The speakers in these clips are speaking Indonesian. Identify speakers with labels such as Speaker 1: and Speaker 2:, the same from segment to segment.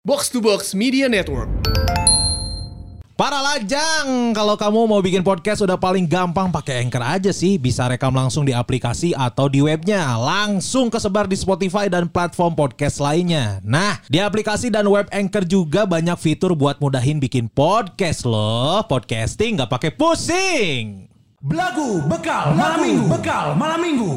Speaker 1: Box to Box Media Network.
Speaker 2: Para lajang, kalau kamu mau bikin podcast udah paling gampang pakai Anchor aja sih. Bisa rekam langsung di aplikasi atau di webnya. Langsung kesebar di Spotify dan platform podcast lainnya. Nah, di aplikasi dan web Anchor juga banyak fitur buat mudahin bikin podcast loh. Podcasting nggak pakai pusing.
Speaker 3: Belagu bekal malam minggu. Bekal malam minggu.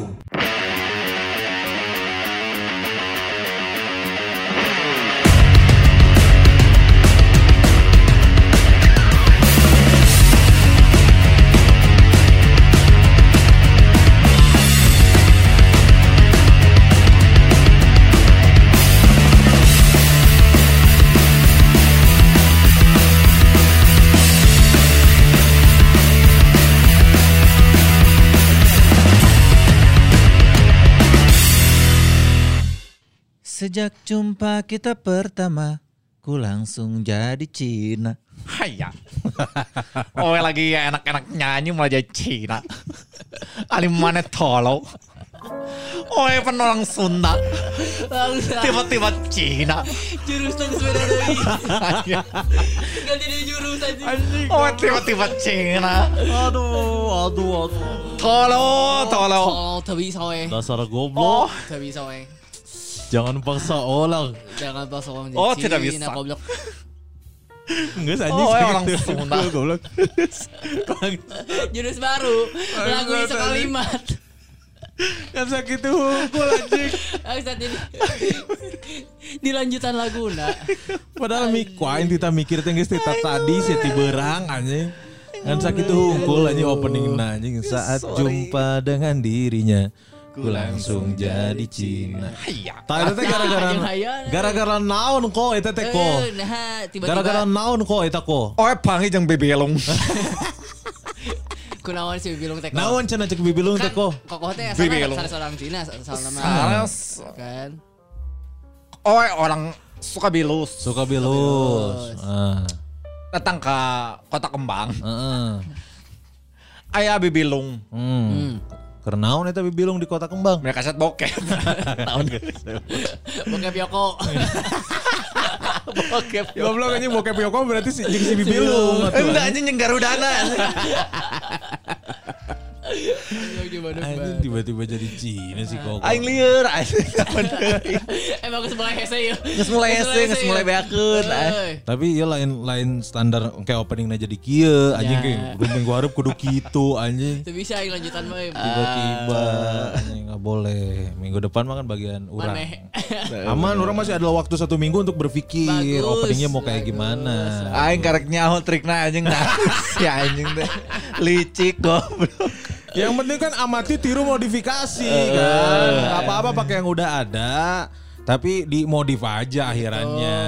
Speaker 4: Sejak jumpa kita pertama, ku langsung jadi Cina.
Speaker 5: Haya. Oh lagi enak-enak nyanyi malah jadi Cina. Ali mana tolo. Oh pan orang Sunda. Tiba-tiba Cina.
Speaker 6: jurusan sepeda deui. Tinggal jadi jurusan.
Speaker 5: Oh tiba-tiba Cina.
Speaker 2: Aduh, aduh, aduh.
Speaker 5: Tolo, tolo.
Speaker 6: Oh, teu bisa we.
Speaker 2: Dasar goblok.
Speaker 6: Bisa we.
Speaker 2: Jangan paksa orang.
Speaker 6: Jangan pas orang
Speaker 5: Oh,
Speaker 6: jadi
Speaker 5: tidak
Speaker 6: Cina,
Speaker 5: bisa.
Speaker 6: goblok.
Speaker 2: Enggak
Speaker 5: Oh, orang Sunda.
Speaker 2: Goblok.
Speaker 6: Jurus baru. Lagu sekalimat.
Speaker 2: Kan sakit hunkul anjing.
Speaker 6: Angsat jadi di lanjutan laguna.
Speaker 2: Padahal mik kuain kita mikir teh geus tadi sih ti beurang anjing. Kan sakit hungkul anjing opening anjing saat jumpa dengan dirinya ku langsung jadi Cina. Tah eta teh gara-gara gara-gara naon kok eta teh kok.
Speaker 6: Eh, Nah,
Speaker 2: Gara-gara naon kok eta kok.
Speaker 5: Oh pangi jeung bebelong.
Speaker 6: kunaon sih bilung teh.
Speaker 2: Naon cenah cek bibilung teh kok.
Speaker 6: Kokoh teh salah seorang Cina, asal nama.
Speaker 5: Saras.
Speaker 6: Kan.
Speaker 5: Oh orang suka bilus.
Speaker 2: Suka bilus. Ah,
Speaker 5: Datang ke kota kembang.
Speaker 2: heeh.
Speaker 5: Ayah bibilung.
Speaker 2: Hmm. Kernaon eta bibilung di kota kembang.
Speaker 5: Mereka set bokep. Tahun
Speaker 6: Bokep Yoko.
Speaker 5: bokep.
Speaker 2: Goblok anjing bokep Yoko berarti si jeung si bibilung.
Speaker 5: Enggak anjing jeung Garudana.
Speaker 2: Anjing tiba-tiba jadi Cina sih kok.
Speaker 5: Aing lieur anjing.
Speaker 6: Emang geus mulai hese ya.
Speaker 5: Geus mulai hese, geus mulai beakeun.
Speaker 2: Tapi ya lain lain standar kayak openingnya jadi kieu anjing
Speaker 6: Ya.
Speaker 2: kayak minggu harap kudu kitu anjing.
Speaker 6: Itu bisa yang lanjutan mah.
Speaker 2: Tiba-tiba anjing nggak boleh. Minggu depan mah kan bagian urang.
Speaker 6: Maneh.
Speaker 2: Aman, orang masih ada waktu satu minggu untuk berpikir openingnya mau kayak gimana.
Speaker 5: Aing karek nyaho trikna anjing nah. Si anjing teh. Licik goblok.
Speaker 2: Yang penting kan amati tiru modifikasi kan. Nggak apa-apa pakai yang udah ada, tapi dimodif aja akhirannya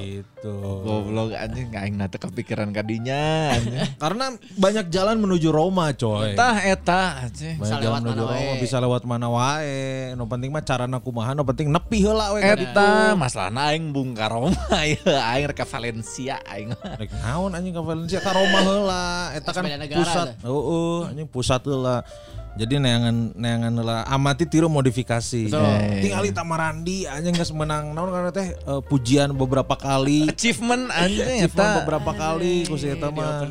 Speaker 2: gitu.
Speaker 5: Goblok anjing aing nate kepikiran kadinya.
Speaker 2: Karena banyak jalan menuju Roma, coy.
Speaker 5: Tah eta anjing.
Speaker 2: Banyak
Speaker 6: Bisa
Speaker 2: jalan
Speaker 6: lewat
Speaker 2: menuju
Speaker 6: mana
Speaker 2: Roma,
Speaker 6: wae.
Speaker 2: bisa lewat mana wae. No penting mah carana kumaha, no penting nepi heula we ka ditu.
Speaker 5: Eta masalahna aing bungkar Roma ya aing rek ke Valencia aing.
Speaker 2: Rek naon anjing ke Valencia ka Roma heula. Eta kan pusat. Heeh, anjing pusat heula. Jadi neangan neangan heula amati tiru modifikasi. Tingali Tamarandi anjing geus menang naon karena teh eh, pujian beberapa kali.
Speaker 5: Achievement anjing
Speaker 2: Achievement
Speaker 5: eta.
Speaker 2: beberapa kali ku si eta
Speaker 6: Di
Speaker 2: mah.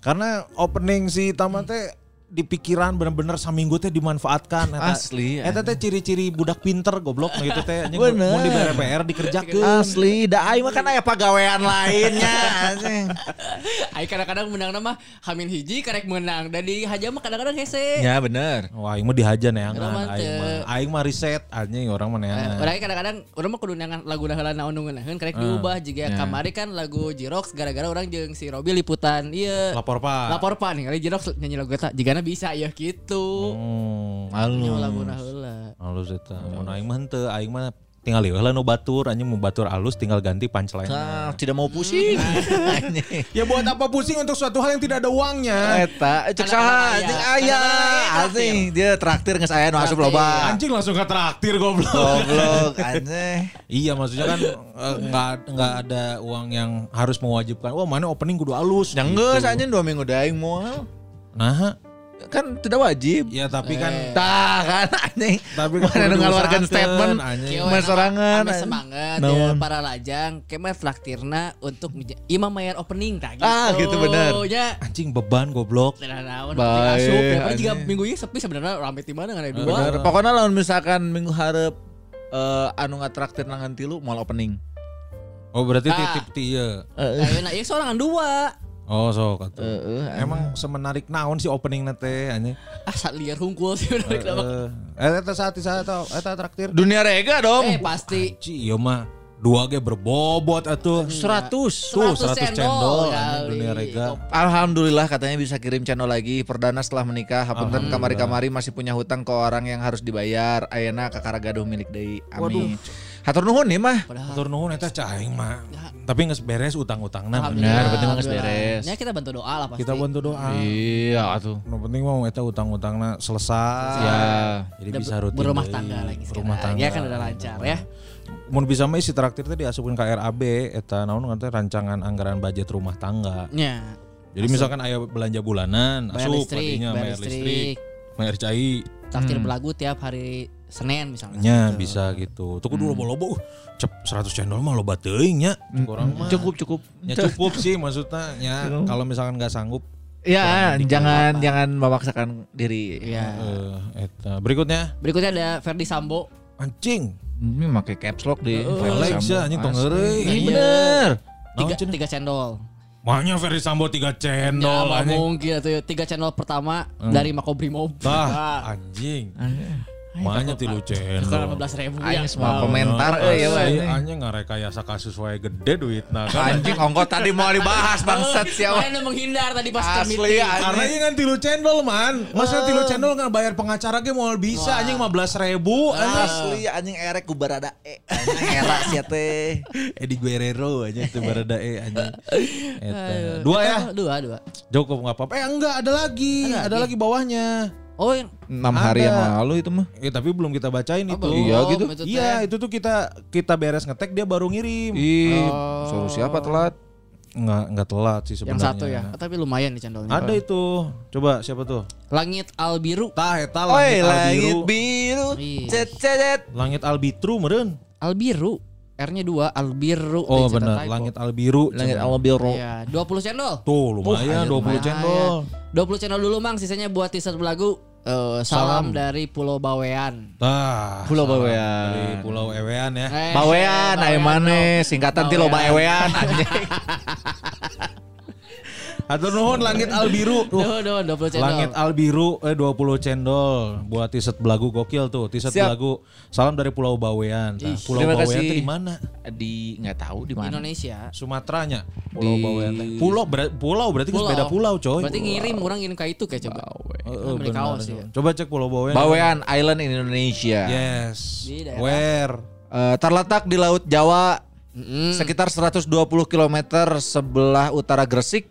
Speaker 2: Karena opening si Tama teh di pikiran bener-bener saminggu teh dimanfaatkan eta.
Speaker 5: Asli,
Speaker 2: Eta teh ciri-ciri budak pinter goblok nah gitu teh mau di PR dikerjakeun.
Speaker 5: Asli, da aing mah kan aya pagawean lainnya anjing.
Speaker 6: Aing kadang-kadang menang nama Hamil hiji karek menang dan di haja mah kadang-kadang hese.
Speaker 5: Ya bener.
Speaker 2: Wah, aing mah dihaja neangan aing mah. Aing mah riset anjing orang mah
Speaker 6: Eh,
Speaker 2: neangan.
Speaker 6: Orang kadang-kadang orang mah kudu nangan lagu heula naon nu ngeunaheun karek diubah juga kamari kan lagu Jirox gara-gara orang jeung si Robi liputan ieu
Speaker 2: Lapor Pak.
Speaker 6: lapor pak nih kali Jirox nyanyi lagu eta jigana bisa ya gitu.
Speaker 2: Hmm.
Speaker 5: Halo.
Speaker 6: lagu heula.
Speaker 2: Halus eta. Mun aing mah henteu, aing mah tinggal lieu heula nu batur anjing mau batur alus tinggal ganti punchline.
Speaker 5: Ah, tidak mau pusing. Anjing.
Speaker 2: Ya buat apa pusing untuk suatu hal yang tidak ada uangnya?
Speaker 5: Eta, cek saha
Speaker 6: aya.
Speaker 5: anjing aya. Anjing dia traktir geus aya nu asup loba.
Speaker 2: Anjing langsung ke traktir goblok.
Speaker 5: Goblok anjing.
Speaker 2: Iya maksudnya kan eh, nggak nggak ada uang yang harus mewajibkan. Wah mana opening kudu alus.
Speaker 5: Yang
Speaker 2: gitu.
Speaker 5: geus anjing 2 minggu daing moal.
Speaker 2: Nah,
Speaker 5: kan tidak wajib.
Speaker 2: Ya tapi kan
Speaker 5: Tah kan anjing.
Speaker 2: tapi kan
Speaker 5: Mana ngeluarkan statement.
Speaker 2: anjing.
Speaker 6: Kieu
Speaker 5: Mas
Speaker 6: enak,
Speaker 5: sorangan,
Speaker 6: ame
Speaker 5: anjing.
Speaker 6: semangat
Speaker 5: Naon?
Speaker 6: ya, para lajang kemah flaktirna untuk imam mayar opening tah gitu.
Speaker 5: Ah, gitu bener.
Speaker 6: Ya.
Speaker 2: Anjing beban goblok.
Speaker 6: Nah, naon asup ya jika
Speaker 5: anjing.
Speaker 6: minggu ini sepi sebenarnya rame di mana ada dua.
Speaker 5: Bener. Pokoknya lamun misalkan minggu harap eh, anu ngatraktir nangan tilu mau opening.
Speaker 2: Oh berarti
Speaker 6: Ah.
Speaker 2: titip ti ieu.
Speaker 6: Ayeuna ieu sorangan dua.
Speaker 2: Oh sok atuh.
Speaker 5: Heeh.
Speaker 2: Emang semenarik naon sih opening nate anjing.
Speaker 6: Ah saat liar hungkul sih bener kenapa.
Speaker 2: Eh eta saat saat eta eta traktir.
Speaker 5: Dunia rega dong.
Speaker 6: Eh pasti
Speaker 2: Ci ieu mah dua ge berbobot atuh.
Speaker 5: 100.
Speaker 2: Tuh 100
Speaker 6: 100
Speaker 2: cendol dunia rega.
Speaker 5: Alhamdulillah katanya bisa kirim channel lagi perdana setelah menikah. Hapunten kamari-kamari masih punya hutang ke orang yang harus dibayar. Ayeuna kakara gaduh milik deui. Amin. Hatur nuhun nih mah.
Speaker 6: Padahal
Speaker 2: Atur nuhun eta cahing mah. Tapi geus beres utang-utangna.
Speaker 5: Benar, penting mah geus
Speaker 6: Alhamdulillah.
Speaker 5: beres.
Speaker 6: Ya kita bantu doa lah pasti.
Speaker 2: Kita bantu doa.
Speaker 5: Iya atuh.
Speaker 2: Nu penting mah eta utang-utangna selesai.
Speaker 5: Ya.
Speaker 2: Jadi bisa rutin.
Speaker 6: berumah tangga lagi
Speaker 2: Berumah
Speaker 6: sekarang.
Speaker 2: tangga.
Speaker 6: Ya kan udah lancar ya.
Speaker 2: Mun bisa mah isi traktir teh diasupkeun ka RAB eta naon ngarana rancangan anggaran budget rumah tangga.
Speaker 6: Ya.
Speaker 2: Jadi misalkan aya belanja bulanan,
Speaker 6: Bayar
Speaker 2: asup
Speaker 6: listrik, bayar
Speaker 2: bayar listrik, bayar cai,
Speaker 6: Takdir belagu tiap hari Senin misalnya.
Speaker 2: nya bisa gitu. Tuh kudu loba-loba uh, cep 100 channel mah loba teuing nya. Kurang mah.
Speaker 5: Cukup cukup.
Speaker 2: Ya cukup sih maksudnya ya kalau misalkan nggak sanggup
Speaker 5: Ya, jangan jangan memaksakan diri.
Speaker 6: Iya.
Speaker 2: eh eta. Berikutnya
Speaker 6: Berikutnya ada Ferdi Sambo.
Speaker 2: anjing.
Speaker 5: Ini pakai caps lock di.
Speaker 2: Felix ya anjing tong.
Speaker 5: Ini bener.
Speaker 6: Tiga, tiga cendol.
Speaker 2: Makanya Ferry Sambo 3
Speaker 6: Ya,
Speaker 2: channel
Speaker 6: nggak
Speaker 2: anjing.
Speaker 6: mungkin tuh tiga channel pertama dari Makobrimob.
Speaker 2: Tah anjing. Makanya tilu
Speaker 6: Kalau
Speaker 2: channel.
Speaker 6: 15 ribu ya.
Speaker 5: semua komentar eh ya
Speaker 2: Asli,
Speaker 5: weh.
Speaker 2: anjing ngarekayasa kasus wae gede duitna kan.
Speaker 5: Anjing ongkot tadi mau dibahas bangsat siapa.
Speaker 6: Makanya menghindar tadi pas
Speaker 5: Asli,
Speaker 6: meeting.
Speaker 5: anjing.
Speaker 2: Karena ini kan tilu channel man. Masa tilu channel nggak bayar pengacara ge mau bisa anjing 15 ribu anjing.
Speaker 5: Asli anjing erek ku barada e. Anjing era sia teh.
Speaker 2: Eddie Guerrero aja itu barada e anjing. Eta. Dua ya.
Speaker 6: Dua, dua.
Speaker 2: Cukup nggak apa-apa. Eh enggak ada lagi.
Speaker 6: Ada,
Speaker 2: lagi bawahnya.
Speaker 6: Oh, yang
Speaker 5: 6 hari yang lalu itu mah.
Speaker 2: Eh tapi belum kita bacain itu.
Speaker 6: belum.
Speaker 5: Iya gitu.
Speaker 2: Iya itu tuh kita kita beres ngetek dia baru ngirim.
Speaker 5: Ih, suruh siapa telat?
Speaker 2: Nggak nggak telat sih
Speaker 6: yang
Speaker 2: sebenarnya.
Speaker 6: satu ya. Tapi lumayan nih cendolnya.
Speaker 2: Ada itu. Coba siapa tuh?
Speaker 6: Langit Al Biru.
Speaker 2: Tah eta
Speaker 5: Oi,
Speaker 2: langit
Speaker 5: langit
Speaker 2: albiru.
Speaker 5: biru.
Speaker 6: Iya.
Speaker 5: Cet cet.
Speaker 2: Langit albitru meren.
Speaker 6: Al Biru. R-nya dua, Al Biru.
Speaker 2: Oh
Speaker 6: Tadi
Speaker 2: benar, langit albiru.
Speaker 5: Langit
Speaker 2: Coba.
Speaker 5: al biru.
Speaker 6: Iya, 20 cendol.
Speaker 2: Tuh lumayan 20
Speaker 6: Lumayan.
Speaker 2: cendol.
Speaker 6: 20 channel dulu Mang, sisanya buat teaser lagu. Eh, salam, dari Pulau Bawean.
Speaker 2: Tah.
Speaker 5: Pulau
Speaker 2: salam
Speaker 5: Bawean.
Speaker 2: Dari Pulau Ewean ya.
Speaker 6: Eh,
Speaker 5: Bawean,
Speaker 6: Bawean,
Speaker 5: aya maneh singkatan ti loba
Speaker 6: Bawean.
Speaker 5: ewean
Speaker 2: Atur nuhun langit albiru. Tuh.
Speaker 6: Duh, duh, 20 channel.
Speaker 2: Langit albiru eh 20 cendol buat t-shirt belagu gokil tuh. T-shirt belagu. Salam dari Pulau Bawean.
Speaker 6: Ih,
Speaker 2: Pulau
Speaker 5: terima
Speaker 2: Bawean itu di mana?
Speaker 5: Di enggak tahu di mana.
Speaker 6: Indonesia.
Speaker 2: Sumateranya. Pulau
Speaker 5: Di-
Speaker 2: Bawean. Pulau ber- pulau berarti kan beda pulau, coy.
Speaker 6: Berarti ngirim orang ngirim kayak itu kayak coba.
Speaker 2: Eh, eh,
Speaker 6: Kan
Speaker 2: benar.
Speaker 6: kaos ya.
Speaker 2: Coba cek Pulau Bawean.
Speaker 5: Bawean Island in Indonesia.
Speaker 2: Yes.
Speaker 6: Di daerah.
Speaker 2: Where?
Speaker 5: Eh, terletak di Laut Jawa
Speaker 6: Mm-mm.
Speaker 5: sekitar 120 km sebelah utara Gresik.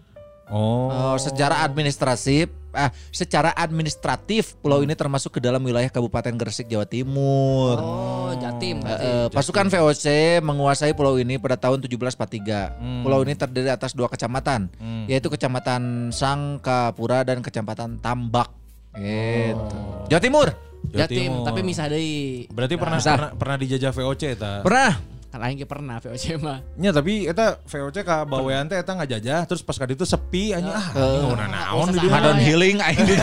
Speaker 2: Oh.
Speaker 5: Eh, secara administratif, ah, secara administratif pulau ini termasuk ke dalam wilayah Kabupaten Gresik, Jawa Timur.
Speaker 6: Oh,
Speaker 5: Eh,
Speaker 6: Jatim berarti.
Speaker 5: eh, pasukan VOC menguasai pulau ini pada tahun 1743. Pulau ini terdiri atas dua kecamatan, yaitu Kecamatan Sangkapura dan Kecamatan Tambak. Gitu. Jawa Timur.
Speaker 2: Jawa
Speaker 6: Jatim,
Speaker 2: Timur.
Speaker 6: tapi misah deui.
Speaker 2: Berarti pernah, pernah pernah dijajah VOC eta.
Speaker 5: Pernah?
Speaker 6: Kan aing ge pernah VOC mah.
Speaker 2: Nya tapi eta VOC ka bawean teh eta ngajajah terus pas kali itu sepi anjing ah nggak naon di dieu.
Speaker 5: Ngadon healing aing di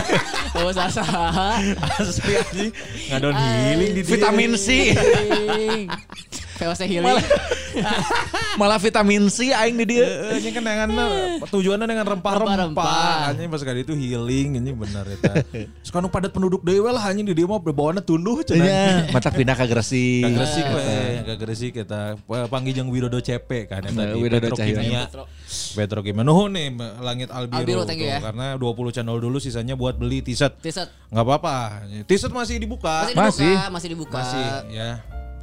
Speaker 6: Oh, sasa.
Speaker 2: Asli anjing ngadon healing di dieu.
Speaker 5: vitamin C.
Speaker 6: VOC healing.
Speaker 5: Malah vitamin C aing di dia.
Speaker 2: Eh, Anjing kan dengan tujuannya dengan rempah-rempah. Anjing pas kali itu healing bener eta. Terus kan padat penduduk deui lah anjing di dieu mah bawaana tunduh cenah.
Speaker 5: Iya, mata pindah ke Gresik.
Speaker 2: Ka Gresik we, ka Gresik eta panggil jeung Widodo CP kan eta
Speaker 5: Nah,
Speaker 2: di
Speaker 5: Widodo
Speaker 2: Petrokimia.
Speaker 6: Petro.
Speaker 2: Petrokimia. Nuhun nih Langit
Speaker 6: thank you
Speaker 2: tuh,
Speaker 6: ya.
Speaker 2: karena 20 channel dulu sisanya buat beli t-shirt.
Speaker 6: T-shirt
Speaker 2: Nggak apa-apa. T-shirt masih dibuka.
Speaker 6: masih dibuka,
Speaker 5: Masih.
Speaker 6: masih, dibuka.
Speaker 2: Masih ya.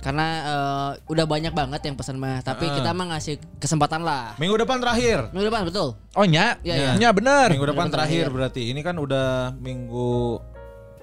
Speaker 6: Karena eh, udah banyak banget yang pesan mah, tapi kita mah ngasih kesempatan lah.
Speaker 2: Minggu depan terakhir.
Speaker 6: Minggu depan betul.
Speaker 5: Oh nya,
Speaker 6: Iya, iya.
Speaker 5: nya benar.
Speaker 2: Minggu depan
Speaker 6: depan
Speaker 2: terakhir
Speaker 6: terakhir.
Speaker 2: berarti. Ini kan udah minggu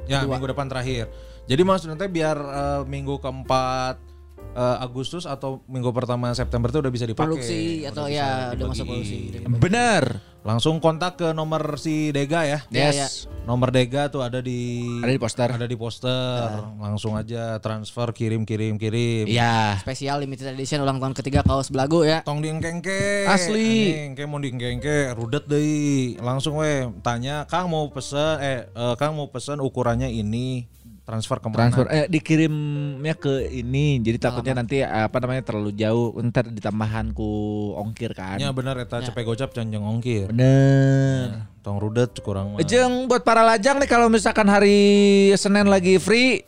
Speaker 2: ya
Speaker 6: Kedua.
Speaker 2: minggu depan terakhir. Jadi maksudnya teh biar eh, minggu keempat eh, Agustus atau minggu pertama September tuh udah bisa dipakai.
Speaker 6: Produksi atau
Speaker 2: bisa
Speaker 6: ya udah masuk produksi.
Speaker 5: Bener.
Speaker 2: Langsung kontak ke nomor si Dega ya.
Speaker 6: Ya,
Speaker 5: Yes.
Speaker 2: Nomor Dega tuh ada di
Speaker 5: Ada di poster.
Speaker 2: Ada di poster. Langsung aja transfer kirim kirim kirim.
Speaker 5: Iya.
Speaker 6: Spesial limited edition ulang tahun ketiga kaos belagu ya.
Speaker 2: Tong diengkengke
Speaker 5: Asli.
Speaker 2: Kayak mau diengkengke rudet deui. Langsung we tanya Kang mau pesen eh eh, Kang mau pesen ukurannya ini transfer ke mana?
Speaker 5: Transfer eh dikirimnya ke ini. Jadi takutnya nanti apa namanya terlalu jauh. Ntar ditambahan ku ongkir kan.
Speaker 2: Nya bener eta cepet gocap canjeng ongkir.
Speaker 5: Bener.
Speaker 2: Tong rudet kurang mah.
Speaker 5: Jeng buat para lajang nih kalau misalkan hari Senin lagi free,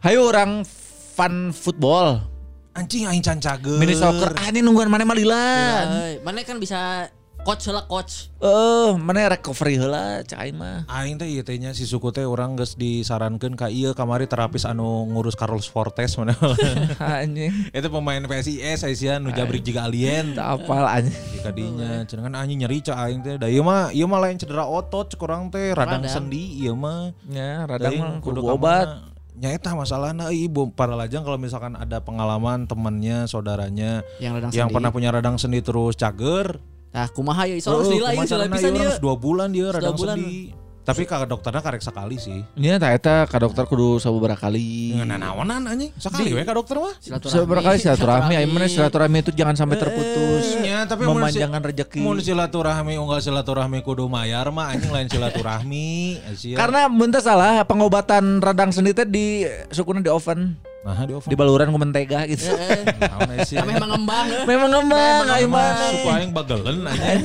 Speaker 5: hayu orang fun football,
Speaker 2: Anjing aing can cager.
Speaker 5: mini soccer. Ah ini nungguan mana malilan.
Speaker 6: Eh, Mana kan bisa coach lah coach.
Speaker 5: Eh, mana recovery cak aing mah.
Speaker 2: Aing teh ieu teh nya si suku teh urang geus disarankeun ka ieu kamari terapis anu ngurus Carlos Fortes mana.
Speaker 5: Anjing.
Speaker 2: Itu pemain PSIS Aisyah nu jabrik juga alien.
Speaker 5: Tak apal anjing.
Speaker 2: di kadinya cenah kan anjing nyeri cak aing teh da ieu mah ieu mah lain cedera otot cek urang teh radang
Speaker 6: Radang.
Speaker 2: sendi ieu mah
Speaker 5: Ya, radang mah kudu obat.
Speaker 2: mana. nya eta masalahna ibu para lajang kalau misalkan ada pengalaman temannya saudaranya
Speaker 6: Yang radang
Speaker 2: yang
Speaker 6: sendi.
Speaker 2: pernah punya radang sendi terus cager
Speaker 6: Nah, kumaha ya iso
Speaker 2: Oh,
Speaker 6: harus nilai
Speaker 2: kumaha
Speaker 6: iso
Speaker 2: carana
Speaker 6: bisa dia.
Speaker 2: dua bulan dia radang
Speaker 6: bulan.
Speaker 2: sendi tapi kak dokternya karek sekali sih
Speaker 5: Iya, tak eta ka dokter kudu sabubara kali.
Speaker 2: Nggak naonan anjing sekali we ka dokter mah
Speaker 5: Sabubara kali silaturahmi, aing mah silaturahmi itu jangan sampai terputus.
Speaker 2: Ya, tapi mun si-
Speaker 5: memanjangkan rezeki.
Speaker 2: mun silaturahmi unggal silaturahmi kudu mayar mah anjing lain silaturahmi.
Speaker 5: Karena muntah salah pengobatan radang sendi teh di sukuna di oven,
Speaker 2: nah di
Speaker 5: di baluran ku mentega gitu.
Speaker 6: Eh,
Speaker 2: Naon Aisyah.
Speaker 6: Kami emang ngembang. eh.
Speaker 5: Memang ngembang aing mah.
Speaker 2: Suku aing bagelen aja.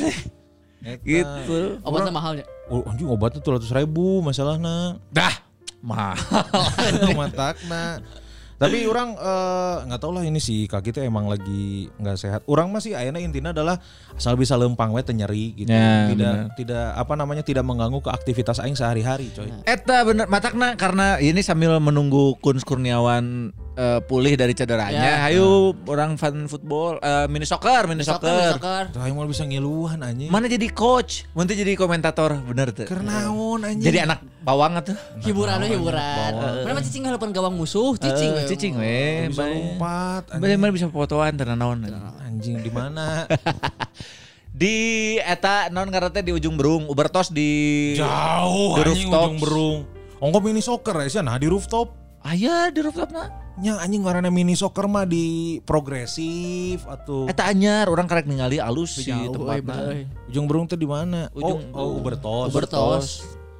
Speaker 5: Gitu.
Speaker 6: Obatnya mahalnya.
Speaker 2: Oh, anjing obatnya tuh ratus ribu masalahnya.
Speaker 5: Dah. Mahal.
Speaker 2: Matakna. Tapi orang eh, nggak tahu lah ini sih kaki teh emang lagi nggak sehat. Orang masih ayana intinya adalah asal bisa lempang we teh nyeri gitu.
Speaker 5: Ya,
Speaker 2: tidak
Speaker 5: bener.
Speaker 2: tidak apa namanya tidak mengganggu ke aktivitas aing sehari-hari, coy.
Speaker 5: Eta bener matakna karena ini sambil menunggu Kun Kurniawan eh, pulih dari cederanya.
Speaker 6: Ya.
Speaker 5: Hayu orang fan football eh, mini soccer, mini
Speaker 6: Soccer,
Speaker 5: soccer.
Speaker 6: soccer.
Speaker 2: Tuh aing mau bisa ngiluhan anjing.
Speaker 5: Mana jadi coach? Nanti jadi komentator, bener tuh.
Speaker 2: Kernaon anjing.
Speaker 5: Jadi anak bawang tuh.
Speaker 6: Hiburan we hiburan. Mana cicing harapan gawang musuh, cicing we.
Speaker 5: Eh, cicing we.
Speaker 2: bisa lompat
Speaker 5: mana bisa fotoan tenan naon.
Speaker 2: Anjing di mana?
Speaker 5: Di eta naon ngaranna teh di ujung berung, Ubertos di
Speaker 2: Jauh
Speaker 5: Di
Speaker 2: anjing
Speaker 5: rooftop.
Speaker 2: ujung berung. Ongko mini soccer ya nah di rooftop.
Speaker 5: Aya di rooftopna.
Speaker 2: Nya anjing ngaranna mini soccer mah di progresif atau
Speaker 5: Eta anyar, orang karek ningali alus si tempatna.
Speaker 2: ujung berung tuh di mana?
Speaker 5: Ujung
Speaker 2: oh, oh Ubertos.
Speaker 6: Ubertos.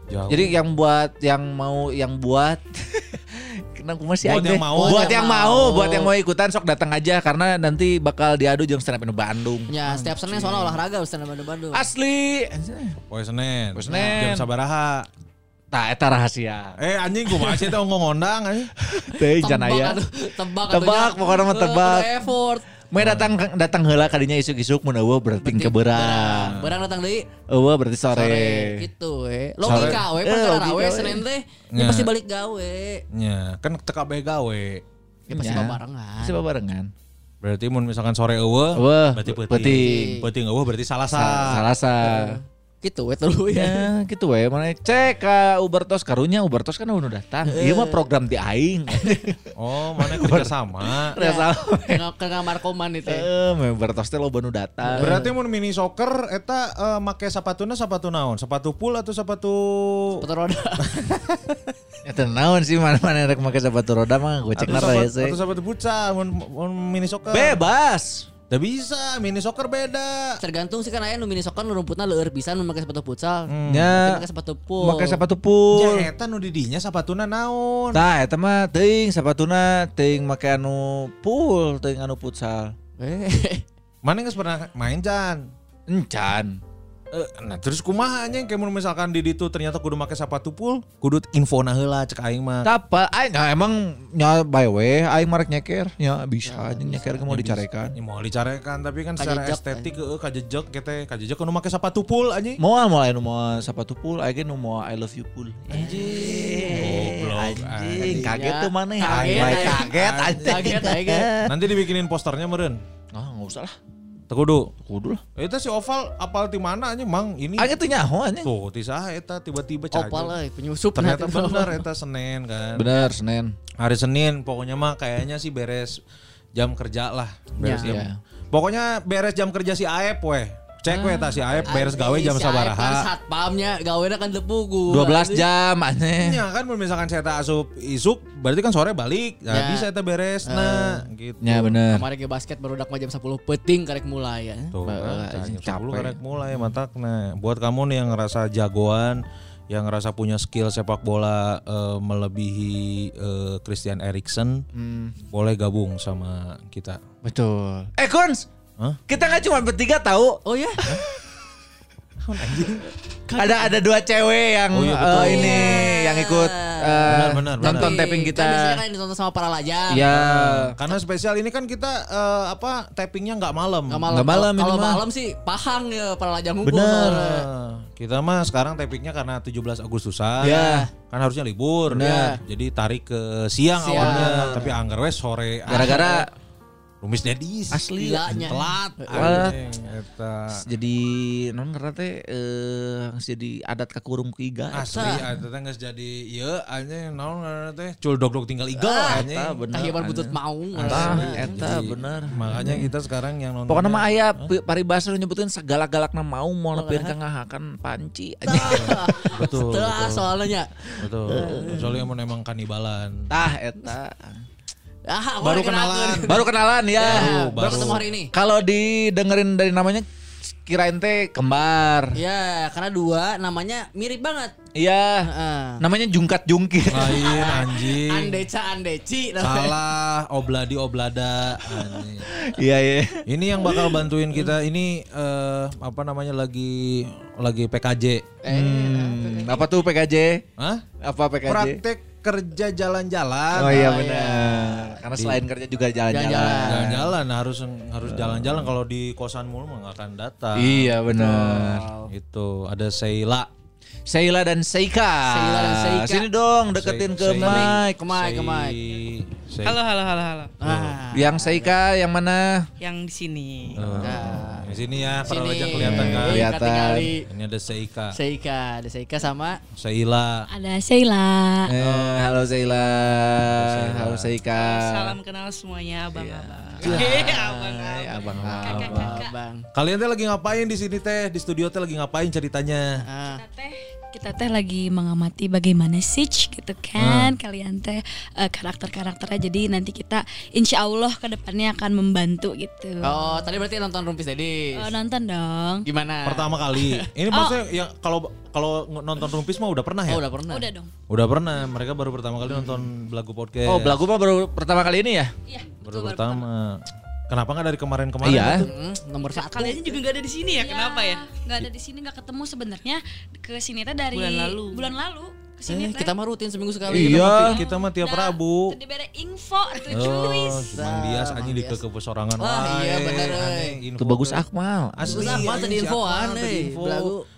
Speaker 2: Jauh.
Speaker 5: Jadi yang buat yang mau yang buat Kenapa masih
Speaker 2: Buat
Speaker 5: aja
Speaker 2: yang mau.
Speaker 5: Buat yang
Speaker 6: yang
Speaker 5: mau,
Speaker 6: mau.
Speaker 5: buat yang mau ikutan sok datang aja karena nanti bakal diadu jeung stand up Indo Bandung.
Speaker 6: Ya, setiap Senin soalnya olahraga Ustaz Bandung Bandung.
Speaker 5: Asli.
Speaker 2: Poe Senin.
Speaker 5: Poe Senin.
Speaker 2: Jam sabaraha?
Speaker 5: Tah eta rahasia.
Speaker 2: Eh anjing kumaha sih teh ngondang anjing.
Speaker 5: Teh jan aya.
Speaker 6: atuh, tebak
Speaker 5: Tebak, pokoknya mah tebak.
Speaker 6: effort.
Speaker 5: Mau datang datang heula kadinya isuk-isuk mun eueuh berarti ke berang.
Speaker 6: Berang datang deui
Speaker 5: Eueuh berarti sore.
Speaker 6: sore gitu we. Logika we
Speaker 5: Eh,
Speaker 6: perkara we. Senin teh ya pasti balik gawe.
Speaker 2: Nya, kan teka bae gawe.
Speaker 6: Ya pasti
Speaker 5: Nya.
Speaker 6: babarengan.
Speaker 5: Pasti babarengan.
Speaker 2: Berarti mun misalkan sore eueuh,
Speaker 5: Eueuh,
Speaker 2: berarti peuting.
Speaker 5: peuting.
Speaker 2: Peuting eueuh berarti salasa.
Speaker 5: Salasa.
Speaker 6: Gitu we telu ya.
Speaker 5: Ya gitu we mana cek ka Ubertos karunya Ubertos kan udah datang. Ieu mah program ti aing.
Speaker 2: Oh, mana kerja sama.
Speaker 5: Udah sama.
Speaker 6: Ke ke kamar koman itu.
Speaker 5: Eh, Ubertos teh loba nu datang.
Speaker 2: Berarti mun mini soccer eta eh, make sepatuna sepatu naon? Sepatu full atau sepatu
Speaker 6: Sepatu roda.
Speaker 5: Eta naon sih mana-mana rek make sepatu roda mah gue cek nara ya
Speaker 2: sepatu,
Speaker 5: sih.
Speaker 2: atau sepatu futsal mun, mun mini soccer?
Speaker 5: Bebas.
Speaker 2: Tidak bisa, mini soccer beda.
Speaker 6: Tergantung sih kan aya nu mini soccer nu rumputna leueur pisan nu make sepatu futsal.
Speaker 5: Ya,
Speaker 6: Make sepatu full.
Speaker 5: make sepatu full.
Speaker 2: Ya eta nu di dinya sepatuna naon?
Speaker 5: Tah eta mah teuing sepatuna teuing make anu full, teuing anu futsal.
Speaker 6: Eh,
Speaker 2: Mana geus pernah main Jan?
Speaker 5: Encan.
Speaker 2: Eh, nah terus kumaha anjing kayak mun misalkan di ditu ternyata kudu make sepatu full, kudu infona heula cek aing mah.
Speaker 5: Tapa, aing nah, emang nya by way aing marek nyeker. Ya bisa anjing nyeker ge mau dicarekan.
Speaker 2: Ya, mau dicarekan tapi kan secara
Speaker 6: Kajejek,
Speaker 2: estetik heeh kajejek kete kajejek kudu make sepatu full anjing.
Speaker 5: Moal moal anu mau sepatu full, aing ge nu mau I love you.
Speaker 2: Goblok,
Speaker 5: Anjing, kaget
Speaker 6: Ya,
Speaker 5: tuh mana ya?
Speaker 6: kaget,
Speaker 5: kaget anjing.
Speaker 6: Kaget aing.
Speaker 2: Nanti dibikinin posternya meren.
Speaker 5: Ah, enggak usah lah.
Speaker 2: Teu kudu.
Speaker 5: Kudu lah.
Speaker 2: Eta si Oval apal di mana anjing Mang ini.
Speaker 5: Aing tuh nyaho anjing.
Speaker 2: Tuh, ti saha eta tiba-tiba cager.
Speaker 6: Opal euy penyusup
Speaker 2: Ternyata bener eta Senin kan.
Speaker 5: Bener, Senin.
Speaker 2: Hari Senin pokoknya mah kayaknya sih beres jam kerja lah. Beres
Speaker 5: Ya.
Speaker 2: jam.
Speaker 5: Ya.
Speaker 2: Pokoknya beres jam kerja si Aep weh. Cek weh ta si Aep beres gawe jam
Speaker 6: Si Aep kan
Speaker 2: sabaraha.
Speaker 6: satpamnya gawena kan tepugu.
Speaker 5: 12 jam aneh.
Speaker 2: Ya kan misalkan saya tak asup isuk berarti kan sore balik. Nah,
Speaker 6: Ya.
Speaker 2: bisa eta beres nah gitu.
Speaker 5: Ya bener.
Speaker 6: Kemarin ke basket baru dak jam 10 peting karek mulai ya.
Speaker 2: Tuh,
Speaker 5: Bah,
Speaker 2: kan,
Speaker 5: anjing,
Speaker 2: jam 10
Speaker 5: capek.
Speaker 2: karek mulai matakna. Buat kamu nih yang ngerasa jagoan, yang ngerasa punya skill sepak bola eh, melebihi eh, Christian Eriksen, boleh gabung sama kita.
Speaker 5: Betul. Eh Kons,
Speaker 2: Hah?
Speaker 5: kita nggak cuma bertiga tahu.
Speaker 6: Oh ya?
Speaker 5: Ada ada dua cewek yang
Speaker 2: Oh, iya, betul.
Speaker 5: ini yang ikut eh,
Speaker 2: Benar, benar,
Speaker 5: nonton
Speaker 2: benar.
Speaker 5: tapping kita.
Speaker 6: Kan biasanya kan ditonton sama para lajang.
Speaker 5: Iya.
Speaker 2: Karena spesial ini kan kita eh, apa tappingnya nggak malam.
Speaker 6: Nggak malam.
Speaker 5: Nggak malam
Speaker 6: Kalau malam sih pahang ya para lajang ngumpul.
Speaker 2: Nah, kita mah sekarang tappingnya karena 17 Agustusan.
Speaker 5: Ya.
Speaker 2: Kan harusnya libur.
Speaker 5: Bener.
Speaker 2: Jadi tarik ke siang,
Speaker 6: Siang.
Speaker 2: awalnya, tapi anggar sore.
Speaker 5: Gara-gara
Speaker 2: Rumis Dedis.
Speaker 5: asli
Speaker 6: Gilanya.
Speaker 2: telat.
Speaker 5: Telat.
Speaker 2: Anjing, eta.
Speaker 5: jadi non teh eh jadi adat kakurung ku iga.
Speaker 2: Asli eta teh geus jadi ieu anjing naon ngaranna teh cul dog-dog tinggal igal anjing.
Speaker 5: Eta bener.
Speaker 6: Kahieuman butut mau.
Speaker 2: Asli.
Speaker 5: eta bener.
Speaker 2: Makanya kita sekarang yang nonton.
Speaker 5: Pokoknya mah aya pi- paribasa nyebutin segala-galakna mau mau nepikeun ka ngahakan panci anjing.
Speaker 2: betul.
Speaker 6: Soalnya.
Speaker 2: Betul. Soalnya emang emang kanibalan.
Speaker 5: Tah eta.
Speaker 6: Ah,
Speaker 2: Baru kenalan.
Speaker 5: Baru kenalan ya.
Speaker 6: Ya,
Speaker 2: Baru,
Speaker 6: ketemu hari ini.
Speaker 5: Kalau didengerin dari namanya kirain teh kembar.
Speaker 6: Ya, karena dua namanya mirip banget.
Speaker 5: Iya.
Speaker 6: Heeh.
Speaker 5: Namanya jungkat jungkit.
Speaker 2: Lain anjing.
Speaker 6: Andeca Andeci.
Speaker 2: Salah, obladi oblada.
Speaker 5: Iya iya.
Speaker 2: Ini yang bakal bantuin kita ini eh, apa namanya lagi lagi PKJ.
Speaker 5: Hmm, apa tuh PKJ?
Speaker 2: Hah?
Speaker 5: Apa PKJ?
Speaker 2: Praktek kerja jalan-jalan.
Speaker 5: Oh iya
Speaker 6: Oh,
Speaker 5: benar. Karena selain kerja juga jalan-jalan.
Speaker 6: Jalan-jalan.
Speaker 2: Harus harus jalan-jalan kalau di kosan mulu mah nggak akan datang.
Speaker 5: Iya benar.
Speaker 2: Itu ada Sheila.
Speaker 5: Sheila dan Seika.
Speaker 6: Sheila dan Seika.
Speaker 5: Sini dong deketin
Speaker 2: Se-
Speaker 5: ke
Speaker 2: se-
Speaker 5: Mike.
Speaker 6: Ke Mike, ke Mike.
Speaker 7: Halo, halo, halo, halo.
Speaker 6: Ah.
Speaker 5: Yang Seika yang mana?
Speaker 7: Yang di sini.
Speaker 2: Oh, di sini ya, para
Speaker 6: Sini.
Speaker 2: lajang kelihatan kan.
Speaker 5: Kelihatan.
Speaker 2: Ini ada Seika,
Speaker 6: Seika, ada Seika sama
Speaker 2: Sheila.
Speaker 8: Ada Sheila.
Speaker 5: Eh, halo Sheila. Halo Seika.
Speaker 7: Salam kenal semuanya, abang-abang.
Speaker 5: Iya.
Speaker 7: Eh, abang
Speaker 5: Hai, abang
Speaker 6: Bang.
Speaker 2: Kalian teh lagi ngapain di sini teh? Di studio teh lagi ngapain ceritanya?
Speaker 6: Ah.
Speaker 8: Kita teh kita teh lagi mengamati bagaimana sih gitu kan kalian teh eh, karakter-karakternya jadi nanti kita insya Allah ke depannya akan membantu gitu.
Speaker 6: Oh, tadi berarti nonton Rumpis Dedis.
Speaker 8: Oh, nonton dong.
Speaker 6: Gimana?
Speaker 2: Pertama kali. Ini maksudnya yang kalau kalau nonton Rumpis mah udah pernah ya?
Speaker 6: Oh, udah pernah.
Speaker 8: Udah dong.
Speaker 2: Udah pernah. Mereka baru pertama kali nonton Belagu Podcast.
Speaker 5: Oh, belagu mah baru pertama kali ini ya?
Speaker 8: Iya.
Speaker 2: baru pertama. Kenapa nggak dari kemarin-kemarin?
Speaker 5: Iya.
Speaker 2: gitu?
Speaker 6: Hmm, nomor satu.
Speaker 7: Kalian juga nggak ada di sini ya? Kenapa ya?
Speaker 8: Nggak ada di sini nggak ketemu sebenarnya ke sini teh dari
Speaker 7: Bulan lalu.
Speaker 8: Bulan lalu ke
Speaker 6: Eh, kita mah rutin seminggu sekali.
Speaker 5: Iya.
Speaker 2: Kita mah tiap
Speaker 8: Nah,
Speaker 2: Rabu.
Speaker 8: Tadi bere info tuh
Speaker 2: Oh,
Speaker 8: cuy.
Speaker 2: Mang Dias anjing di ke kesorangan
Speaker 6: Wah, iya bener,
Speaker 5: Itu bagus. Akmal.
Speaker 2: Asli,
Speaker 6: Akmal tadi infoan.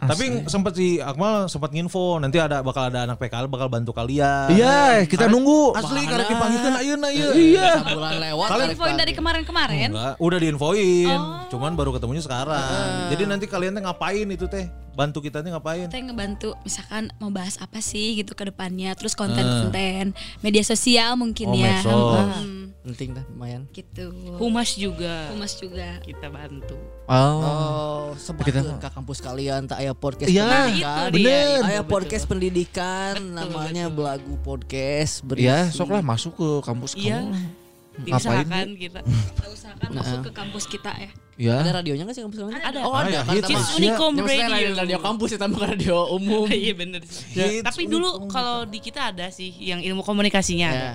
Speaker 2: Tapi sempat si Akmal sempat nginfo nanti ada bakal ada anak PKL bakal bantu kalian.
Speaker 5: Iya, kita nunggu.
Speaker 2: Asli karena dipanggilkan ayeuna ieu.
Speaker 5: Iya.
Speaker 6: Bulan lewat. Karek
Speaker 8: infoin dari kemarin-kemarin.
Speaker 2: Enggak, udah diinfoin. Cuman baru ketemunya sekarang. Jadi nanti kalian teh ngapain itu teh? Bantu kita nih ngapain?
Speaker 8: kita ngebantu misalkan mau bahas apa sih gitu ke depannya terus konten-konten media sosial mungkin
Speaker 2: Oh,
Speaker 8: ya. Hmm,
Speaker 6: Penting dah, lumayan.
Speaker 8: gitu
Speaker 7: Humas juga.
Speaker 8: humas juga
Speaker 7: Kita bantu.
Speaker 5: Oh.
Speaker 6: Oh, ke kampus kalian tak aya podcast
Speaker 5: Iya,
Speaker 7: Nah,
Speaker 6: pendidikan.
Speaker 7: itu dia.
Speaker 5: bener.
Speaker 6: Aya
Speaker 7: Betul,
Speaker 6: podcast
Speaker 7: betul.
Speaker 6: pendidikan namanya Belagu Podcast. berisi-
Speaker 5: Iya, sok lah masuk ke kampus
Speaker 7: Iya.
Speaker 5: kamu.
Speaker 7: Diusahakan kita.
Speaker 8: kita usahakan masuk ke kampus kita ya
Speaker 5: Iya.
Speaker 6: Ada radionya nggak sih kampus kalian?
Speaker 7: Ada.
Speaker 6: Oh, ada
Speaker 2: Ada, hits is
Speaker 7: Unicom
Speaker 6: Ya, maksudnya
Speaker 7: Radio.
Speaker 6: radio kampus ya tambah radio umum.
Speaker 7: Iya bener sih.
Speaker 2: Hits
Speaker 7: Tapi dulu kalau di kita ada sih yang ilmu komunikasinya ada.
Speaker 6: Ya.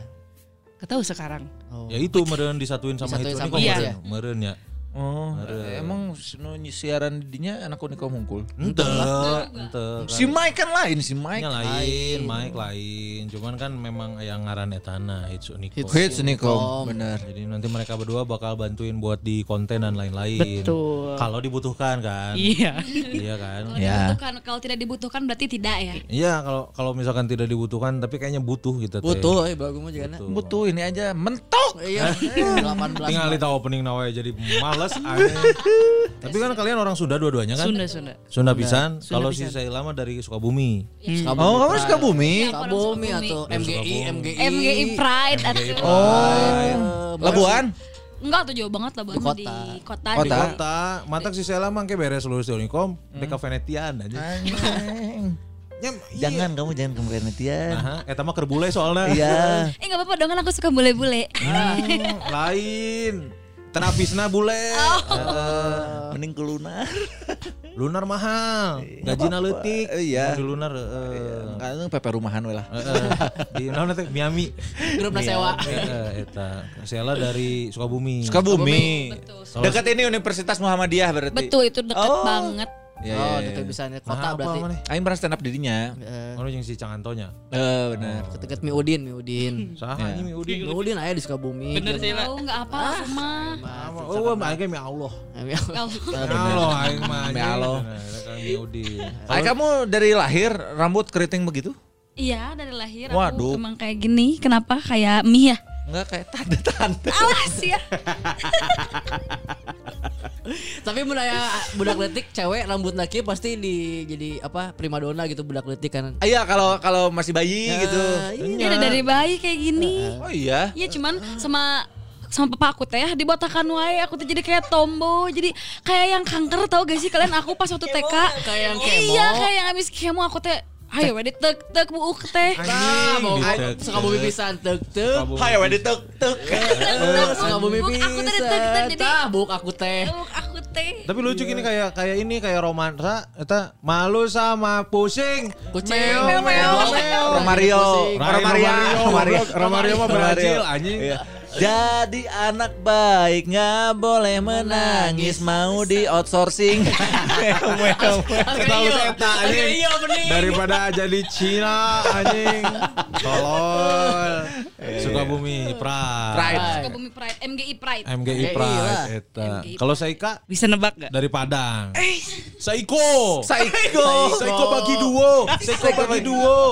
Speaker 7: Gak tahu sekarang.
Speaker 6: Oh.
Speaker 2: Ya itu meren disatuin sama
Speaker 6: Disatuin sama
Speaker 2: nih
Speaker 7: Iya.
Speaker 2: meren, meren ya.
Speaker 5: Oh, emang nu siaran dinya anak Unikom hungkul.
Speaker 2: Ente, ente.
Speaker 5: Si Mike kan lain si Mike.
Speaker 2: Nya lain, Mike lain. Cuman kan memang yang ngaran etana hits Unikom.
Speaker 5: Hits Unikom, bener.
Speaker 2: Jadi nanti mereka berdua bakal bantuin buat di konten dan lain-lain.
Speaker 7: Betul.
Speaker 2: Kalau dibutuhkan kan.
Speaker 7: Iya.
Speaker 2: iya kan.
Speaker 8: kalau
Speaker 5: Ya.
Speaker 8: dibutuhkan kalau tidak dibutuhkan berarti tidak ya
Speaker 2: Iya kalau kalau misalkan tidak dibutuhkan tapi kayaknya butuh gitu.
Speaker 6: Butuh, eh mah juga.
Speaker 2: Butuh.
Speaker 5: Butuh ini aja mentok.
Speaker 6: Iya, 18
Speaker 2: Tinggal di opening nawe jadi males aneh. Tapi kan kalian orang Sunda dua-duanya kan?
Speaker 7: Sunda Sunda.
Speaker 2: Sunda pisan. Kalau si Saila mah dari Sukabumi.
Speaker 5: Oh, kamu suka bumi?
Speaker 6: Sukabumi atau MGI,
Speaker 2: Sukabumi.
Speaker 6: MGI.
Speaker 8: MGI Pride atau
Speaker 5: Oh, Labuan.
Speaker 8: Enggak tuh jauh banget lah Bandung di kota.
Speaker 5: Kota.
Speaker 2: Di kota, mantak si Sela beres lulus di Unicom, deka Venetian aja. Nyam, iya.
Speaker 5: Jangan kamu jangan ke penelitian.
Speaker 2: Nah, eta mah keur bule soalnya.
Speaker 5: Iya.
Speaker 8: Eh nggak apa-apa dong kan aku suka bule-bule.
Speaker 2: Hmm, lain. Terapisna bule.
Speaker 8: Oh.
Speaker 5: Mending ke lunar.
Speaker 2: Lunar mahal, gajina leutik.
Speaker 5: Iya.
Speaker 2: Di lunar heeh.
Speaker 5: Enggak itu PP rumahan we lah.
Speaker 2: Heeh. Di naon teh Miami.
Speaker 6: Grup sewa.
Speaker 2: Heeh, eta. Sela dari Sukabumi.
Speaker 5: Sukabumi.
Speaker 8: Betul.
Speaker 5: Dekat ini Universitas Muhammadiyah berarti.
Speaker 8: Betul itu deket
Speaker 5: Oh.
Speaker 8: banget.
Speaker 5: Iya,
Speaker 6: Oh, itu
Speaker 5: iya.
Speaker 6: bisa kota
Speaker 2: Nah,
Speaker 6: berarti.
Speaker 2: mana?
Speaker 5: Aing pernah stand up dirinya.
Speaker 6: Eh,
Speaker 2: Ono jeung si Cangantonya.
Speaker 5: Eh benar.
Speaker 6: Deket Miudin, Miudin.
Speaker 2: Saha
Speaker 5: Ya.
Speaker 2: anjing mi Udin.
Speaker 6: Miudin aya di Sukabumi.
Speaker 7: Bener sih lah.
Speaker 8: Oh nggak apa aku mah.
Speaker 2: Oh, mah aing mi Allah.
Speaker 8: Ya Allah.
Speaker 2: Ya Allah aing mah.
Speaker 5: Mi Allah.
Speaker 2: Kan mi Udin.
Speaker 5: Ay, kamu dari lahir rambut keriting begitu?
Speaker 8: Iya dari lahir
Speaker 5: Waduh.
Speaker 8: aku emang kayak gini. Kenapa kayak mie ya?
Speaker 5: Enggak kayak tanda-tanda.
Speaker 8: Awas ya.
Speaker 6: Tapi mun aya budak letik cewek rambut laki pasti di jadi apa primadona gitu budak letik kan.
Speaker 5: Iya kalau kalau masih bayi gitu.
Speaker 8: Iya dari- dari bayi kayak gini.
Speaker 5: Oh iya.
Speaker 8: Iya cuman sama sama papa aku teh dibotakan wae aku tuh jadi kayak tombo jadi kayak yang kanker tau gak sih kalian aku pas waktu TK
Speaker 6: Kayak yang
Speaker 8: iya
Speaker 6: kemo.
Speaker 8: kayak yang abis kemo aku teh ayo we tek tek buuk teh
Speaker 6: Nah, mau
Speaker 2: Ditek.
Speaker 6: Sukabumi pisan tek tek.
Speaker 5: Hayo we tek.
Speaker 8: Buk teh tek tek
Speaker 6: pisan.
Speaker 8: jadi
Speaker 6: Tah, buk aku teh.
Speaker 8: buuk aku teh
Speaker 2: Tapi lucu gini kayak kayak ini kayak romansa eta malu sama pusing.
Speaker 6: Kucing.
Speaker 8: Meo, meo, meo.
Speaker 5: Romario. Romario.
Speaker 2: Romario, Romario mah Brazil anjing.
Speaker 5: Jadi anak baik nggak boleh menangis mau di outsourcing.
Speaker 2: Terlalu anjing.
Speaker 6: Iya.
Speaker 2: Daripada jadi Cina anjing. Tolol. Sukabumi Pride.
Speaker 5: Pride.
Speaker 8: Sukabumi Pride MGI Pride
Speaker 2: MGI Pride eta.
Speaker 8: MGI.
Speaker 2: Kalau Saika
Speaker 7: Bisa nebak gak?
Speaker 2: dari Padang. Saiko.
Speaker 5: Psycho.
Speaker 2: Saiko bagi duo. Saiko bagi duo.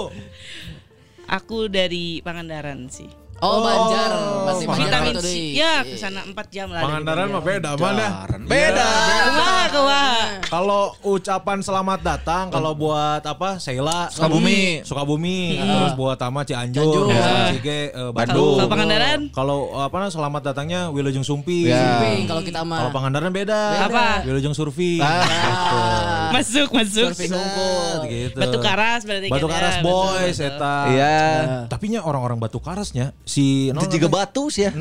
Speaker 7: Aku dari Pangandaran sih.
Speaker 6: Oh, Banjar. Pasti Banjar
Speaker 7: Vitamin C. Ya, ke sana 4 jam lah.
Speaker 2: Pangandaran mah beda mana?
Speaker 5: Beda.
Speaker 7: Wah, ke wah.
Speaker 2: Kalau ucapan selamat datang kalau buat apa? Sheila
Speaker 5: Sukabumi.
Speaker 2: Sukabumi, terus buat Tama Cianjur, Cige eh, Bandung.
Speaker 7: Kalau Pangandaran
Speaker 2: Kalau apa nah, selamat datangnya Wilujeng Sumpi.
Speaker 5: Ya.
Speaker 6: Kalau kita mah.
Speaker 2: Kalau Pangandaran beda.
Speaker 7: Apa?
Speaker 2: Wilujeng Surfi.
Speaker 6: Ah,
Speaker 7: masuk masuk.
Speaker 6: ngumpul.
Speaker 2: gitu.
Speaker 7: Batu Karas berarti
Speaker 2: Batu. Karas Boys eta.
Speaker 5: Iya.
Speaker 2: Tapi nya orang-orang Batu Karasnya si
Speaker 5: Itu
Speaker 2: non-
Speaker 5: juga batu sih ya.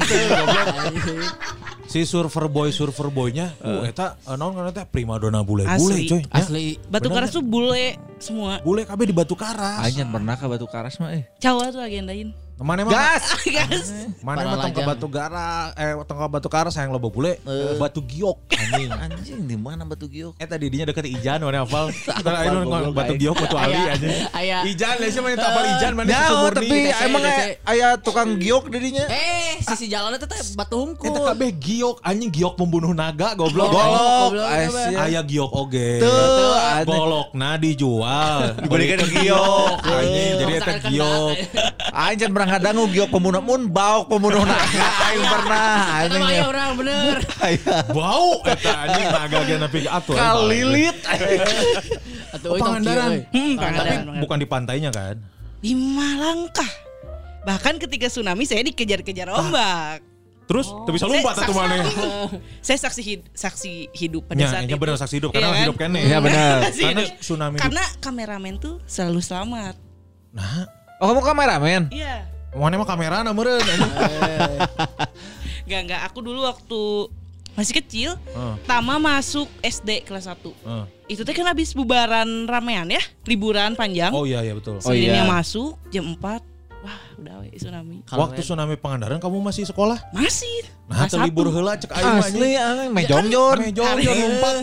Speaker 2: si surfer boy surfer boynya, uh, eta eh, naon kan eta primadona bule-bule
Speaker 7: Asli.
Speaker 2: coy. Ya.
Speaker 6: Asli.
Speaker 7: Batu Karas tuh bule semua.
Speaker 2: Bule kabeh di Batu Karas.
Speaker 5: Nyan pernah ke batu karas mah eh.
Speaker 7: Cawa tuh agendain.
Speaker 2: Mana emang
Speaker 5: Gas.
Speaker 7: Gas.
Speaker 2: Mana emang tongkat batu gara eh tongkat batu karas sayang loba bule batu giok anjing.
Speaker 5: Anjing di mana batu giok?
Speaker 2: Eh tadi dinya deket Ijan mana hafal. Tadi ayo batu giok batu ali anjing.
Speaker 6: aya.
Speaker 2: Ijan lah sih mana tak hafal Ijan mana murni.
Speaker 5: tapi emang aya- tukang giok dirinya.
Speaker 6: Eh, sisi jalan itu teh batu hungkul.
Speaker 2: Eta kabeh giok anjing giok pembunuh naga goblok.
Speaker 5: Golok.
Speaker 6: Goblok,
Speaker 5: Aisyah.
Speaker 2: Aya giok oge.
Speaker 5: Tuh, aneh.
Speaker 2: Golokna dijual.
Speaker 5: Dibalikan giok.
Speaker 2: Anjing jadi eta giok.
Speaker 5: Aing jangan pernah ngadangu giok pembunuh mun bauk pembunuh naga aing pernah.
Speaker 6: Mah
Speaker 5: ya.
Speaker 6: orang bener.
Speaker 2: Bau eta anjing naga ge nepi ka atuh.
Speaker 5: Kalilit.
Speaker 6: Atau
Speaker 2: Oh,
Speaker 6: euy,
Speaker 2: Pangandaran.
Speaker 7: Hmm,
Speaker 2: Tapi bukan di pantainya kan?
Speaker 7: Lima langkah. Bahkan ketika tsunami saya dikejar-kejar ombak.
Speaker 2: Terus tuh bisa lompat
Speaker 7: Saya
Speaker 2: atuh
Speaker 7: saksi-
Speaker 2: mana?
Speaker 7: Saya saksi hid- saksi hidup pada
Speaker 2: Ya,
Speaker 7: saat
Speaker 2: ini
Speaker 7: itu.
Speaker 2: benar saksi hidup karena
Speaker 7: kan?
Speaker 2: hidup kene.
Speaker 5: Iya, benar.
Speaker 2: Karena tsunami di-
Speaker 7: Karena kameramen tuh selalu selamat.
Speaker 2: Nah,
Speaker 5: Oh kamu kameramen?
Speaker 7: Iya.
Speaker 2: Mana emang kamera na meureun anjing.
Speaker 7: Enggak enggak aku dulu waktu masih kecil,
Speaker 2: Heeh.
Speaker 7: Tama masuk SD kelas 1.
Speaker 2: Heeh.
Speaker 7: Itu teh kan habis bubaran ramean ya, liburan panjang.
Speaker 2: Oh iya iya betul.
Speaker 5: Oh,
Speaker 7: Seninnya
Speaker 5: iya.
Speaker 7: masuk jam 4. Wah, udah we tsunami.
Speaker 2: Waktu tsunami Pangandaran kamu masih sekolah?
Speaker 7: Masih.
Speaker 2: Nah, teu libur heula cek aing mah
Speaker 5: Asli
Speaker 2: anjing
Speaker 5: meh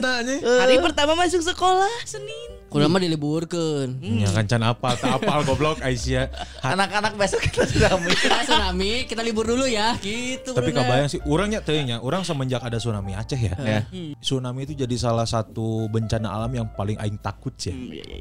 Speaker 2: anjing.
Speaker 7: Hari pertama masuk sekolah Senin.
Speaker 6: Kudu mah diliburkeun.
Speaker 2: Ya kan can apal, tak apal goblok Aisyah.
Speaker 5: Anak-anak besok kita sudah
Speaker 6: Kita tsunami, kita libur dulu ya. Gitu.
Speaker 2: Tapi
Speaker 6: bener.
Speaker 2: kabayang sih, orangnya tehnya, orang semenjak ada tsunami Aceh ya.
Speaker 5: Ya.
Speaker 2: Tsunami itu jadi salah satu bencana alam yang paling aing takut sih.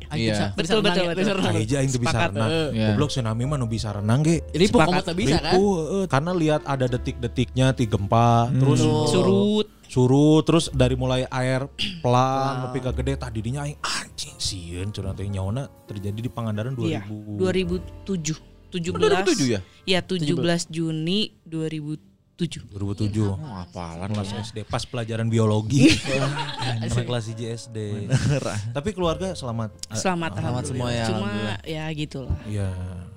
Speaker 6: Aing
Speaker 5: Iya.
Speaker 6: bisa- bisa
Speaker 7: Betul,
Speaker 6: renang
Speaker 7: betul,
Speaker 6: ya,
Speaker 7: betul.
Speaker 2: Nah, aja aing tuh bisa renang.
Speaker 5: Iya.
Speaker 2: Goblok tsunami mah nu bisa renang ge.
Speaker 6: Kamu tak bisa kan?
Speaker 2: Heeh. karena lihat ada detik-detiknya ti gempa, terus
Speaker 7: Surut.
Speaker 2: Surut, terus dari mulai air pelan nepi ka gede tah didinya aing anjing sieun cenah teh nyaona terjadi di Pangandaran 2000.
Speaker 7: Iya, 2007. 17.
Speaker 5: 2007 ya?
Speaker 7: Iya, 17 Juni 2007. 2007.
Speaker 2: 2007.
Speaker 5: Oh, apalan
Speaker 2: Kelas
Speaker 5: lah.
Speaker 2: SD pas pelajaran biologi. Anak kelas IJ SD. Tapi keluarga selamat.
Speaker 7: Selamat,
Speaker 5: Selamat semua ya,
Speaker 7: Cuma ya gitulah.
Speaker 2: Iya.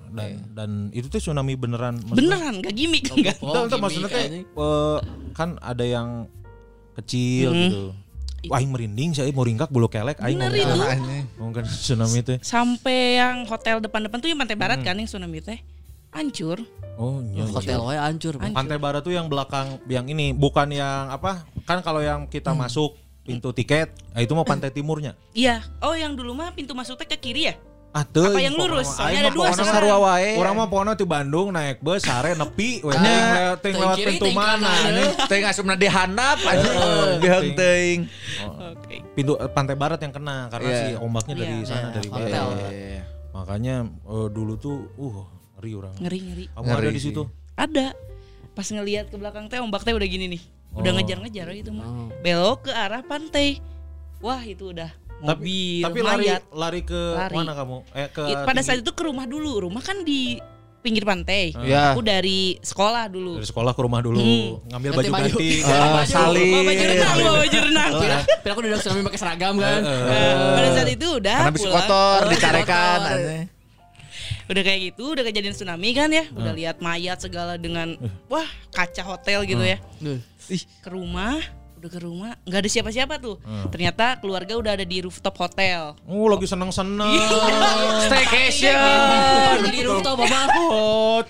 Speaker 2: Dan dan itu tuh tsunami beneran. maksudnya-
Speaker 7: Beneran gak gimmick enggak.
Speaker 6: Oh,
Speaker 2: Enggak,
Speaker 6: gimmick
Speaker 2: maksudnya teh eh, kan ada yang kecil
Speaker 7: Hmm.
Speaker 2: gitu. Wah, aing merinding saya mau ringkak bulu kelek aing
Speaker 7: Bener itu.
Speaker 2: kan tsunami teh.
Speaker 7: Sampai yang hotel depan-depan tuh yang Pantai Barat
Speaker 2: Hmm.
Speaker 7: kan yang tsunami teh. Hancur.
Speaker 2: Oh, iya. iya.
Speaker 6: Hotel we hancur. Bang.
Speaker 2: Pantai Barat tuh yang belakang yang ini bukan yang apa? Kan kalau yang kita
Speaker 7: Hmm.
Speaker 2: masuk pintu tiket, ah, itu mau pantai timurnya.
Speaker 7: Iya. Oh yang dulu mah pintu masuk teh ke kiri ya?
Speaker 2: Teu,
Speaker 7: Apa yang lurus? Soalnya ada
Speaker 2: mah
Speaker 7: dua sekarang.
Speaker 5: sarua wae.
Speaker 2: Orang mah pokoknya di Bandung naik bus sare nepi we ting lewat pintu mana anjing.
Speaker 5: Teuing asupna dihandap aja. Diheung teuing.
Speaker 7: Oke.
Speaker 2: Pintu eh, pantai barat yang kena karena
Speaker 5: Iya.
Speaker 2: si ombaknya dari
Speaker 7: Iya.
Speaker 2: sana
Speaker 6: Iya,
Speaker 2: dari
Speaker 6: hotel.
Speaker 2: barat. Makanya eh, dulu tuh uh ngeri orang.
Speaker 7: Ngeri-ngeri.
Speaker 2: Kamu
Speaker 5: Ngeri
Speaker 2: ada di situ?
Speaker 7: Ada. Pas ngelihat ke belakang teh ombak teh udah gini nih. Udah
Speaker 2: Oh.
Speaker 7: ngejar-ngejar itu mah.
Speaker 6: Oh.
Speaker 7: Belok ke arah pantai. Wah, itu udah mobil,
Speaker 2: tapi lari
Speaker 7: mayat.
Speaker 2: lari ke
Speaker 7: Lari.
Speaker 2: mana kamu? Eh ke
Speaker 7: I- Pada
Speaker 2: tinggi-
Speaker 7: saat itu ke rumah dulu. Rumah kan di pinggir pantai.
Speaker 5: Iya.
Speaker 7: Aku dari sekolah dulu.
Speaker 2: dari sekolah ke rumah dulu
Speaker 7: Hmm.
Speaker 2: ngambil
Speaker 6: Ganti
Speaker 2: baju
Speaker 6: baju.
Speaker 2: ganti.
Speaker 5: Ah, salin.
Speaker 7: Bawa baju renang, bawa baju renang.
Speaker 6: Tapi aku udah tsunami pakai seragam kan.
Speaker 7: Nah, pada saat itu udah
Speaker 5: Karena
Speaker 7: pulang.
Speaker 5: kotor, dicarekan.
Speaker 7: Udah kayak gitu, udah kejadian tsunami kan ya. Udah lihat mayat segala dengan wah kaca hotel gitu ya.
Speaker 6: Duh.
Speaker 7: Ke rumah, udah ke rumah, nggak ada siapa-siapa tuh. Ternyata keluarga udah ada di rooftop hotel.
Speaker 2: Oh, lagi seneng-seneng.
Speaker 5: Staycation.
Speaker 6: Di rooftop apa?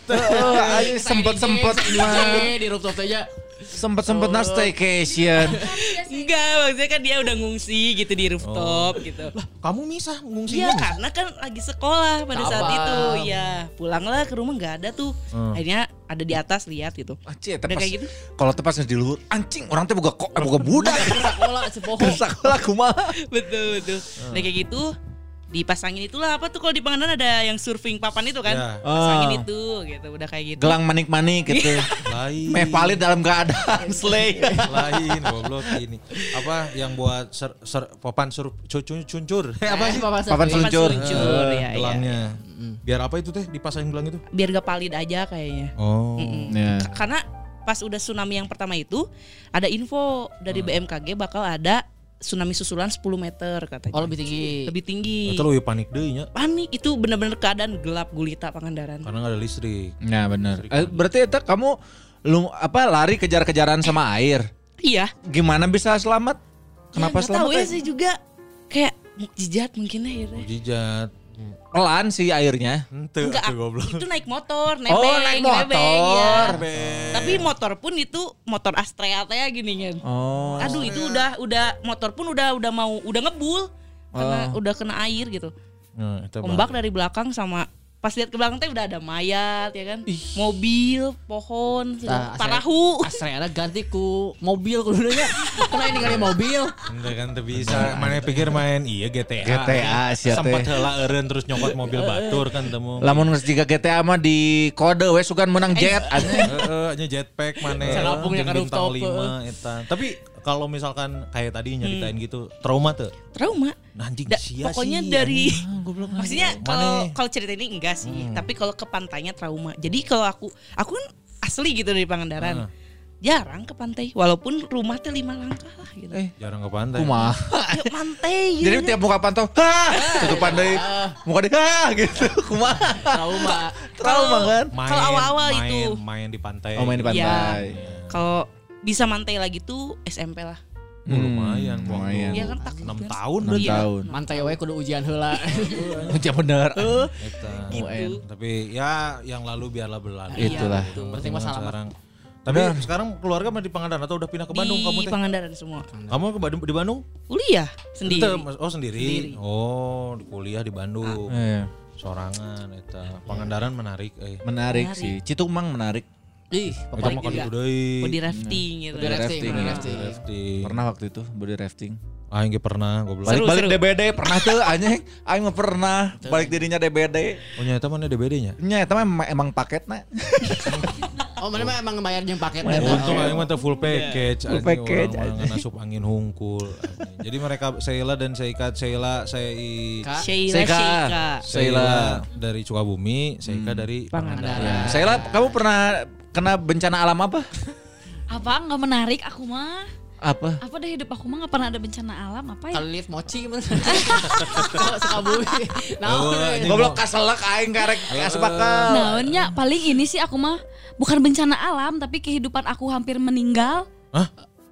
Speaker 5: Heeh, sempet-sempet mah.
Speaker 6: di rooftop aja.
Speaker 5: Sempet-sempet na staycation.
Speaker 7: Enggak, maksudnya kan dia udah ngungsi gitu di rooftop gitu.
Speaker 2: Kamu misah ngungsi
Speaker 7: Iya karena kan lagi sekolah pada saat
Speaker 6: Sabar.
Speaker 7: itu ya pulanglah ke rumah nggak ada tuh akhirnya ada di atas lihat gitu
Speaker 5: Anjing,
Speaker 7: Udah kayak gitu?
Speaker 5: Kalau tepas di luhur, anjing orang teh boga kok, boga budak.
Speaker 6: Sekolah sepoho.
Speaker 5: Sekolah kumaha.
Speaker 7: betul betul udah kayak gitu dipasangin itulah apa tuh kalau di Pangandaran ada yang surfing papan itu kan
Speaker 2: Ya.
Speaker 7: pasangin
Speaker 5: Ah.
Speaker 7: itu gitu udah kayak gitu
Speaker 5: Gelang manik-manik gitu.
Speaker 2: Lain.
Speaker 5: Meh valid dalam keadaan slay.
Speaker 2: lain goblok ini apa yang buat ser, ser, papan sur cucun cuncur Eh, apa sih
Speaker 6: Papan
Speaker 5: Papan seluncur.
Speaker 7: seluncur
Speaker 2: Eh,
Speaker 7: ya, ya.
Speaker 2: gelangnya biar apa itu teh dipasangin gelang itu
Speaker 7: biar gak palid aja kayaknya
Speaker 2: oh
Speaker 7: Mm-mm.
Speaker 5: Ya.
Speaker 7: K- karena pas udah tsunami yang pertama itu ada info dari BMKG bakal ada tsunami susulan 10 meter katanya
Speaker 6: Oh lebih tinggi.
Speaker 7: lebih tinggi
Speaker 2: itu lebih panik deh nya
Speaker 7: panik itu bener-bener keadaan gelap gulita Pangandaran
Speaker 2: karena nggak ada listrik
Speaker 5: Nah, benar. Eh, berarti itu kamu lu apa lari kejar-kejaran sama air.
Speaker 7: iya
Speaker 5: Gimana bisa selamat?
Speaker 7: ya,
Speaker 5: Kenapa
Speaker 7: tahu
Speaker 5: selamat?
Speaker 7: ya
Speaker 5: eh?
Speaker 7: sih juga kayak mukjizat mungkin ya gitu.
Speaker 5: Pelan sih airnya.
Speaker 2: ente
Speaker 7: Enggak, itu naik motor, nebeng,
Speaker 5: Oh, naik
Speaker 7: nebeng,
Speaker 5: motor.
Speaker 7: ya. Tapi motor pun itu motor Astrea teh gini kan.
Speaker 5: Oh.
Speaker 7: Aduh itu udah udah motor pun udah udah mau udah ngebul karena
Speaker 5: Oh.
Speaker 7: udah kena air gitu.
Speaker 2: nah, itu
Speaker 7: Ombak dari belakang sama pas lihat ke belakang teh udah ada mayat ya kan. Mobil, pohon,
Speaker 6: Nah,
Speaker 7: parahu.
Speaker 6: Asrena ganti ku mobil ku dulunya. Kena ini kali mobil.
Speaker 2: Ente kan teu bisa mana pikir main iya GTA
Speaker 5: GTA sia teh.
Speaker 2: sempat heula eureun terus nyokot mobil batur kan temu
Speaker 5: Lamun geus jiga GTA mah di kode we sugan menang jet anjing.
Speaker 2: Heeh, nya jetpack mana
Speaker 6: ngapungnya ke rooftop.
Speaker 2: Tapi kalau misalkan kayak tadi nyeritain gitu, trauma tuh.
Speaker 7: Trauma.
Speaker 2: Nah, anjing
Speaker 7: Da-
Speaker 2: sia
Speaker 7: pokoknya
Speaker 2: sih,
Speaker 7: dari
Speaker 2: anjing.
Speaker 7: maksudnya kalau kalau cerita ini enggak sih, tapi kalau ke pantainya trauma. Jadi kalau aku aku kan asli gitu dari Pangandaran. Jarang ke pantai walaupun rumah teh lima langkah lah gitu.
Speaker 5: Eh,
Speaker 2: jarang ke pantai.
Speaker 5: kumaha?
Speaker 7: Yuk pantai gitu.
Speaker 5: Jadi tiap muka pantau, hah, tutupan deui. Muka dia, hah, gitu. Kumaha?
Speaker 6: Trauma.
Speaker 5: Trauma kan?
Speaker 7: Kalau awal-awal itu.
Speaker 2: main di pantai.
Speaker 5: Oh, main di pantai.
Speaker 7: Iya. Kalau bisa mantai lagi tuh SMP lah.
Speaker 2: Oh, lumayan,
Speaker 5: Hmm, lumayan.
Speaker 7: Iya kan takut
Speaker 2: 6
Speaker 7: kan.
Speaker 2: tahun
Speaker 5: Enam
Speaker 7: Iya.
Speaker 5: tahun.
Speaker 6: Mantai we kudu ujian heula.
Speaker 5: Ya bener.
Speaker 2: Eta.
Speaker 7: Gitu.
Speaker 2: Tapi ya yang lalu biarlah berlalu.
Speaker 5: Itulah.
Speaker 6: Itu
Speaker 2: Yang
Speaker 6: penting masalah.
Speaker 2: sekarang. Tapi sekarang keluarga mah di Pangandaran atau udah pindah ke Bandung
Speaker 7: di
Speaker 2: kamu teh?
Speaker 7: Pangandaran semua.
Speaker 2: Kamu ke Bandung di Bandung?
Speaker 7: Kuliah sendiri.
Speaker 2: Oh sendiri. Oh, di kuliah di Bandung.
Speaker 5: Iya.
Speaker 2: Sorangan eta. Pangandaran menarik eh.
Speaker 5: Menarik,
Speaker 7: Menarik.
Speaker 5: sih. Citumang menarik.
Speaker 6: Ih,
Speaker 2: mah kali
Speaker 6: juga.
Speaker 2: deui.
Speaker 7: Body rafting gitu.
Speaker 6: Body rafting, body
Speaker 5: Body
Speaker 6: rafting.
Speaker 2: Rafting.
Speaker 5: Pernah waktu itu body rafting.
Speaker 2: Aing ge pernah goblok.
Speaker 5: Balik-balik. DBD pernah tuh anjing. Aing mah pernah balik dirinya DBD.
Speaker 2: Oh nyata mana DBD-nya?
Speaker 5: Nya eta mah emang- emang paketna.
Speaker 6: Oh, mana mah emang ngebayar jeung paket
Speaker 5: Bayar
Speaker 6: eta.
Speaker 2: Untung aing mah teh full package.
Speaker 5: Full
Speaker 2: anjing,
Speaker 5: package, anjing.
Speaker 2: ngasuk angin hungkul. anjing. Jadi mereka Sheila dan Seika Sheila saya
Speaker 7: Sheila.
Speaker 2: Sheila dari Sukabumi, Seika dari
Speaker 7: Pangandaran.
Speaker 5: Saya kamu pernah kena bencana alam apa?
Speaker 8: Apa nggak menarik aku mah?
Speaker 5: Apa?
Speaker 8: Apa deh hidup aku mah nggak pernah ada bencana alam apa ya?
Speaker 6: Kali lift mochi gimana? Suka bumi. Nah,
Speaker 5: Goblok kaselak aing karek asbakal.
Speaker 8: Naonnya paling ini sih aku mah bukan bencana alam tapi kehidupan aku hampir meninggal.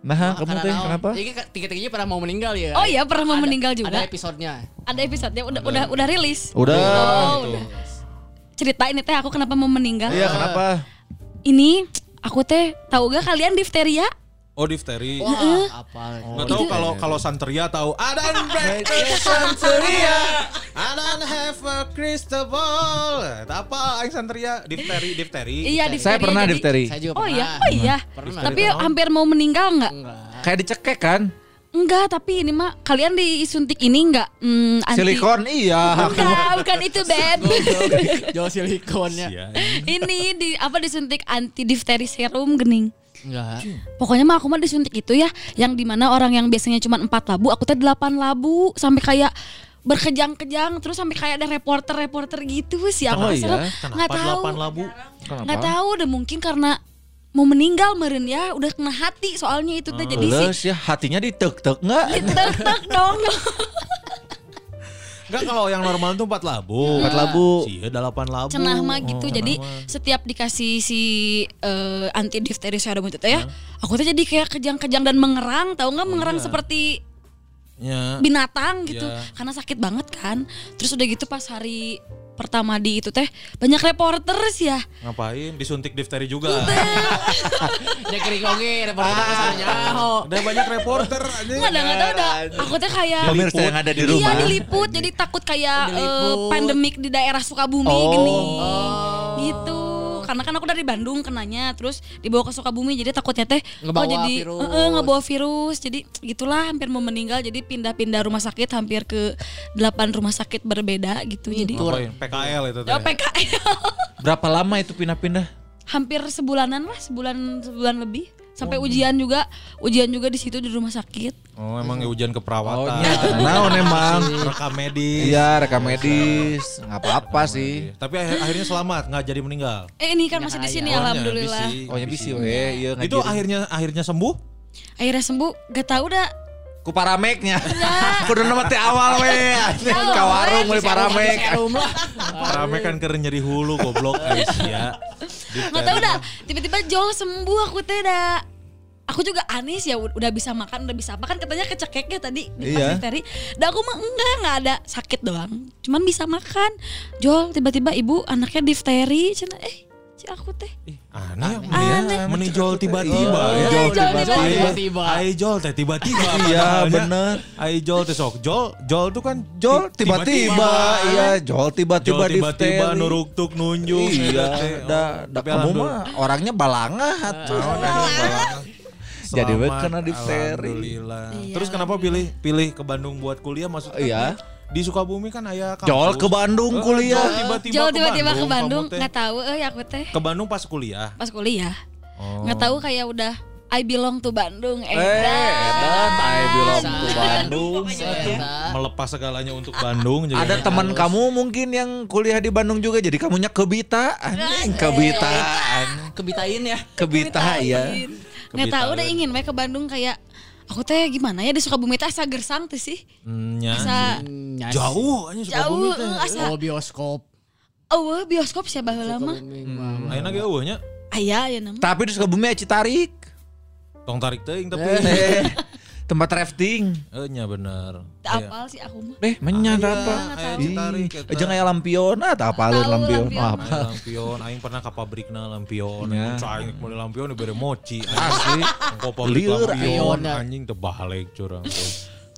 Speaker 5: Nah, kamu teh kenapa?
Speaker 6: Ini tiga-tiganya pernah mau meninggal ya.
Speaker 8: Oh iya pernah mau
Speaker 6: Ada-
Speaker 8: meninggal juga.
Speaker 6: Ada episodenya.
Speaker 8: Ada episodenya udah udah udah rilis.
Speaker 5: Udah.
Speaker 8: Oh, udah. Cerita ini teh aku kenapa mau meninggal?
Speaker 5: Iya, kenapa?
Speaker 8: Ini aku teh tahu gak kalian difteria?
Speaker 2: Oh difteri.
Speaker 6: Wah, apa?
Speaker 2: Nggak tahu kalau kalau Santeria tahu. I don't break Santeria. I don't have a crystal ball. Apa? Aing Santeria difteri difteri.
Speaker 8: Iya difteri.
Speaker 5: Saya pernah difteri.
Speaker 6: Saya juga
Speaker 8: Oh
Speaker 6: pernah.
Speaker 8: iya, oh iya.
Speaker 6: Pernah.
Speaker 8: Tapi hampir mau meninggal nggak?
Speaker 6: Enggak.
Speaker 5: Kayak dicekek kan?
Speaker 8: Enggak, tapi ini mah kalian disuntik ini enggak mm, anti
Speaker 5: Silikon iya.
Speaker 8: Enggak, bukan itu, Beb.
Speaker 6: Jual silikonnya.
Speaker 8: Ini di apa disuntik anti difteri serum gening.
Speaker 6: Enggak.
Speaker 8: Pokoknya mah aku mah disuntik itu ya, yang di mana orang yang biasanya cuma empat labu, aku teh delapan labu sampai kayak berkejang-kejang terus sampai kayak ada reporter-reporter gitu sih aku
Speaker 5: Oh
Speaker 8: serem.
Speaker 5: iya?
Speaker 8: nggak
Speaker 2: Kenapa
Speaker 8: tahu nggak tahu deh mungkin karena mau meninggal meren ya udah kena hati soalnya itu teh jadi sih
Speaker 5: ya hatinya ditek-tek enggak?
Speaker 8: ditek-tek dong
Speaker 2: Enggak kalau yang normal itu empat labu.
Speaker 5: Empat labu.
Speaker 2: Sih, delapan labu.
Speaker 8: cenah mah gitu
Speaker 2: Oh,
Speaker 8: jadi
Speaker 2: mah.
Speaker 8: setiap dikasih si eh, anti difteri serum itu teh ya aku tuh jadi kayak kejang-kejang dan mengerang tahu nggak mengerang seperti
Speaker 2: Ya.
Speaker 8: binatang gitu
Speaker 2: Iya.
Speaker 8: karena sakit banget kan terus udah gitu pas hari pertama di itu teh banyak reporters ya
Speaker 2: Ngapain? Disuntik difteri juga.
Speaker 6: Dia kering oge, reporter kesannya. Oh.
Speaker 2: Udah banyak reporter aja.
Speaker 8: nggak ada nggak tahu dah aku teh kayak
Speaker 5: Pemirsa yang ada di
Speaker 8: Iya
Speaker 5: rumah.
Speaker 8: diliput jadi takut kayak
Speaker 6: Diliput.
Speaker 8: pandemik di daerah Sukabumi
Speaker 5: Oh.
Speaker 8: gini gitu karena kan aku dari Bandung kenanya terus dibawa ke Sukabumi jadi takutnya teh
Speaker 6: Ngebawa
Speaker 8: oh jadi
Speaker 6: virus.
Speaker 8: eh, eh, ngebawa virus jadi gitulah hampir mau meninggal jadi pindah-pindah rumah sakit hampir ke delapan rumah sakit berbeda gitu jadi
Speaker 2: Ngapain? PKL itu teh.
Speaker 8: ya PKL
Speaker 5: Berapa lama itu pindah-pindah?
Speaker 8: hampir sebulanan lah sebulan sebulan lebih sampai ujian juga ujian juga di situ di rumah sakit
Speaker 2: Oh, emang ya ujian
Speaker 5: Oh,
Speaker 2: keperawatan.
Speaker 5: iya. Naon emang?
Speaker 2: Rekam medis.
Speaker 5: Iya, rekam medis. Nggak apa-apa sih.
Speaker 2: Tapi akhir- akhirnya selamat, nggak jadi meninggal.
Speaker 8: eh ini kan masih di sini
Speaker 2: Oh,
Speaker 8: alhamdulillah
Speaker 2: bisi.
Speaker 5: Oh, ya bisi we, iya
Speaker 2: Itu akhirnya akhirnya sembuh?
Speaker 8: akhirnya sembuh gak tahu dah
Speaker 5: ku parameknya. Kudu nama teh awal we. Ka warung beli paramek.
Speaker 2: Rame kan keren nyeri hulu goblok Aisyah.
Speaker 8: nggak tahu dah tiba-tiba jol sembuh aku teh dah aku juga aneh sih ya ud- udah bisa makan udah bisa apa kan katanya kecekeknya tadi di
Speaker 5: Iya.
Speaker 8: difteri dah aku mah enggak nggak ada sakit doang cuman bisa makan jol tiba-tiba ibu anaknya difteri cina eh si aku teh
Speaker 2: Aneh ya.
Speaker 8: Aneh.
Speaker 2: Menijol tiba-tiba
Speaker 8: Iya,
Speaker 2: ya.
Speaker 8: jol tiba-tiba.
Speaker 6: Tiba-tiba.
Speaker 2: Ai jol teh tiba-tiba.
Speaker 5: Iya,
Speaker 2: padahalnya.
Speaker 5: bener.
Speaker 2: Ai jol teh sok. Jol, jol tuh kan
Speaker 5: Jol
Speaker 2: ti-
Speaker 5: tiba-tiba, iya, jol tiba-tiba
Speaker 2: Jol tiba-tiba nuruk tuk nunjuk.
Speaker 5: Iya,
Speaker 2: teh.
Speaker 5: dah,
Speaker 2: Oh,
Speaker 5: kamu mah orangnya balangah Jadi
Speaker 2: Selamat,
Speaker 5: kena difteri.
Speaker 2: Alhamdulillah.
Speaker 8: Iya.
Speaker 2: Terus kenapa pilih pilih ke Bandung buat kuliah maksudnya?
Speaker 5: Iya.
Speaker 2: Di Sukabumi kan ayah kampus.
Speaker 5: Jol ke Bandung
Speaker 2: Eh,
Speaker 5: kuliah.
Speaker 2: Jol tiba-tiba
Speaker 8: jol
Speaker 2: ke
Speaker 8: tiba-tiba ke Bandung nggak tahu eh aku teh
Speaker 2: Ke Bandung pas kuliah.
Speaker 8: pas kuliah
Speaker 2: Oh.
Speaker 8: nggak tahu kayak udah I belong to Bandung eh,
Speaker 5: Eh, edan, I belong to. Bandung.
Speaker 6: Eta.
Speaker 2: Melepas segalanya untuk Bandung. jadi-
Speaker 5: Ada teman kamu mungkin yang kuliah di Bandung juga jadi kamunya kebita anjing kebita
Speaker 6: Kebitain ya.
Speaker 5: kebita ya
Speaker 8: nggak tahu udah ingin we ke Bandung kayak aku teh gimana ya di Sukabumi teh asa gersang tuh sih
Speaker 2: Hmm, nya.
Speaker 8: asa
Speaker 6: Nyas.
Speaker 2: Jauh aja Sukabumi
Speaker 8: jauh
Speaker 2: teh.
Speaker 8: eh, asa
Speaker 6: Oh bioskop.
Speaker 8: oh bioskop siapa lama
Speaker 2: Ayeuna ge eueuhnya.
Speaker 8: ayah ya nama
Speaker 5: tapi di Sukabumi aci tarik
Speaker 2: Tong tarik teuing tapi.
Speaker 5: eh, tempat rafting
Speaker 2: Eh nya bener.
Speaker 8: Tak apal sih aku mah
Speaker 5: eh menyan
Speaker 2: Aya,
Speaker 5: apa. Aja aya lampion ah tak apalin
Speaker 8: Tahu
Speaker 5: lampion apa
Speaker 2: lampion, aing pernah ke pabrikna lampion.
Speaker 5: Ya.
Speaker 2: Ya. Aing mulai lampion dibere mochi.
Speaker 5: Asli.
Speaker 2: Engko pabrik lampion anjing teu balik curang.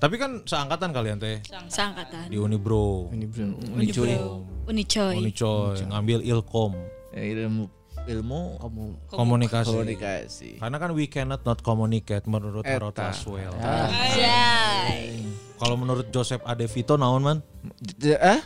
Speaker 2: Tapi kan seangkatan kalian teh
Speaker 8: seangkatan
Speaker 2: di Unibro.
Speaker 5: Unicuy.
Speaker 8: Unicoy
Speaker 2: Unicoy ngambil Ilkom
Speaker 5: Ya, ilmu ilmu
Speaker 2: komunikasi.
Speaker 5: komunikasi
Speaker 2: Karena kan we cannot not communicate menurut
Speaker 5: Eta.
Speaker 2: Harold Laswell. Kalau menurut Joseph Adevito naon man?
Speaker 5: J- eh?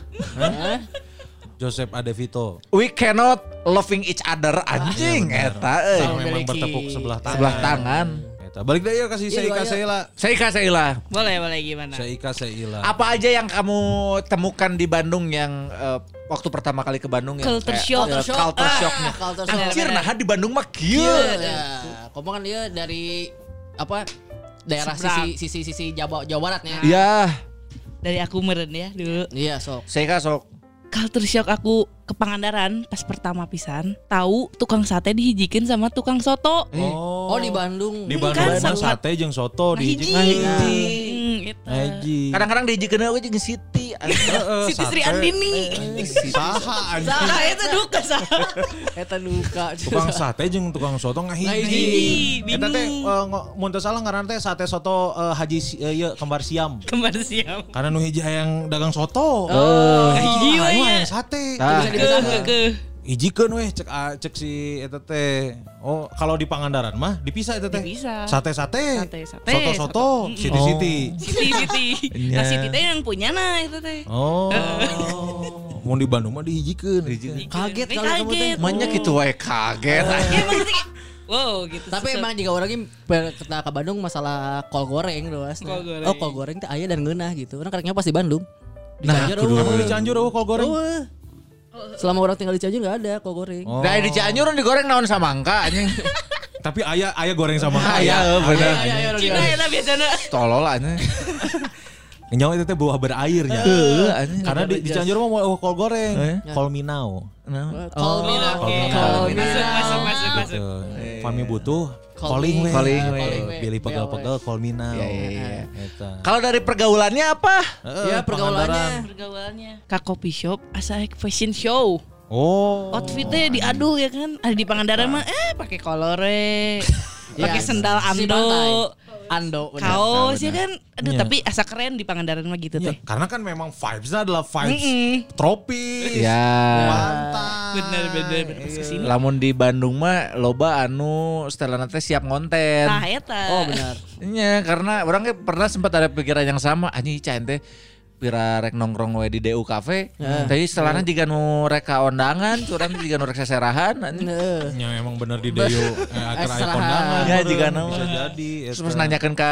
Speaker 2: Joseph Adevito.
Speaker 5: we cannot loving each other anjing eta euy.
Speaker 2: Yang memang
Speaker 6: memiliki
Speaker 2: bertepuk sebelah tangan.
Speaker 5: sebelah tangan
Speaker 2: Eta. Balik deh ya kasih Seika. Seila.
Speaker 5: Seika Seila.
Speaker 7: Boleh, boleh gimana?
Speaker 2: Seika Seila.
Speaker 5: Apa aja yang kamu temukan di Bandung yang eh, waktu pertama kali ke Bandung yang
Speaker 7: Culture
Speaker 5: kayak,
Speaker 7: shock.
Speaker 5: eh, culture shocknya.
Speaker 6: Culture shock.
Speaker 5: Anjir, nah di Bandung mah kieu.
Speaker 6: Iya, kamu kan dia dari apa daerah
Speaker 7: Seberang.
Speaker 6: sisi sisi sisi Jawa Jawa Baratnya.
Speaker 5: Iya,
Speaker 7: Dari aku meren ya dulu.
Speaker 6: Iya, sok.
Speaker 5: Seika sok.
Speaker 7: Culture shock aku ke Pangandaran pas pertama pisan tahu tukang sate dihijikeun sama tukang soto.
Speaker 2: Oh.
Speaker 6: Oh, di Bandung.
Speaker 2: Di Bandung
Speaker 7: kan
Speaker 2: sate jeung soto
Speaker 7: Nah,
Speaker 2: di
Speaker 7: hiji.
Speaker 2: hiji. Haji.
Speaker 5: Kadang-kadang dijikeun we jeung Siti.
Speaker 7: Siti Sri. Andini.
Speaker 2: Saha anjing.
Speaker 7: Salah itu duka salah.
Speaker 6: Eta luka.
Speaker 2: Tukang sate jeung tukang soto ngahiji. Eta teh
Speaker 7: Bingung.
Speaker 2: eh, mun teu salah ngaran teh sate soto eh, Haji eh, ieu kembar siam.
Speaker 7: Kembar siam.
Speaker 2: Karena nu hiji hayang dagang soto.
Speaker 7: Oh,
Speaker 2: Hiji
Speaker 7: hiji we
Speaker 2: hayang
Speaker 7: ya.
Speaker 2: hayang sate.
Speaker 5: Nah.
Speaker 7: Ke ke.
Speaker 2: Hijikeun weh cek ah, cek si eta teh. Oh, kalau di Pangandaran mah dipisah eta teh.
Speaker 7: Dipisah.
Speaker 2: Sate-sate.
Speaker 7: Sate-sate,
Speaker 2: Soto-soto,
Speaker 7: soto. Mm-mm.
Speaker 2: siti-siti.
Speaker 7: Siti Siti.
Speaker 5: Iya.
Speaker 7: Nah Siti teh yang punya nah itu teh.
Speaker 2: Oh. Mau di Bandung mah dihijikeun.
Speaker 6: Kaget
Speaker 7: Ini
Speaker 6: kalau kamu teh.
Speaker 7: kaget.
Speaker 5: Manya gitu wae kaget.
Speaker 7: Ya gitu kayak, Wow gitu.
Speaker 6: Tapi emang jika orangnya pe- kita ke Bandung masalah kol goreng doang.
Speaker 7: Kol goreng.
Speaker 6: Oh, kol goreng teh aya dan ngeunah gitu. Orang kareknya pas di Bandung. Di
Speaker 5: Nah,
Speaker 6: Cianjur,
Speaker 5: kudu.
Speaker 2: Emang di Cianjur oh kol goreng.
Speaker 6: Eueuh. Selama orang tinggal di Cianjur enggak ada kol goreng.
Speaker 2: Oh.
Speaker 5: Nah di Cianjur digoreng naon samangka anjing.
Speaker 2: Tapi ayah ayah goreng sama
Speaker 5: Aya bener.
Speaker 6: Ayo, ayo, ayo,
Speaker 7: Cina ya biasanya.
Speaker 5: Tolol anjing.
Speaker 2: Nyawa itu teh buah berairnya.
Speaker 5: Heeh anjing.
Speaker 2: Karena di, di Cianjur mah mau kol goreng,
Speaker 5: Eh?
Speaker 2: kol minau.
Speaker 5: Nah.
Speaker 6: Me now.
Speaker 7: Oke.
Speaker 6: Call me
Speaker 7: Masuk
Speaker 6: now.
Speaker 7: masuk masuk.
Speaker 2: Gitu. Fami butuh calling
Speaker 6: me.
Speaker 5: Calling we.
Speaker 2: Pilih pegel-pegel call me now.
Speaker 5: Iya, iya, iya.
Speaker 2: Eta.
Speaker 5: Kalau dari pergaulannya apa?
Speaker 6: Ya, pergaulannya.
Speaker 7: Pergaulannya. Kak coffee shop asa fashion show.
Speaker 2: Oh.
Speaker 7: Outfitnya diadu ya kan. Ada di Pangandaran mah eh pakai kolore. pakai
Speaker 6: Ya,
Speaker 7: sendal
Speaker 6: si
Speaker 7: ando.
Speaker 6: pantai. Ando. bener.
Speaker 7: Kaos ya kan. Aduh
Speaker 2: Iya.
Speaker 7: tapi asa keren di Pangandaran mah gitu
Speaker 2: Iya,
Speaker 7: teh.
Speaker 2: karena kan memang vibes-nya adalah vibes
Speaker 7: Mm-mm.
Speaker 2: tropis.
Speaker 5: Ya.
Speaker 2: Pantai.
Speaker 7: Bener bener bener pas ke sini.
Speaker 5: Lamun di Bandung mah loba anu setelan teh siap konten.
Speaker 7: Nah eta.
Speaker 6: Oh, benar.
Speaker 5: Iya, karena orang ge pernah sempat ada pikiran yang sama. Anjing cain teh pira rek nongkrong we di DU Cafe. Tapi setelahnya jika nu rek ka ondangan, curang jika nu rek seserahan.
Speaker 2: Ya emang bener di Deyo eh,
Speaker 6: Serahan.
Speaker 2: kondangan.
Speaker 5: Ya, jika nama.
Speaker 2: bisa jadi.
Speaker 5: Terus
Speaker 2: eta.
Speaker 5: pas nanyakan ke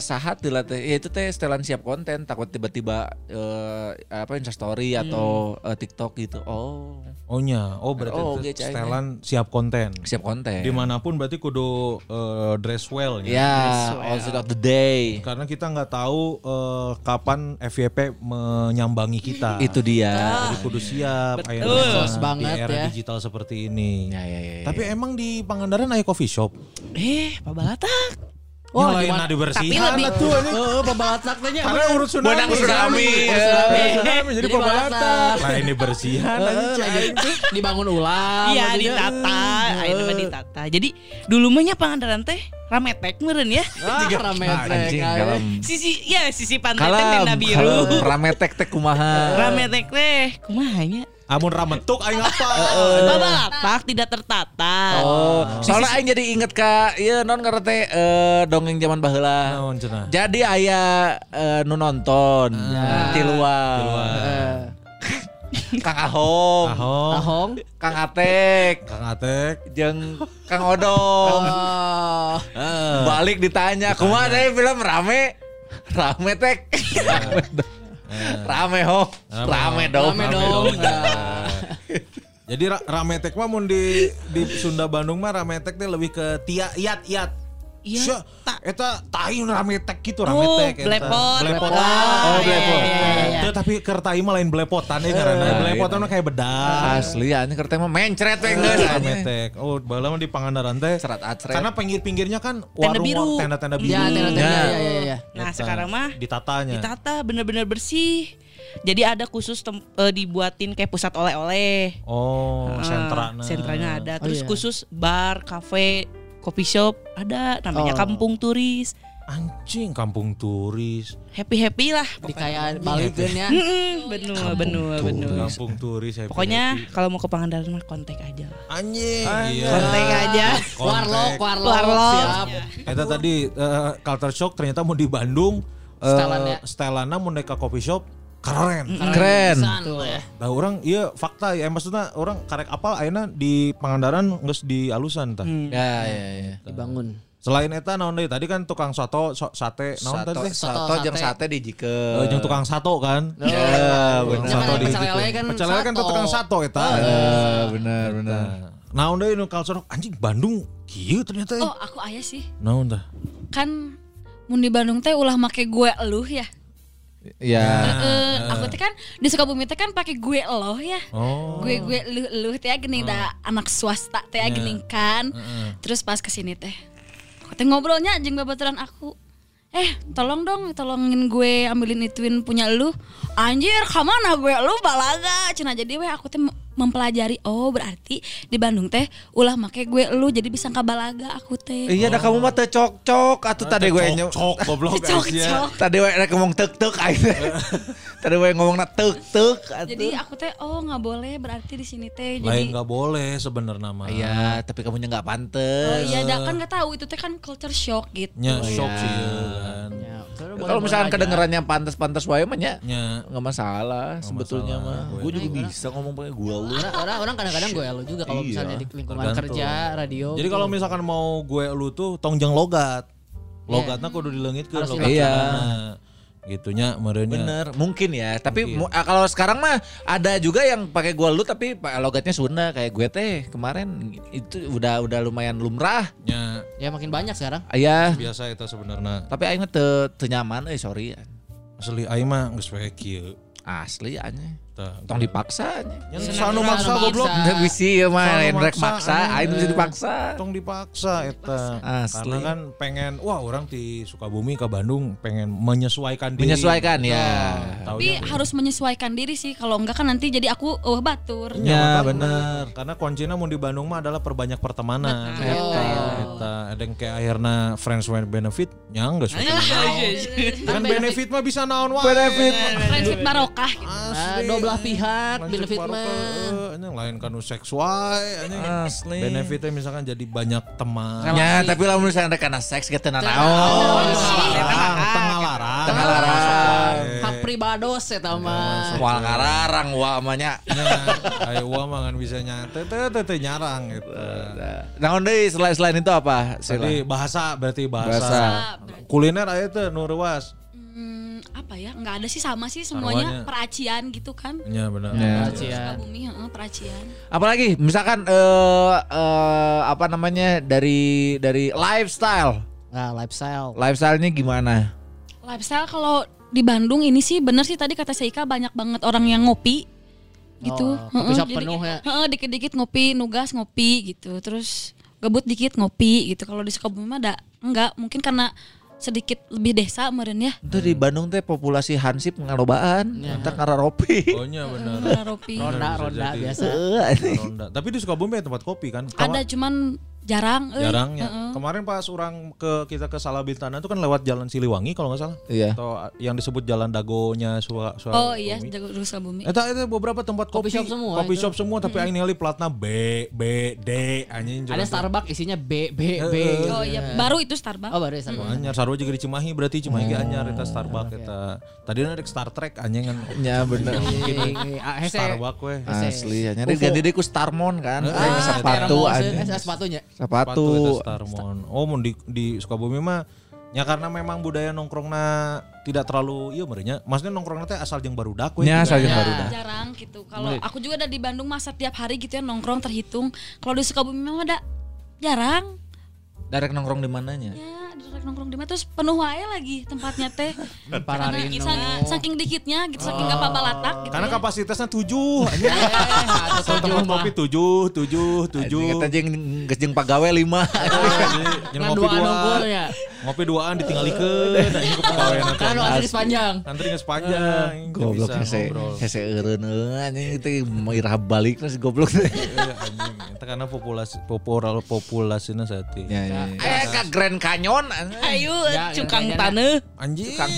Speaker 5: sahat lah teh, ya itu teh setelan siap konten, takut tiba-tiba eh, apa Instastory atau eh, TikTok gitu. Oh,
Speaker 2: Oh nya, oh berarti
Speaker 5: Oh, Cai.
Speaker 2: setelan siap konten.
Speaker 5: siap konten.
Speaker 2: Di mana pun berarti kudu eh, dress well ya.
Speaker 5: Ya, outfit of the day.
Speaker 2: Karena kita nggak tahu eh, kapan FYP menyambangi kita.
Speaker 5: Itu dia.
Speaker 2: Jadi kudu siap
Speaker 7: Betul.
Speaker 2: akhirnya
Speaker 6: Sos
Speaker 2: di
Speaker 6: banget
Speaker 2: era
Speaker 6: ya.
Speaker 2: digital seperti ini.
Speaker 5: Ya, ya, ya, ya.
Speaker 2: Tapi emang di Pangandaran ada coffee shop.
Speaker 7: Eh, pabalatak.
Speaker 2: Oh,
Speaker 6: Wah,
Speaker 2: yang lain
Speaker 6: gimana?
Speaker 2: ada dibersihan
Speaker 7: Tapi lebih-
Speaker 2: atuh ini.
Speaker 6: Heeh, pembalatak teh nya.
Speaker 2: Karena urut tsunami.
Speaker 5: Benang tsunami.
Speaker 2: Tsunami jadi
Speaker 6: Jadi
Speaker 2: pembalatan.
Speaker 6: pembalatan.
Speaker 2: Lain dibersihan.
Speaker 6: Heeh, lagi dibangun ulang.
Speaker 7: Iya ditata, ayeuna mah ditata. Jadi dulu mah nya Pangandaran teh rametek meureun ya.
Speaker 6: Ah, rame
Speaker 5: Anjing kalem.
Speaker 7: Sisi ya sisi pantai teh biru.
Speaker 5: Rametek teh kumaha.
Speaker 7: Rametek teh kumaha nya?
Speaker 2: Amun rametuk aing apa?
Speaker 7: Babalatak tidak tertata.
Speaker 5: Oh, soalnya aing jadi inget ka ieu non karena teh eh, dongeng zaman baheula.
Speaker 2: Naon cenah?
Speaker 5: Jadi aya eh, nu nonton ti luar. Kang Ahong,
Speaker 2: Ahong,
Speaker 6: Ahong.
Speaker 5: Kang Atek,
Speaker 2: Kang Atek.
Speaker 5: jeung Kang Odong.
Speaker 6: Oh.
Speaker 5: Balik ditanya, kumaha teh film rame? Rame tek. Rame. Rame ho. Rame dong.
Speaker 6: Rame dong. Nah.
Speaker 2: Jadi ra rametek mah mun di di Sunda Bandung mah rametek teh lebih ke tia iat iat.
Speaker 7: Iya,
Speaker 2: eta tahi nu rametek gitu
Speaker 7: Oh,
Speaker 2: rametek eta.
Speaker 7: blepot. Oh,
Speaker 5: blepot.
Speaker 7: iya, iya, iya.
Speaker 2: Teu, tapi keur tahi mah lain belepotan ya karena
Speaker 5: iya.
Speaker 2: belepotan mah kayak bedak.
Speaker 5: Asli anjing keur teh mah mencret we geus anjing.
Speaker 2: Rametek. Oh, baheula mah di Pangandaran teh.
Speaker 5: Serat acret.
Speaker 2: Karena pinggir-pinggirnya kan
Speaker 7: Tenda
Speaker 2: warung
Speaker 7: biru.
Speaker 2: tenda-tenda biru.
Speaker 6: Ya, tenda-tenda.
Speaker 5: Ya.
Speaker 6: Ya, ya, ya.
Speaker 7: Nah,
Speaker 2: Eta,
Speaker 7: sekarang mah
Speaker 2: ditatanya.
Speaker 7: ditata bener-bener bersih. Jadi ada khusus tem- eh, dibuatin kayak pusat oleh-oleh.
Speaker 2: Oh,
Speaker 7: Ah,
Speaker 2: sentrana.
Speaker 7: sentranya ada.
Speaker 6: Oh,
Speaker 7: Terus
Speaker 6: iya.
Speaker 7: khusus bar, kafe, coffee shop ada namanya
Speaker 6: Oh.
Speaker 7: Kampung Turis.
Speaker 2: Anjing kampung turis.
Speaker 7: Happy-happy lah.
Speaker 6: Di kayak balikeun ya.
Speaker 7: Benua, benua, benua.
Speaker 2: Kampung turis. happy-happy.
Speaker 7: Pokoknya kalau mau ke Pangandaran mah kontak aja. lah.
Speaker 2: anjing. Iya.
Speaker 7: Kontak aja.
Speaker 6: Warlock, warlock,
Speaker 7: Warlock.
Speaker 6: siap.
Speaker 2: Eta tadi eh, culture shock ternyata mau di Bandung eh,
Speaker 6: Setelannya.
Speaker 2: setelannya mau naik ke coffee shop keren.
Speaker 5: Keren.
Speaker 6: Pisan teh.
Speaker 2: Nah orang iya fakta ya maksudnya orang karek apal ayeuna di Pangandaran geus di alusan tah.
Speaker 7: Hmm.
Speaker 5: Ya ya ya.
Speaker 6: Dibangun.
Speaker 2: Selain eta naon deui tadi kan tukang soto so- sate naon
Speaker 5: Sato,
Speaker 2: tadi teh?
Speaker 5: sato jeung sate di
Speaker 2: Eh, jeung tukang sato kan.
Speaker 5: Ya,
Speaker 2: Tukang
Speaker 5: bener.
Speaker 2: sato di
Speaker 6: Pecel lele kan
Speaker 2: Pecel kan
Speaker 6: sato.
Speaker 2: tukang sato eta.
Speaker 5: Eh, bener bener.
Speaker 2: Naon deui nu culture anjing Bandung kieu ternyata.
Speaker 8: Oh, aku ayah sih.
Speaker 2: Naon tah?
Speaker 8: Kan mun di Bandung teh ulah make gue eluh ya.
Speaker 5: Ya.
Speaker 8: Eh, aku teh kan di Sukabumi teh kan pakai gue eloh ya.
Speaker 2: Oh.
Speaker 8: Gue gue eluh eluh teh gini da anak swasta teh gini kan. Terus pas ke sini teh aku teh ngobrolnya jeung babaturan aku. Eh, tolong dong, tolongin gue ambilin ituin punya lu. Anjir, ke mana gue lu balaga? Cina jadi weh aku teh mempelajari. Oh, berarti di Bandung teh ulah make gue lu jadi bisa kabalaga aku teh.
Speaker 5: Iya, dah kamu mah teu cok-cok atuh tadi gue nyo.
Speaker 2: Cok goblok
Speaker 8: Cok,
Speaker 2: ya.
Speaker 5: Tadi we rek ngomong tek-tek aja. Tadi we ngomongna tek-tek atuh.
Speaker 8: Jadi aku teh oh nggak boleh berarti di sini teh jadi
Speaker 2: Lain nggak boleh sebenarnya mah.
Speaker 5: Iya, tapi kamu nya nggak
Speaker 8: Oh
Speaker 5: pantes.
Speaker 8: iya, dah kan nggak tahu itu teh kan culture shock gitu.
Speaker 5: Oh,
Speaker 2: shock
Speaker 5: iya.
Speaker 2: sih ya kan.
Speaker 6: Ya,
Speaker 5: Kalau misalkan
Speaker 6: aja.
Speaker 5: kedengerannya pantas-pantas wae mah nya
Speaker 2: Nya
Speaker 5: nggak masalah sebetulnya mah. Gue juga bisa ngomong pakai gua lu.
Speaker 6: Orang, orang, kadang-kadang gue lu juga kalau
Speaker 5: Iya.
Speaker 6: misalnya di lingkungan kerja, radio.
Speaker 2: Jadi
Speaker 6: gitu.
Speaker 2: kalau misalkan mau gue lu tuh tongjang logat. Logatnya kudu dileungitkeun
Speaker 6: Harus
Speaker 2: logat.
Speaker 5: Iya.
Speaker 2: Gitunya merenya.
Speaker 5: Bener, mungkin ya. Tapi
Speaker 2: Mungkin.
Speaker 5: mu- ah, kalau sekarang mah ada juga yang pakai gua lu tapi logatnya Sunda kayak gue teh kemarin itu udah udah lumayan lumrah.
Speaker 2: Nya
Speaker 6: ya makin banyak sekarang.
Speaker 5: Aya,
Speaker 2: biasa itu sebenarnya.
Speaker 5: tapi aing mah teu nyaman euy sorry.
Speaker 2: Asli aing mah geus kieu.
Speaker 5: Asli anya. Tong dipaksa.
Speaker 2: Yang sanu maksa goblok.
Speaker 5: Nggak bisa ya mah rek
Speaker 2: maksa,
Speaker 5: aing bisa dipaksa.
Speaker 2: Tong dipaksa eta. Karena kan pengen wah orang di Sukabumi ke Bandung pengen menyesuaikan diri.
Speaker 5: Menyesuaikan ya.
Speaker 8: Tapi harus menyesuaikan diri sih. Kalau enggak kan nanti jadi aku oh batur.
Speaker 5: Ya,
Speaker 2: mata-
Speaker 5: bener.
Speaker 2: Karena kuncinya mau di Bandung mah adalah perbanyak pertemanan. Eta, eta. Ada yang kayak akhirnya friends with benefit, nyang geus. Kan benefit mah bisa naon wae. Benefit.
Speaker 8: Friendship barokah gitu.
Speaker 6: Ah, dua belah pihak benefit mah.
Speaker 2: Anjing lain kan nu seks wae anjing.
Speaker 5: Asli.
Speaker 2: Benefitnya misalkan jadi banyak teman.
Speaker 5: Ya, tapi lamun misalnya karena seks kita naon.
Speaker 2: Larang, tengah larang.
Speaker 5: Tengah larang.
Speaker 6: Hak pribados ya mah.
Speaker 5: Wal ngararang wa amanya.
Speaker 2: Ayo gua mah kan bisa nyate teh nyarang gitu.
Speaker 5: Naon deui selain selain itu apa?
Speaker 2: Tadi bahasa berarti bahasa. Kuliner aya teh nu reuas.
Speaker 8: Apa ya? Enggak ada sih sama sih semuanya
Speaker 2: Sarwanya.
Speaker 8: peracian gitu kan.
Speaker 2: Nya benar.
Speaker 5: Ya.
Speaker 8: Sukabumi heeh, peracian.
Speaker 5: Apalagi misalkan eh eh, apa namanya dari dari lifestyle.
Speaker 6: Nah, lifestyle.
Speaker 5: Lifestyle-nya gimana?
Speaker 8: Lifestyle kalau di Bandung ini sih bener sih tadi kata Seika banyak banget orang yang ngopi gitu.
Speaker 6: Oh, kopi shop
Speaker 8: jadi-
Speaker 6: penuh ya.
Speaker 8: Heeh, dikit-dikit ngopi, nugas ngopi gitu. Terus gebut dikit ngopi gitu. Kalau di Sukabumi mah ada enggak, mungkin karena sedikit lebih desa meureun ya.
Speaker 5: Itu di Bandung teh populasi hansip ngalobaan, entah ngararopi.
Speaker 2: Oh nya benar.
Speaker 8: Karena ropi.
Speaker 6: Ronda, ronda biasa.
Speaker 2: Ronda. Tapi di Sukabumi ada tempat kopi kan?
Speaker 8: Ada cuman jarang euy.
Speaker 2: Jarang ya.
Speaker 8: Heeh.
Speaker 2: Kemarin pas orang ke kita ke Salabintana itu kan lewat jalan Siliwangi kalau nggak salah.
Speaker 5: Iya.
Speaker 2: Atau yang disebut jalan Dagonya Sua, Sua
Speaker 8: Oh iya, jago di Sukabumi.
Speaker 2: Eta itu beberapa tempat kopi,
Speaker 6: Kopi shop semua
Speaker 2: Kopi
Speaker 6: itu.
Speaker 2: shop semua tapi aing ningali platna B B D anjing.
Speaker 6: Ada Starbucks isinya B B B.
Speaker 8: Oh iya, baru itu Starbucks.
Speaker 6: Oh, baru ya Starbucks.
Speaker 2: Anyar sarua juga di Cimahi berarti Cimahi ge anyar eta Starbucks eta. Tadi ada Star Trek anjing kan.
Speaker 5: Ya bener.
Speaker 6: Ah, hese.
Speaker 2: Starbucks we.
Speaker 5: Asli, hanya ganti ku Starmon kan.
Speaker 2: Ah,
Speaker 5: sepatu anjing.
Speaker 6: eh, sepatunya.
Speaker 2: Sepatu
Speaker 5: Sepatu.
Speaker 2: Starmon. Oh mun di di Sukabumi mah Ya karena memang budaya nongkrongna tidak terlalu iya merenya. Maksudnya nongkrongna teh asal jeung barudak we. Tidak-
Speaker 5: asal jeung
Speaker 8: Ya,
Speaker 5: barudak.
Speaker 8: jarang gitu. Kalau aku juga ada di Bandung masa tiap hari gitu ya nongkrong terhitung. Kalau di Sukabumi mah ada jarang.
Speaker 5: Darek nongkrong di mananya?
Speaker 8: Ya, direk nongkrong di mana terus penuh wae lagi tempatnya teh. Karena
Speaker 6: Pararino.
Speaker 8: saking, saking dikitnya gitu, saking gak balatak gitu.
Speaker 2: Karena
Speaker 8: ya.
Speaker 2: kapasitasnya tujuh anjing.
Speaker 6: Eh, ada
Speaker 2: Satu
Speaker 6: tujuh
Speaker 2: tempat
Speaker 6: mah.
Speaker 2: kopi tujuh, tujuh, tujuh.
Speaker 5: Kita jeung geus jeung pagawe 5.
Speaker 2: Yang
Speaker 6: Kan
Speaker 2: ngopi
Speaker 6: dua ya.
Speaker 2: ngopi duaan ke pegawaian
Speaker 6: Kan antri sepanjang.
Speaker 2: Antri geus panjang. Nggak
Speaker 5: Goblok hese hese eureun anjing itu irah balik terus goblok teh.
Speaker 2: Iya, karena populasi popular populasinya saat ini.
Speaker 5: Ya ya. Eh ka Grand Canyon anjing.
Speaker 7: Ayo
Speaker 6: Ya,
Speaker 7: cukang
Speaker 6: yang
Speaker 7: tanah.
Speaker 2: Anjing.
Speaker 5: Tukang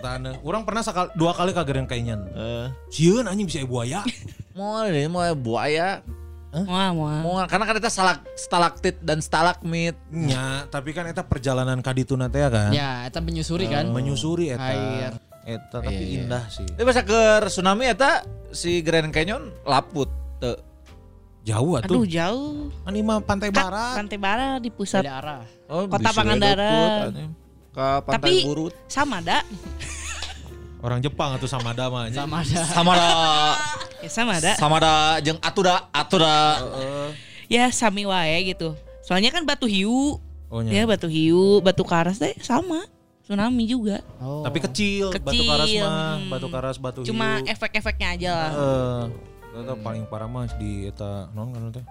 Speaker 5: tanah.
Speaker 2: Orang pernah sekali dua kali ke Gereng Kainyan.
Speaker 5: Eh,
Speaker 2: Sieun anjing bisa buaya.
Speaker 5: mau ini mau buaya.
Speaker 7: Wah, wah.
Speaker 5: Mau karena kan kita stalak stalaktit dan stalagmit.
Speaker 2: Nya, tapi kan eta perjalanan kadituna teh kan.
Speaker 6: Ya, itu menyusuri kan.
Speaker 2: Menyusuri eta.
Speaker 6: Air.
Speaker 2: Eta tapi
Speaker 5: Iya, iya.
Speaker 2: indah sih.
Speaker 5: Tapi masa ke tsunami eta si Grand Canyon laput teu.
Speaker 2: Jauh
Speaker 7: Aduh
Speaker 2: atuh.
Speaker 7: jauh.
Speaker 2: Kan ima pantai barat.
Speaker 7: Pantai Barat di pusat
Speaker 6: arah.
Speaker 5: Oh,
Speaker 7: Kota Pangandaran.
Speaker 5: Ke pantai
Speaker 7: Tapi-
Speaker 5: Burut.
Speaker 7: sama dak.
Speaker 2: Orang Jepang atau sama damanya.
Speaker 6: Sama ada.
Speaker 5: Sama da,
Speaker 7: Ya sama dak.
Speaker 5: sama da, jeung atuda, atuda.
Speaker 7: Ya sami wae gitu. Soalnya kan batu hiu.
Speaker 2: Oh,
Speaker 7: Ya
Speaker 2: nya.
Speaker 7: batu hiu, batu karas teh sama. Tsunami juga.
Speaker 6: Oh.
Speaker 2: Tapi kecil, batu
Speaker 7: Kecil,
Speaker 2: karas mah,
Speaker 7: hmm.
Speaker 2: batu karas, batu
Speaker 7: Cuma
Speaker 2: hiu.
Speaker 7: efek-efeknya aja lah.
Speaker 2: Eh, eta paling parah mah di eta non kan teh.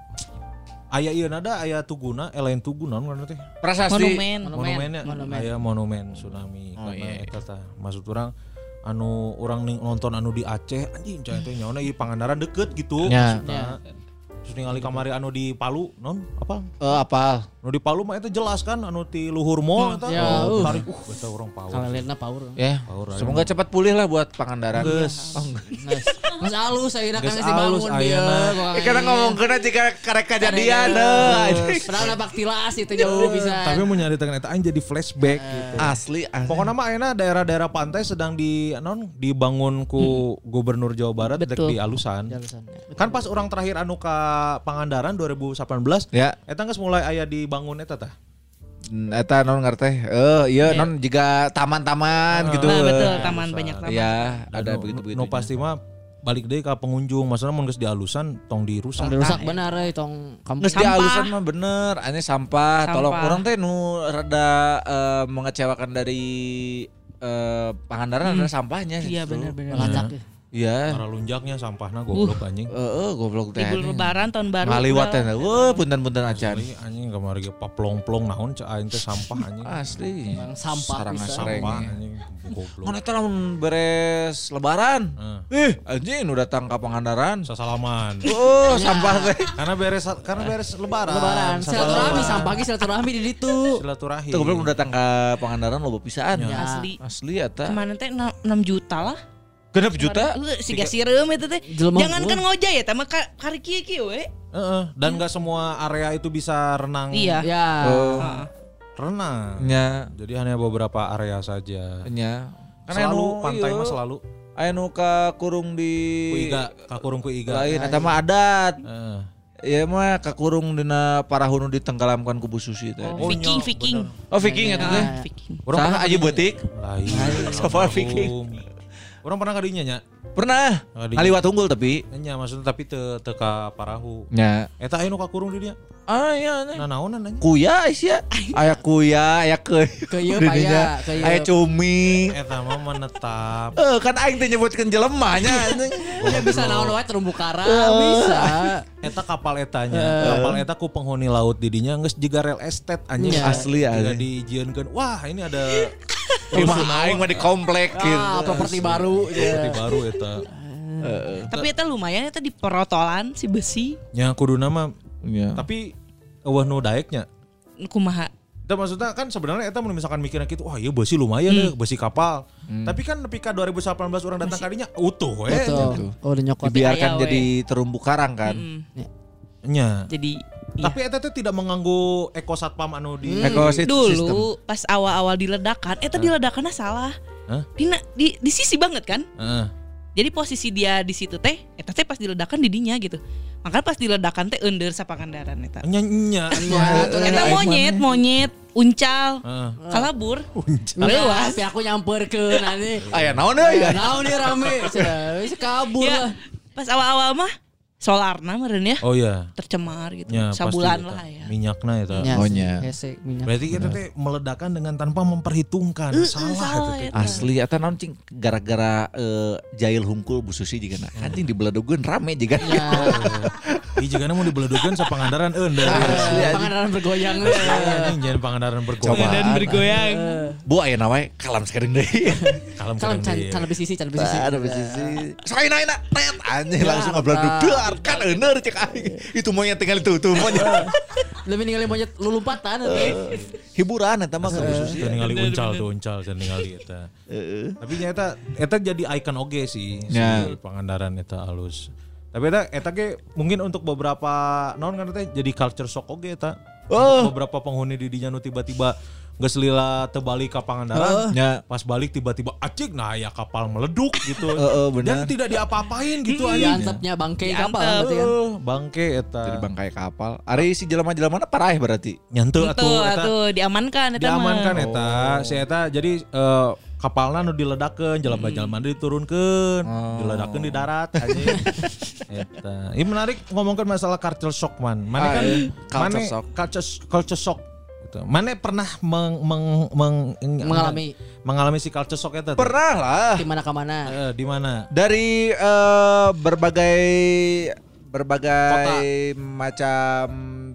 Speaker 2: Aya ieu nada aya tuguna, eh lain tugu naon kan teh.
Speaker 5: Prasasti.
Speaker 7: Monumen.
Speaker 2: Monumennya
Speaker 6: Monumen.
Speaker 2: aya monumen tsunami
Speaker 5: Oh,
Speaker 2: karena
Speaker 5: iya.
Speaker 2: eta tah maksud orang anu orang ning nonton anu di Aceh anjing cai teh nyaona ieu Pangandaran deket gitu
Speaker 5: Ya.
Speaker 2: maksudna. Terus ningali kamari anu di Palu non apa?
Speaker 5: Eh, apal.
Speaker 2: Anu di Palu mah eta jelas kan anu di luhur mall eta.
Speaker 6: Ya,
Speaker 2: oh,
Speaker 6: uh.
Speaker 2: tarik uh eta orang power.
Speaker 6: Power.
Speaker 5: Ya,
Speaker 2: Power,
Speaker 5: semoga cepat pulih lah buat Pangandaran.
Speaker 2: Geus.
Speaker 5: Oh.
Speaker 6: Mas, alus ayeuna kan
Speaker 2: Geus alus
Speaker 6: dibangun dia.
Speaker 2: ayeuna.
Speaker 5: Eh, karena ngomong kena jika karek kejadian deh.
Speaker 6: Padahal napak tilas itu jauh bisa.
Speaker 2: Tapi mau nyari tekan eta aing jadi flashback gitu.
Speaker 5: Asli, asli.
Speaker 2: Pokoknya mah ayeuna daerah-daerah pantai sedang di non dibangun ku Gubernur Jawa Barat dek di alusan.
Speaker 6: Jalusan.
Speaker 2: Kan pas orang terakhir anu ka Pangandaran 2018
Speaker 5: Ya,
Speaker 2: eta geus mulai aya dibangun eta tah.
Speaker 5: mm, eta non ngerti. Eh, iya non juga taman-taman gitu.
Speaker 7: Nah, betul,
Speaker 5: Eh,
Speaker 7: taman banyak taman.
Speaker 5: Iya,
Speaker 2: Dan
Speaker 5: ada begitu-begitu.
Speaker 2: Nu pasti mah balik deui ka pengunjung. Maksudnya mun geus di alusan tong dirusak.
Speaker 6: Tong dirusak benar euy tong kamu
Speaker 5: Nges di alusan mah bener, ini sampah.
Speaker 7: Sampah.
Speaker 5: Tolong orang teh nu rada eh, mengecewakan dari eh, Pangandaran adalah sampahnya.
Speaker 7: Iya
Speaker 5: justru.
Speaker 7: benar-benar.
Speaker 5: Iya.
Speaker 2: Para lunjaknya sampahna goblok anjing.
Speaker 5: Eh, eh, goblok teh.
Speaker 7: Libur lebaran tahun baru.
Speaker 5: Ngaliwat teh.
Speaker 7: udah.
Speaker 5: Wah, punten-punten acan.
Speaker 2: Anjing kamari ge paplong-plong naon cek aing teh sampah anjing.
Speaker 5: Asli.
Speaker 6: Emang sampah
Speaker 5: Sarang.
Speaker 2: Sampah anjing goblok.
Speaker 5: Mana eta lamun beres lebaran?
Speaker 2: Heeh.
Speaker 5: Ih, anjing nu datang ka Pangandaran.
Speaker 2: Sasalaman.
Speaker 5: Oh, sampah teh.
Speaker 2: karena beres karena beres lebaran.
Speaker 6: Lebaran, silaturahmi sampah ge silaturahmi di ditu.
Speaker 2: Silaturahim.
Speaker 5: Tuh goblok nu datang ka Pangandaran loba pisaan.
Speaker 6: Ya.
Speaker 7: Asli.
Speaker 5: Asli eta.
Speaker 7: Kemarin teh 6 juta lah.
Speaker 5: Genep juta?
Speaker 7: Siga sireum itu teh. Jangan kan ngojay ya, tama ka- kari kieu kieu we.
Speaker 2: Heeh, dan nggak semua area itu bisa renang
Speaker 7: Iya.
Speaker 6: Ya.
Speaker 5: Oh,
Speaker 7: Heeh.
Speaker 2: renang.
Speaker 5: nya,
Speaker 2: Jadi hanya beberapa area saja.
Speaker 5: nya. Kan
Speaker 2: Selalu
Speaker 5: anu,
Speaker 2: pantai
Speaker 5: iya.
Speaker 2: mah selalu.
Speaker 5: Aya nu ka kurung di
Speaker 2: Ku iga, kakurung ku iga.
Speaker 5: lain eta mah adat.
Speaker 2: Heeh.
Speaker 5: Ieu mah kakurung dina parahu nu ditenggelamkan ku Bu Susi teh.
Speaker 7: Oh, Viking, Viking.
Speaker 5: Oh, Viking eta teh.
Speaker 7: Ah, Viking.
Speaker 2: Pernah
Speaker 5: aja beutik?
Speaker 2: Lain. Almarhum.
Speaker 5: Viking.
Speaker 2: Orang pernah kadinya nya.
Speaker 5: Pernah. Ngaliwat unggul tapi.
Speaker 2: Nya maksudnya tapi teu teu ka parahu.
Speaker 5: Nya.
Speaker 2: Eta aya nu kakurung di dinya.
Speaker 5: Ah iya. nya.
Speaker 2: Nah naonan nanya.
Speaker 5: Kuya sia. Aya kuya, aya ke. Di dinya.
Speaker 6: aya,
Speaker 5: cumi.
Speaker 2: Eta mah menetap.
Speaker 5: Eh kan aing teh nyebutkeun jelema nya.
Speaker 6: Ya bisa naon wae terumbu karang bisa.
Speaker 2: Eta kapal etanya, kapal eta ku penghuni laut di dinya geus jiga real estate anjing
Speaker 6: Iya.
Speaker 5: Asli, asli.
Speaker 2: dijieunkeun. Wah, ini ada
Speaker 5: Rumah aing mah di komplek gitu.
Speaker 6: Ah, properti baru.
Speaker 2: seperti
Speaker 6: ya.
Speaker 2: Eta.
Speaker 7: Tapi itu lumayan itu di perotolan si besi.
Speaker 2: Nya kuduna mah
Speaker 5: Iya.
Speaker 2: tapi eueuh nu daeknya.
Speaker 7: Kumaha.
Speaker 2: Itu maksudnya kan sebenarnya eta mun misalkan mikirnya gitu, wah iya besi lumayan
Speaker 6: Hmm.
Speaker 2: besi kapal. Tapi kan nepi ka 2018 orang datang kadinya utuh we.
Speaker 6: Betul. Oh, udah nyokot.
Speaker 5: Dibiarkan
Speaker 7: Aya, we.
Speaker 5: jadi terumbu karang kan.
Speaker 7: Mm,
Speaker 2: Nya.
Speaker 7: Jadi iya.
Speaker 2: Tapi eta teh tidak mengganggu ekosatpam anu di
Speaker 5: Ekosistem.
Speaker 7: dulu pas awal-awal diledakan, eta diledakannya salah.
Speaker 2: Hah?
Speaker 7: Di, di di sisi banget kan?
Speaker 2: Heeh.
Speaker 7: Jadi posisi dia di situ teh, eta teh pas diledakan di dinya gitu. Makanya pas diledakan teh under sapangandaran eta.
Speaker 2: Nya nya.
Speaker 7: Eta monyet, monyet, uncal,
Speaker 2: Heeh.
Speaker 7: kalabur,
Speaker 6: Lewas.
Speaker 7: lewat.
Speaker 6: Tapi aku nyamperkeun aneh.
Speaker 5: Aya naon deui?
Speaker 6: Naon nih rame. Kabur
Speaker 7: Ya,
Speaker 6: lah.
Speaker 7: pas awal-awal mah solarna meren ya,
Speaker 2: Oh iya.
Speaker 7: tercemar gitu.
Speaker 2: Pasti
Speaker 7: Sabulan lah ya.
Speaker 2: Minyakna eta.
Speaker 6: Ya,
Speaker 5: Oh, nya.
Speaker 6: Hese minyak.
Speaker 2: Berarti kita teh meledakan dengan tanpa memperhitungkan. salah itu
Speaker 7: salah
Speaker 2: teh.
Speaker 7: ya.
Speaker 5: Asli eta naon cing gara-gara eh, jahil hungkul Bu Susi juga nah. Anjing dibeledogeun rame juga.
Speaker 6: Ya.
Speaker 2: Ih jigana mau dibeledukeun sa Pangandaran eundeul.
Speaker 6: Pangandaran bergoyang deh.
Speaker 2: Anjing jangan Pangandaran bergoyang.
Speaker 7: Dan bergoyang.
Speaker 5: Bu aya nawe kalam sekering deui.
Speaker 2: Kalem
Speaker 6: Salam
Speaker 2: kalem
Speaker 6: can
Speaker 2: deui.
Speaker 6: can lebih sisi, can lebih sisi.
Speaker 5: Ada sisi. Soalnya naik tet anjing langsung ngabladuk dar kan eueur cek aing. Itu monyet tinggal itu tuh monyet.
Speaker 6: Lebih ninggalin monyet lulumpatan nanti.
Speaker 5: Hiburan eta mah.
Speaker 2: Teu ningali uncal tuh uncal teu ningali eta. Tapi nyata eta jadi ikon oge sih
Speaker 5: Ya.
Speaker 2: si Pangandaran eta alus. Tapi eta eta ge mungkin untuk beberapa non kan teh jadi culture shock oge eta.
Speaker 5: Oh.
Speaker 2: Untuk beberapa penghuni di dinya nu tiba-tiba geus lila teu balik ka Pangandaran.
Speaker 5: nya.
Speaker 2: Pas balik tiba-tiba acik nah ya kapal meleduk gitu.
Speaker 5: Heeh,
Speaker 2: Dan
Speaker 5: benar.
Speaker 2: tidak diapa-apain gitu
Speaker 6: Di
Speaker 2: anjing.
Speaker 6: antepnya bangke kapal berarti kan.
Speaker 2: Heeh, bangke eta.
Speaker 5: Jadi bangkai kapal. Ari si jelema-jelema parah berarti.
Speaker 2: Nyentuh
Speaker 7: Itu
Speaker 2: atuh eta.
Speaker 7: atuh diamankan eta mah.
Speaker 2: diamankan eta si eta jadi eh, kapalna nu diledakeun jelema-jelema diturunkeun diledakeun di darat eta ini menarik ngomongkan masalah culture shock man mana
Speaker 5: Ah,
Speaker 2: kan
Speaker 5: iya. Culture
Speaker 2: mana
Speaker 5: shock.
Speaker 2: culture culture shock gitu. Mana pernah meng, meng, meng-
Speaker 6: Mengalami.
Speaker 2: mengalami si culture shock itu?
Speaker 5: Pernah lah.
Speaker 6: Di mana ke mana?
Speaker 2: Eh, di mana?
Speaker 5: Dari eh, berbagai berbagai macam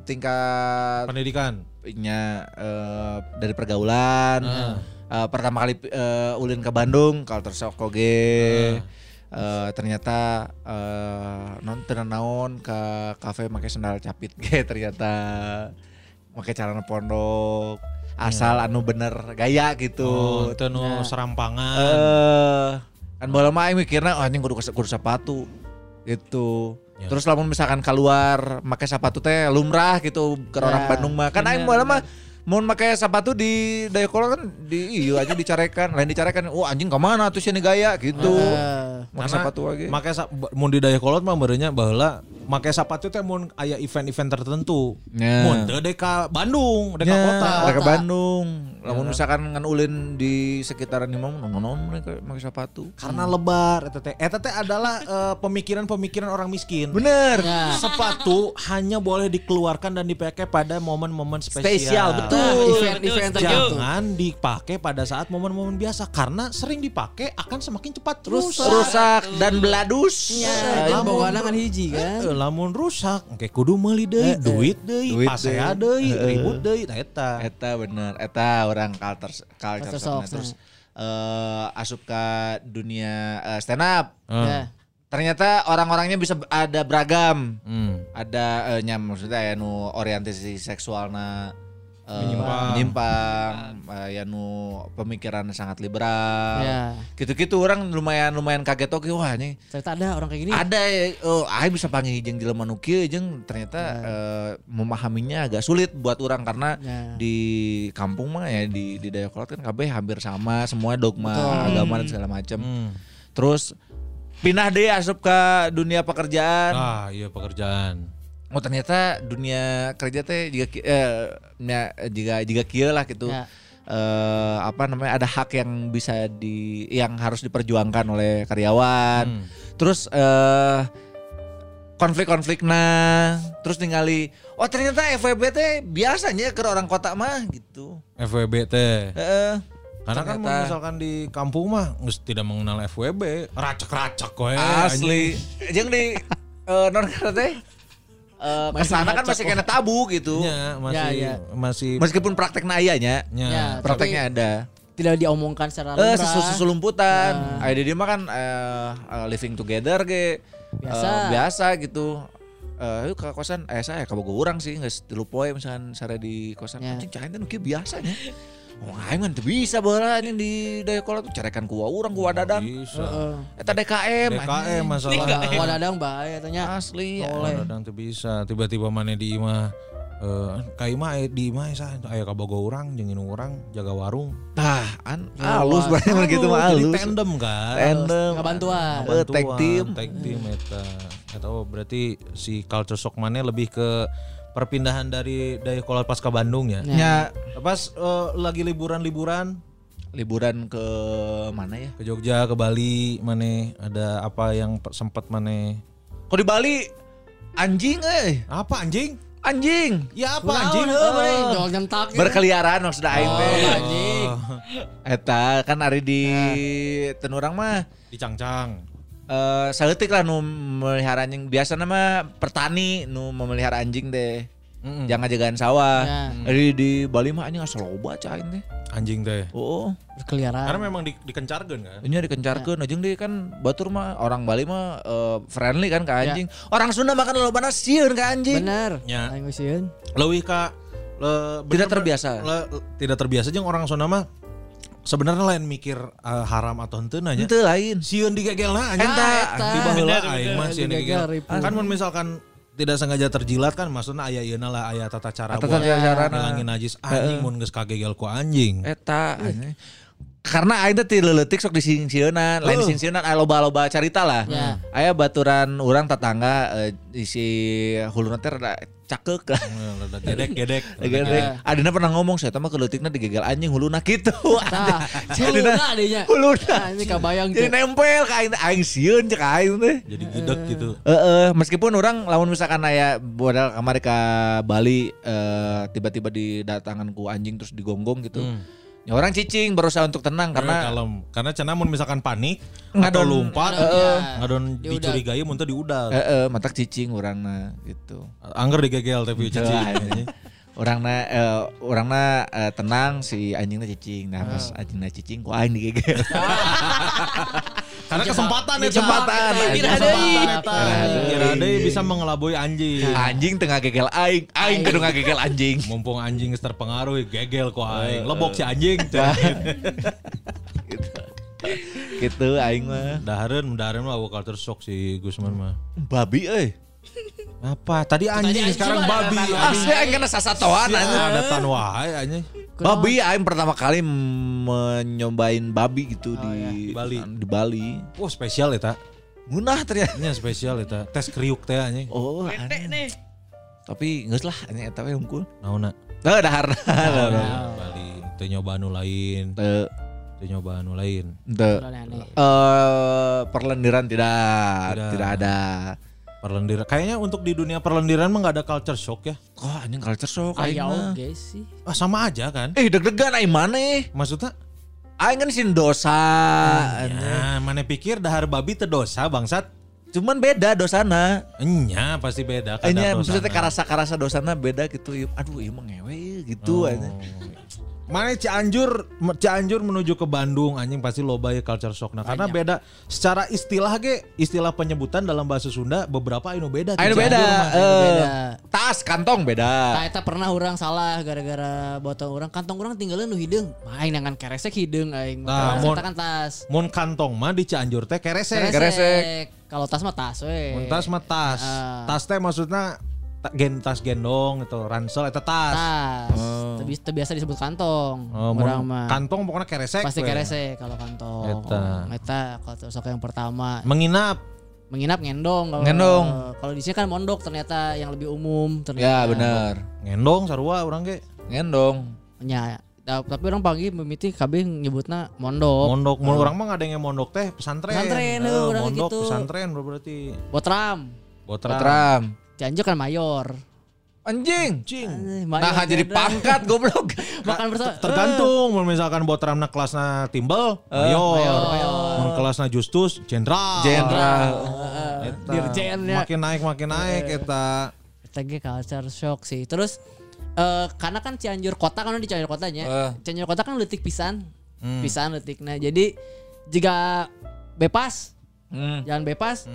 Speaker 5: tingkat
Speaker 2: Pendidikan.
Speaker 5: nya eh, dari pergaulan. Eh, pertama kali eh, ulin ke Bandung, culture shock oge. Eh, ternyata eh, non naon ke kafe make sandal capit ge ternyata make celana pondok asal anu bener gaya gitu.
Speaker 2: Oh, itu nu serampangan.
Speaker 5: Eh, kan bola mah aing mikirna oh anjing kudu kudu sepatu gitu.
Speaker 2: Ya.
Speaker 5: Terus lamun misalkan keluar pakai sepatu teh lumrah gitu ke orang
Speaker 6: Ya,
Speaker 5: Bandung mah. Kan aing mah mau pakai sepatu di Dayakolot kan di iya aja dicarekan, lain dicarekan. Oh anjing ke mana tuh sini gaya gitu.
Speaker 6: Eh,
Speaker 5: Pakai sepatu lagi.
Speaker 2: Sa- mun di Dayakolot mah beureunya baheula make sepatu teh mun aya event-event tertentu.
Speaker 5: Ya.
Speaker 2: Mun teu dek ka Bandung, dek ka
Speaker 5: Ya,
Speaker 2: kota.
Speaker 5: ke Bandung. Lamun misalkan ngan ulin di sekitaran imam non mereka pakai sepatu.
Speaker 2: Karena lebar eta teh. Eta teh adalah eh, pemikiran-pemikiran orang miskin.
Speaker 5: Bener.
Speaker 6: Ya.
Speaker 2: Sepatu hanya boleh dikeluarkan dan dipakai pada momen-momen spesial.
Speaker 5: Spesial, betul.
Speaker 6: Nah, event-event tertentu.
Speaker 2: Jangan dipakai pada saat momen-momen biasa karena sering dipakai akan semakin cepat rusak.
Speaker 5: Rusak dan beladus.
Speaker 6: Ya,
Speaker 2: Lamun-
Speaker 6: bawa kan hiji kan.
Speaker 2: Lamun rusak, oke kudu meuli deui, duit deui,
Speaker 5: Duit
Speaker 2: pasea
Speaker 5: deui.
Speaker 2: deui, ribut deui, tah eta.
Speaker 5: Eta bener, eta orang culture culture
Speaker 6: Culture
Speaker 5: shock. Terus eh, asup ke dunia eh, stand up.
Speaker 6: Ya.
Speaker 5: Ternyata orang-orangnya bisa ada beragam.
Speaker 2: Hmm.
Speaker 5: Ada eh, nya maksudnya ya nu orientasi seksualna eh,
Speaker 2: Menyimpang.
Speaker 5: menyimpang, eh, ya nu pemikiran sangat liberal.
Speaker 6: Ya.
Speaker 5: Gitu-gitu orang lumayan lumayan kaget oke wah ini
Speaker 6: Ternyata ada orang kayak gini.
Speaker 5: ada ya, oh, aing bisa panggil jeung jelema nu kieu jeung ternyata eh, memahaminya agak sulit buat orang karena
Speaker 6: Ya.
Speaker 5: di kampung mah ya di di Dayakolot kan kabeh hampir sama semua dogma
Speaker 6: Betul.
Speaker 5: agama dan segala macam.
Speaker 2: Hmm.
Speaker 5: Terus pindah deh asup ke dunia pekerjaan.
Speaker 2: Ah, iya pekerjaan.
Speaker 5: Oh ternyata dunia kerja teh juga eh, nya, juga juga kieu lah gitu.
Speaker 6: Ya.
Speaker 5: Eh, apa namanya ada hak yang bisa di yang harus diperjuangkan oleh karyawan.
Speaker 2: Hmm.
Speaker 5: Terus eh konflik-konflik nah terus ningali oh ternyata FWB teh biasanya ke orang kota mah gitu.
Speaker 2: FWB teh.
Speaker 5: Heeh.
Speaker 2: Karena kan
Speaker 5: Ternyata-
Speaker 2: misalkan di kampung mah geus tidak mengenal FWB, racak-racak we.
Speaker 5: asli jeung di eh, non teh eh, ke sana kan masih kena tabu gitu.
Speaker 2: Ya, masih
Speaker 6: Ya, ya.
Speaker 2: masih
Speaker 5: Meskipun prakteknya ayahnya,
Speaker 2: ya.
Speaker 6: Ya.
Speaker 5: prakteknya ada.
Speaker 6: Tidak diomongkan secara
Speaker 5: Eh
Speaker 6: lumrah.
Speaker 5: susu susu lumputan. Ada dia mah kan eh, eh, living together ge.
Speaker 6: Biasa.
Speaker 5: Eh, biasa gitu. Eh yuk ke kosan eh saya ke bogo urang sih geus tilu poe misalkan sare di kosan.
Speaker 6: Ya.
Speaker 5: Anjing cain teh nu kieu biasanya. Oh aing mah teu bisa baheula anjing di Dayakolot tuh carekan ku urang ku dadang.
Speaker 2: Bisa.
Speaker 6: Heeh.
Speaker 5: Eta DKM.
Speaker 2: DKM masalah.
Speaker 6: Wah, dadang bae tanya.
Speaker 5: Asli.
Speaker 6: Oleh.
Speaker 2: Kadang tuh bisa tiba-tiba mana di imah eh ka imah aya di imah sah aya ka bogo urang jeung urang jaga warung.
Speaker 5: Tah, an
Speaker 6: Ya,
Speaker 5: halus banget mah gitu mah
Speaker 2: Jadi
Speaker 5: halus.
Speaker 2: tandem kan.
Speaker 5: Tandem.
Speaker 6: Kebantuan.
Speaker 5: Eh, tag
Speaker 2: Bantuan,
Speaker 5: team.
Speaker 2: tag team eta. Eta oh, berarti si culture shock mana lebih ke perpindahan dari Dayakolot pas ke Bandung ya.
Speaker 6: Ya.
Speaker 5: Nya
Speaker 2: Pas eh, lagi liburan-liburan
Speaker 5: liburan ke mana ya?
Speaker 2: ke Jogja, ke Bali, mana ada apa yang sempat mana?
Speaker 5: Kok di Bali anjing eh.
Speaker 2: Apa anjing?
Speaker 5: Anjing.
Speaker 2: Ya apa
Speaker 6: Kunaon,
Speaker 2: anjing?
Speaker 6: heuh, beuy? Jol nyentak gitu.
Speaker 5: berkeliaran maksudnya aing
Speaker 6: Oh,
Speaker 5: teh.
Speaker 6: anjing.
Speaker 5: Eta kan hari di tenurang mah
Speaker 2: Dicangcang.
Speaker 5: Eh saeutik lah nu melihara anjing biasa nama petani nu memelihara anjing deh.
Speaker 2: Mm-mm.
Speaker 5: Jangan jagaan sawah.
Speaker 6: Ya.
Speaker 5: Hari di Bali mah anjing asal loba cain teh.
Speaker 2: Anjing teh.
Speaker 5: Oh,
Speaker 6: Berkeliaran.
Speaker 2: Karena memang di, dikencarkan kan.
Speaker 5: ini dikencarkeun anjing deh kan batur mah orang Bali mah eh, friendly kan ke anjing. Orang Sunda makan loba sieun ke anjing.
Speaker 6: Bener.
Speaker 2: Ya.
Speaker 6: Geus sieun.
Speaker 2: Leuwih ka le-
Speaker 5: Tidak terbiasa.
Speaker 2: le- tidak terbiasa jeung orang Sunda mah sebenarnya lain mikir eh, haram atau henteu nya.
Speaker 5: Itu lain.
Speaker 2: Sieun digegelna anya.
Speaker 6: eta.
Speaker 2: Tiba heula aing mah sieun
Speaker 6: Digegel,
Speaker 2: digegel.
Speaker 6: ripuh.
Speaker 2: Kan mun misalkan tidak sengaja terjilat kan maksudnya aya ieu lah aya tata cara
Speaker 5: Tata cara
Speaker 2: ngilangin najis anjing mun geus kagegel ku anjing.
Speaker 5: Eta anjing. karena aing teh ti leuletik sok disingsieunan, lain disingsieunan aya loba-loba carita lah.
Speaker 6: Ya.
Speaker 5: Aya baturan orang tetangga eh, di si huluna teh rada cakek lah.
Speaker 2: Rada gedek-gedek.
Speaker 5: Gedek. Adina pernah ngomong saya mah keleutikna digegal anjing huluna gitu.
Speaker 6: Tah, huluna adanya.
Speaker 5: Huluna.
Speaker 6: Nah, ini kabayang
Speaker 5: Jadi nempel ka aing aing sieun cek aing teh.
Speaker 2: Jadi gidek gitu.
Speaker 5: Heeh, meskipun orang lamun misalkan aya modal kamari ka Bali eh, tiba-tiba didatangan ku anjing terus digonggong gitu. Ya orang cicing berusaha untuk tenang
Speaker 2: Karena
Speaker 5: karena
Speaker 2: kalem. Karena cenah mun misalkan panik
Speaker 5: Ngadon.
Speaker 2: atau lompat,
Speaker 6: Heeh.
Speaker 2: ngadon
Speaker 6: Diudag.
Speaker 2: dicurigai mun teh diudag.
Speaker 5: heeh matak cicing urangna gitu.
Speaker 2: Angger digegel tapi cici.
Speaker 5: anjing. Orangna eh, orangna eh, tenang si anjingna cicing. Nah, pas anjingna cicing ku aing digegel.
Speaker 2: Karena kesempatan ya
Speaker 5: Kesempatan,
Speaker 2: deui bisa mengelabui anjing.
Speaker 5: anjing tengah gegel aing, aing kudu ngagegel anjing.
Speaker 2: Mumpung anjing terpengaruh gegel ku aing. Lebok si anjing. cenah.
Speaker 5: gitu. gitu aing mah.
Speaker 2: Dahareun, dahareun mah culture shock si Gusman mah.
Speaker 5: Babi euy.
Speaker 2: Apa? Tadi anjing, sekarang babi.
Speaker 5: Asli aing kena sasatoan anjing.
Speaker 2: Ada tan wae anjing.
Speaker 5: Babi aing pertama kali menyobain babi gitu di,
Speaker 2: Di Bali.
Speaker 5: Di Bali.
Speaker 2: Wah, spesial eta.
Speaker 5: Munah ternyata.
Speaker 2: Nya spesial eta. Tes kriuk teh anjing.
Speaker 5: Oh, aneh.
Speaker 7: nih.
Speaker 5: tapi geus lah anjing eta we hungkul.
Speaker 2: Naonna?
Speaker 5: Nah, dahar.
Speaker 2: Bali. Teu nyoba anu lain.
Speaker 5: Teu
Speaker 2: Teu nyoba anu lain.
Speaker 5: teu.
Speaker 6: Aneh-aneh.
Speaker 5: Eh perlendiran tidak,
Speaker 2: Tidak.
Speaker 5: tidak ada.
Speaker 2: Perlendiran. Kayaknya untuk di dunia perlendiran mah gak ada culture shock ya.
Speaker 5: Kok anjing culture shock aing
Speaker 6: Aya
Speaker 5: mah.
Speaker 6: oge sih.
Speaker 2: Ah sama aja kan.
Speaker 5: Eh deg-degan aing maneh.
Speaker 2: Maksudnya
Speaker 5: Aing kan sin dosa.
Speaker 2: ya, mana pikir dahar babi teu dosa bangsat.
Speaker 5: Cuman beda dosana.
Speaker 2: Enya pasti beda dosana.
Speaker 5: maksudnya karasa-karasa dosana beda gitu. Aduh, ieu mah ngewe gitu
Speaker 2: Oh.
Speaker 5: anjing.
Speaker 2: Mana Cianjur Cianjur menuju ke Bandung anjing pasti loba ya culture shock nah karena beda secara istilah ge istilah penyebutan dalam bahasa Sunda beberapa anu beda
Speaker 5: Anu beda.
Speaker 2: mah.
Speaker 5: eh,
Speaker 6: beda.
Speaker 5: tas kantong
Speaker 6: Nah,
Speaker 5: beda.
Speaker 6: eta pernah orang salah gara-gara botol orang kantong orang tinggalin nu hideung. Main dengan keresek hideung aing.
Speaker 2: Nah,
Speaker 6: Nah,
Speaker 2: mun-
Speaker 6: kan tas.
Speaker 2: Mun kantong mah di Cianjur teh keresek.
Speaker 5: Keresek.
Speaker 6: Kalau tas mah tas we.
Speaker 2: Mun tas mah tas.
Speaker 6: Ah.
Speaker 2: Tas teh maksudnya gen tas gendong itu ransel eta tas.
Speaker 6: tas. Bi- teu biasa disebut kantong.
Speaker 2: Oh, mun
Speaker 6: Orang mah
Speaker 2: kantong pokoknya keresek.
Speaker 6: pasti
Speaker 2: we.
Speaker 6: keresek kalau kantong.
Speaker 2: Eta.
Speaker 6: Eta kalau sok yang pertama
Speaker 2: Menginap.
Speaker 6: menginap ngendong kalau
Speaker 5: Ngendong.
Speaker 6: kalau di sini kan mondok ternyata yang lebih umum ternyata.
Speaker 5: Ya benar.
Speaker 2: Ngendong sarua orang ge.
Speaker 5: Ngendong.
Speaker 6: Ya, ta- tapi orang pagi mimiti KB nyebutna mondok.
Speaker 2: Mondok, mun orang mah ada yang mondok teh pesantren.
Speaker 6: Pesantren,
Speaker 2: Eh,
Speaker 6: eh, urang
Speaker 2: mondok
Speaker 6: gitu.
Speaker 2: pesantren berarti.
Speaker 6: Botram.
Speaker 2: Botram.
Speaker 5: Tram.
Speaker 6: Cianjur kan mayor.
Speaker 5: Anjing.
Speaker 6: Eh,
Speaker 5: Nah,
Speaker 6: mayor
Speaker 5: jadi pangkat goblok.
Speaker 6: makan bersama.
Speaker 2: Tergantung, mun misalkan Botramna kelasna timbel, mayor.
Speaker 6: mayor.
Speaker 2: Mun kelasna Justus, jenderal.
Speaker 5: Jenderal.
Speaker 2: Eta.
Speaker 6: Dirjennya.
Speaker 2: Makin naik makin naik eta.
Speaker 6: Eta ge culture shock sih. Terus eh karena kan Cianjur kota kan di Cianjur kotanya.
Speaker 5: Eh.
Speaker 6: Cianjur kota kan letik pisan. Pisan letik. Nah, jadi jika bebas,
Speaker 5: Hmm.
Speaker 6: jalan bebas.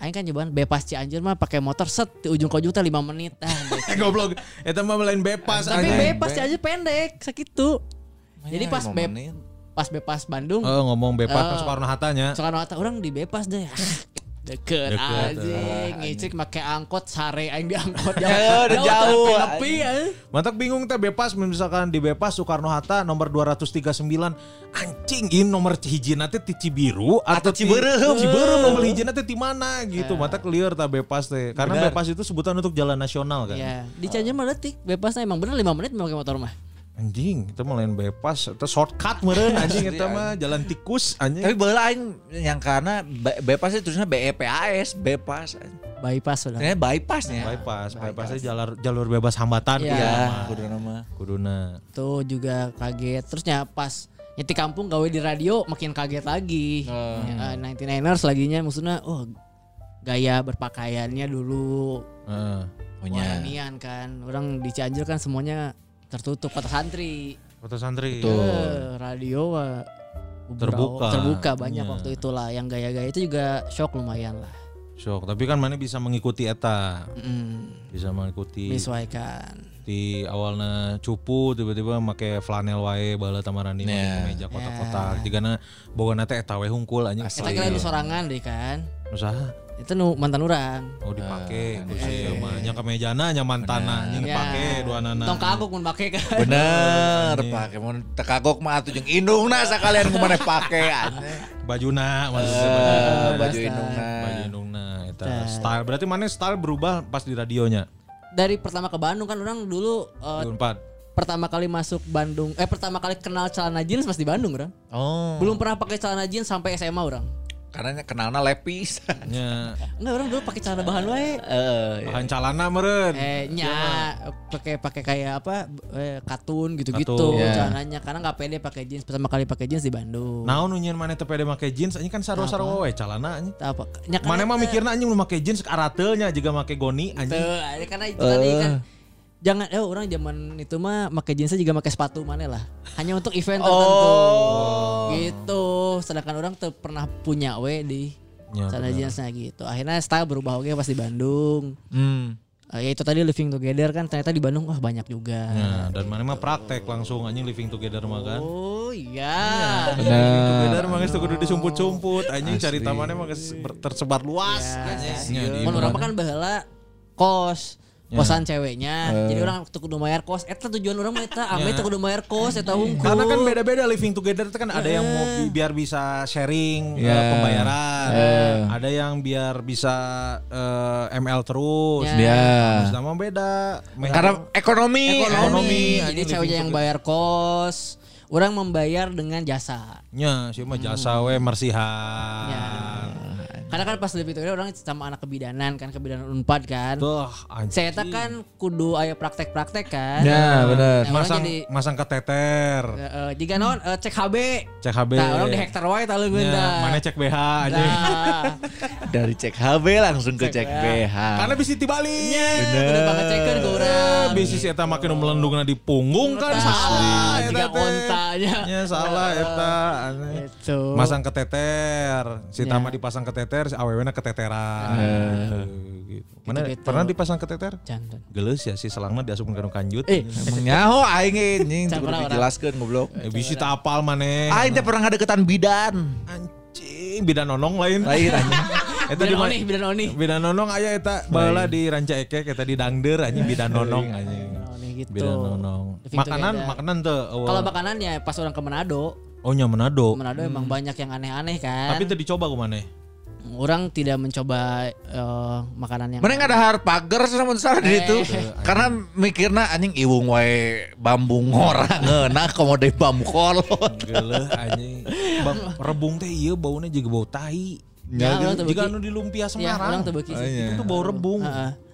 Speaker 6: Aing kan nyobaan bebas Cianjur mah pakai motor set di ujung ke ujung teh 5 menit ah.
Speaker 2: Eh goblok, eta mah lain bebas
Speaker 6: Tapi bebas Cianjur pendek sakitu. Jadi pas
Speaker 5: lima
Speaker 6: be
Speaker 5: menit.
Speaker 6: pas bebas Bandung,
Speaker 2: Oh, ngomong bebas kan
Speaker 6: Eh.
Speaker 2: Soekarno Hatta-nya.
Speaker 6: Soekarno Hatta orang di bebas deh. Deket,
Speaker 2: Deket,
Speaker 6: anjing, ngicik make angkot sare aing diangkot
Speaker 5: Ya, udah jauh,
Speaker 6: Nepi ya.
Speaker 2: Mantak bingung teh bebas misalkan di bebas Soekarno Hatta nomor 239 anjing ini nomor hijina teh ti Cibiru atau ti-
Speaker 5: Ciberem.
Speaker 2: Ciberem nomor hijina teh di mana gitu. Mantak lieur tah bebas teh. Karena bebas itu sebutan untuk jalan nasional kan.
Speaker 6: Ya, di Cianjur mah detik, bebasnya emang bener 5 menit pakai motor mah.
Speaker 2: Anjing, itu mah lain bebas, itu shortcut meureun anjing itu mah jalan tikus anjing.
Speaker 5: Tapi bola aing yang karena be- bebas itu tulisnya BEPAS, bebas.
Speaker 6: Bypass sudah.
Speaker 5: Ternyata bypassnya.
Speaker 2: bypass, bypassnya jalur jalur bebas hambatan
Speaker 6: Iya.
Speaker 5: Ya,
Speaker 2: mah.
Speaker 5: kudu nama.
Speaker 2: Kuduna.
Speaker 6: Tuh juga kaget. Terusnya pas nyeti kampung gawe di radio makin kaget lagi. Ya, 99ers laginya maksudnya oh gaya berpakaiannya dulu
Speaker 2: Heeh.
Speaker 5: Punya.
Speaker 6: Wah, kan. Orang di Cianjur kan semuanya tertutup kota santri.
Speaker 2: Foto santri.
Speaker 6: Eh, radio wah,
Speaker 2: Terbuka.
Speaker 6: terbuka banyak
Speaker 2: Iya.
Speaker 6: waktu itulah yang gaya-gaya itu juga shock lumayan lah
Speaker 2: Sok, tapi kan mana bisa mengikuti eta.
Speaker 6: Mm,
Speaker 2: Bisa mengikuti
Speaker 6: menyesuaikan.
Speaker 2: di awalnya cupu tiba-tiba make flanel wae bala tamarani make
Speaker 5: Ya.
Speaker 2: meja kotak-kotak. Jigana boga teh eta we hungkul anjing.
Speaker 6: Kita kira di sorangan deh kan.
Speaker 2: Usaha.
Speaker 6: Itu nu mantan orang.
Speaker 2: Oh dipake ku si mah nya kamejana nya mantana anjing dipake dua nana.
Speaker 6: Tong kagok mun make kan.
Speaker 5: Bener, pakai mun tekagok mah atuh jeung indungna sakalian ku maneh pake anjing.
Speaker 2: Bajuna maksudnya
Speaker 5: Eh,
Speaker 2: baju
Speaker 5: baju indungna.
Speaker 2: baju eta style. Berarti mana style berubah pas di radionya.
Speaker 6: Dari pertama ke Bandung kan orang dulu
Speaker 2: Unpad.
Speaker 6: pertama kali masuk Bandung eh pertama kali kenal celana jeans pas di Bandung orang.
Speaker 5: Oh,
Speaker 6: Belum pernah pakai celana jeans sampai SMA orang.
Speaker 5: Karena kenalna lepis.
Speaker 2: Nya
Speaker 6: Enggak orang dulu pakai celana bahan wae.
Speaker 5: Eh,
Speaker 2: bahan calana meureun.
Speaker 6: Eh nya pakai pakai kayak apa eh, katun gitu-gitu.
Speaker 5: Ya.
Speaker 6: celananya karena nggak pede pakai jeans pertama kali pakai jeans di Bandung.
Speaker 2: Naon nu nyieun maneh teu pede make jeans anjing kan sarua-sarua we calana anjing.
Speaker 6: Apa? Nya
Speaker 2: Mana mah
Speaker 6: eta-
Speaker 2: mikirna anjing mau make jeans arateulnya juga make goni
Speaker 6: Tuh,
Speaker 2: anjing.
Speaker 6: ada karena itu tadi kan jangan eh orang zaman itu mah pakai jeansnya juga pakai sepatu mana lah. Hanya untuk event tertentu. Gitu. Sedangkan orang tuh pernah punya we di
Speaker 2: Ya,
Speaker 6: sana jeansnya gitu. Akhirnya style berubah oke pas di Bandung.
Speaker 5: Hmm.
Speaker 6: Eh, ya itu tadi living together kan ternyata di Bandung wah banyak juga.
Speaker 2: Nah, dan mana mah praktek langsung anjing living together mah kan.
Speaker 6: oh iya.
Speaker 2: Living together mah geus kudu disumput-sumput. Anjing cari tamannya mah tersebar luas anjing. Nya, di
Speaker 6: Mun orang kan baheula kos.
Speaker 2: Ya.
Speaker 6: Kosan ceweknya jadi orang tuh kudu bayar kos eta tujuan orang mah eta ame tuh kudu bayar kos eta hungkul
Speaker 2: Karena kan beda-beda living together itu kan ada yang mau bi- biar bisa sharing
Speaker 5: Ya.
Speaker 2: eh, pembayaran, ada yang biar bisa eh, ML terus.
Speaker 6: Ya.
Speaker 5: Ya.
Speaker 2: Terus nama beda.
Speaker 5: Karena ekonomi.
Speaker 6: ekonomi.
Speaker 2: Ekonomi,
Speaker 6: Jadi ceweknya yang bayar kos, orang membayar dengan jasa.
Speaker 2: nya sih mah jasa we marsihan.
Speaker 6: Ya. Karena kan pas lebih itu orang sama anak kebidanan kan kebidanan unpad kan.
Speaker 2: Tuh.
Speaker 6: Saya kan kudu aya praktek-praktek kan.
Speaker 5: Ya, bener.
Speaker 6: Nah, orang
Speaker 2: masang
Speaker 6: jadi
Speaker 2: masang keteter.
Speaker 6: eh, eh, jika non eh, cek HB.
Speaker 2: Cek HB.
Speaker 6: Nah, orang di hektar wae tah leungeun
Speaker 2: Nya,
Speaker 6: dah.
Speaker 2: mana cek BH aja.
Speaker 6: Nah,
Speaker 5: Dari cek HB langsung ke cek BH.
Speaker 2: Karena bisa dibalik.
Speaker 6: udah banget cekeun ke urang.
Speaker 2: Bisa sih eta makin melendungna di punggung kan salah eta
Speaker 6: Jika ontanya.
Speaker 2: Nya salah eta aneh.
Speaker 6: Itu.
Speaker 2: Masang keteter, si
Speaker 6: Ya.
Speaker 2: Tama dipasang keteter, si awewena keteteran. Gitu. Mana
Speaker 6: Gitu-gitu.
Speaker 2: pernah dipasang keteter?
Speaker 6: Jangan.
Speaker 2: Geus ya si selangna diasupkeun ka nu kanjut.
Speaker 6: Eh,
Speaker 5: Emang nyaho aing
Speaker 6: Can
Speaker 5: kudu dijelaskeun goblok.
Speaker 2: Eh, bisi tak apal maneh.
Speaker 5: Aing teh pernah ngadeketan bidan.
Speaker 2: Anjing, bidan nonong lain.
Speaker 5: Lain anjing.
Speaker 2: Eta di
Speaker 6: bidan
Speaker 2: mana?
Speaker 6: oni, bidan oni.
Speaker 2: Bidan nonong aya eta baheula di Ranca Ekek eta di Dangder anjing bidan nonong anjing.
Speaker 6: Gitu.
Speaker 2: Bidan nonong. Makanan makanan teu. eueuh.
Speaker 6: Kalau makanannya pas orang ke Manado,
Speaker 2: Oh nya Manado.
Speaker 6: Manado emang banyak yang aneh-aneh kan.
Speaker 2: Tapi teu dicoba ku maneh.
Speaker 6: Orang tidak mencoba eh, makanan yang
Speaker 5: Mana nggak ada harus pagar sama salah di itu. Karena mikirna anjing iwung wae bambu ngorang ngeuna komode bambu kolot.
Speaker 2: Geuleuh anjing. Ba- Rebung teh ieu bauna juga bau tai.
Speaker 6: Ya, orang tebeki.
Speaker 2: Jika anu di lumpia
Speaker 6: Ya,
Speaker 2: Semarang.
Speaker 6: orang tebeki sih.
Speaker 2: Itu tuh bau rebung.
Speaker 6: Heeh.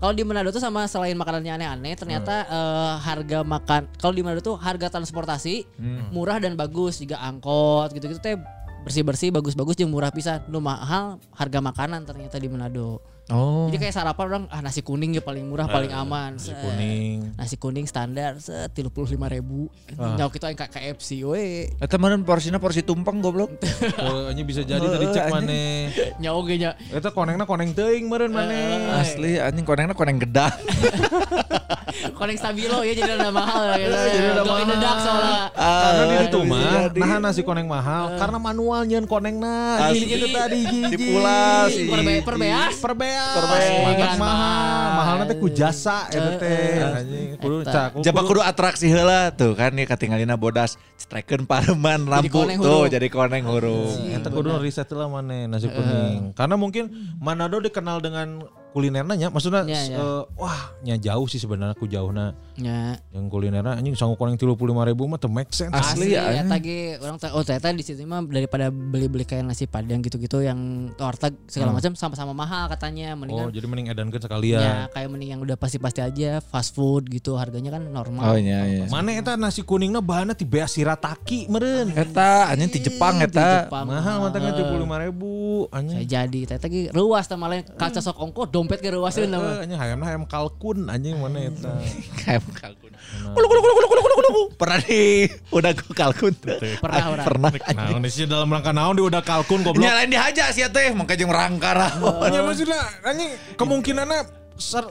Speaker 6: Kalau di Manado tuh sama selain makanannya aneh-aneh, ternyata eh, harga makan kalau di Manado tuh harga transportasi murah dan bagus, juga angkot gitu-gitu teh bersih-bersih, bagus-bagus yang murah bisa. Nu mahal harga makanan ternyata di Manado.
Speaker 5: Oh.
Speaker 6: Jadi kayak sarapan orang ah nasi kuning ya paling murah, paling aman.
Speaker 2: Nasi
Speaker 6: Set.
Speaker 2: kuning.
Speaker 6: Nasi kuning standar set 35 ribu. Nyawa kita yang kayak KFC we.
Speaker 5: Eta meureun porsina porsi tumpeng goblok.
Speaker 2: Oh, anjing bisa jadi tadi cek maneh.
Speaker 6: Nyawa ge nya.
Speaker 2: Eta konengna koneng teuing meureun maneh.
Speaker 5: Asli anjing konengna koneng gedang.
Speaker 6: Koneng stabilo ya jadi udah mahal ya.
Speaker 2: Jadi udah mahal.
Speaker 6: dark soalnya.
Speaker 2: Karena di
Speaker 5: Aduh,
Speaker 2: mah nah nasi koneng mahal karena manual nyeun konengna.
Speaker 5: Asli.
Speaker 2: Jadi itu tadi hiji.
Speaker 5: Dipulas,
Speaker 6: Perbe- perbeas.
Speaker 2: Perbeas.
Speaker 5: Perbeas.
Speaker 2: Makan
Speaker 6: Mahal.
Speaker 2: mahal. Teh ku jasa eta teh. Anjing kudu
Speaker 6: Eta.
Speaker 2: cak.
Speaker 5: Jaba kudu atraksi heula tuh kan ya katinggalina bodas cetrekeun pareman lampu tuh jadi koneng huruf.
Speaker 2: Eta kudu riset lah mana nasi kuning. Karena mungkin Manado dikenal dengan kulinernya nya. Maksudnya
Speaker 6: Ya, ya.
Speaker 2: eh, wah nya jauh sih sebenarnya ku jauhna.
Speaker 6: Ya.
Speaker 2: Yang kulinernya anjing sanggup koneng 35 ribu mah teu make sense.
Speaker 5: Asli, ya.
Speaker 6: ya tadi orang ta- oh ternyata di situ mah daripada beli-beli kayak nasi padang gitu-gitu yang warteg segala macam sama-sama mahal katanya
Speaker 2: Oh,
Speaker 6: mendingan
Speaker 2: jadi mending edankeun
Speaker 6: ya
Speaker 2: sekalian.
Speaker 6: kayak mending yang udah pasti-pasti aja fast food gitu harganya kan normal.
Speaker 5: Oh iya iya.
Speaker 2: Mana eta nasi kuningna bahanna ti bea shirataki meureun.
Speaker 5: Eta anjing di Jepang eta.
Speaker 2: Mahal mantengna 35 ribu
Speaker 6: Saya
Speaker 2: anjing.
Speaker 6: jadi ternyata lagi ruas teh malah kaca sok ongko dompet ke ruasin nama.
Speaker 2: anjing hayam hayam kalkun anjing mana eta.
Speaker 5: Kalkun. Kulu kulu kulu kulu kulu kulu. Pernah di udah gue kalkun.
Speaker 6: Pernah orang.
Speaker 5: Pernah.
Speaker 2: Nah, ini sih dalam rangka naon di udah kalkun goblok.
Speaker 5: Nyalain dihaja sih teh, makanya jeung merangkar.
Speaker 2: Ya maksudnya anjing kemungkinannya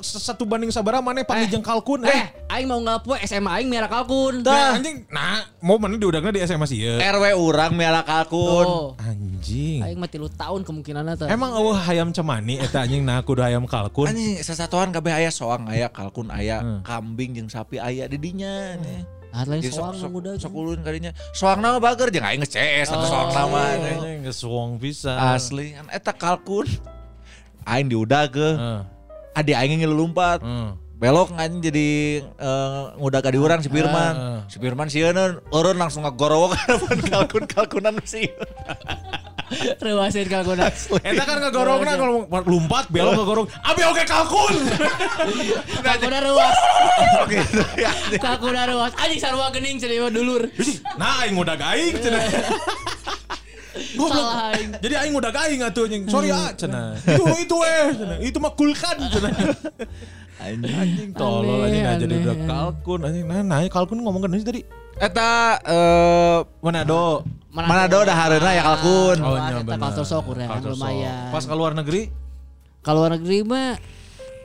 Speaker 2: satu banding sabaraha mana panggil jeung kalkun
Speaker 6: Eh,
Speaker 2: eh.
Speaker 6: aing mau ngelapoe SMA aing merah kalkun.
Speaker 2: Nah, anjing nah mau mana diudangna di SMA sih ya.
Speaker 5: RW urang miara kalkun.
Speaker 6: Tuh.
Speaker 2: Anjing.
Speaker 6: Aing mah tilu tahun kemungkinannya tuh.
Speaker 2: Emang eueuh hayam cemani eta anjing nah kudu hayam kalkun.
Speaker 5: Anjing sesatuan kabeh aya soang aya kalkun aya kambing jeung sapi aya di dinya nih.
Speaker 6: Ah, lain
Speaker 5: Jadi
Speaker 6: soang
Speaker 5: sok,
Speaker 6: udah.
Speaker 5: sok, ulun kadinya. Soang nama bager jeung aing nge-CS atau soang nama. nih.
Speaker 2: Anjing geus wong pisan.
Speaker 5: Asli, kan eta kalkun. Aing diudag ke.
Speaker 2: Heeh.
Speaker 5: Adi aing ngelumpat.
Speaker 2: Heeh.
Speaker 5: belok kan jadi eh, ngudak ka diurang si Firman.
Speaker 2: Ah.
Speaker 5: Si Firman sieun eureun langsung ngagorowok harapan kalkun-kalkunan sih.
Speaker 6: Rewasin kalkun.
Speaker 2: Eta kan ngegorongna kalau lompat belok ngegorong. Abi oke kalkun.
Speaker 6: Kalkun ruas.
Speaker 5: Gitu ya.
Speaker 6: Kalkun ruas. Anjing sarua gening cenah mah dulur.
Speaker 2: Nah, aing udah gaing cenah.
Speaker 6: Salah aing.
Speaker 2: Jadi aing udah gaing atuh anjing. Sorry ah cenah. Itu itu eh cenah. Itu mah kulkan cenah. Anjing tolol anjing nah, jadi udah kalkun anjing. Nah, nah kalkun ngomong kan tadi.
Speaker 5: Eta eh
Speaker 2: Manado.
Speaker 5: Manado dah hareuna ya kalkun.
Speaker 2: Oh, iya,
Speaker 6: eta
Speaker 2: bener.
Speaker 6: culture shock urang lumayan.
Speaker 2: Pas ke luar negeri
Speaker 6: Kalau luar negeri mah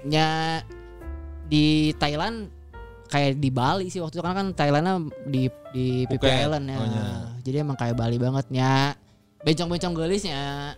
Speaker 6: nya di Thailand kayak di Bali sih waktu itu karena kan Thailandnya di di PP
Speaker 2: Phuket.
Speaker 6: Island ya.
Speaker 2: Oh, iya.
Speaker 6: Jadi emang kayak Bali banget nya. Bencong-bencong gelisnya.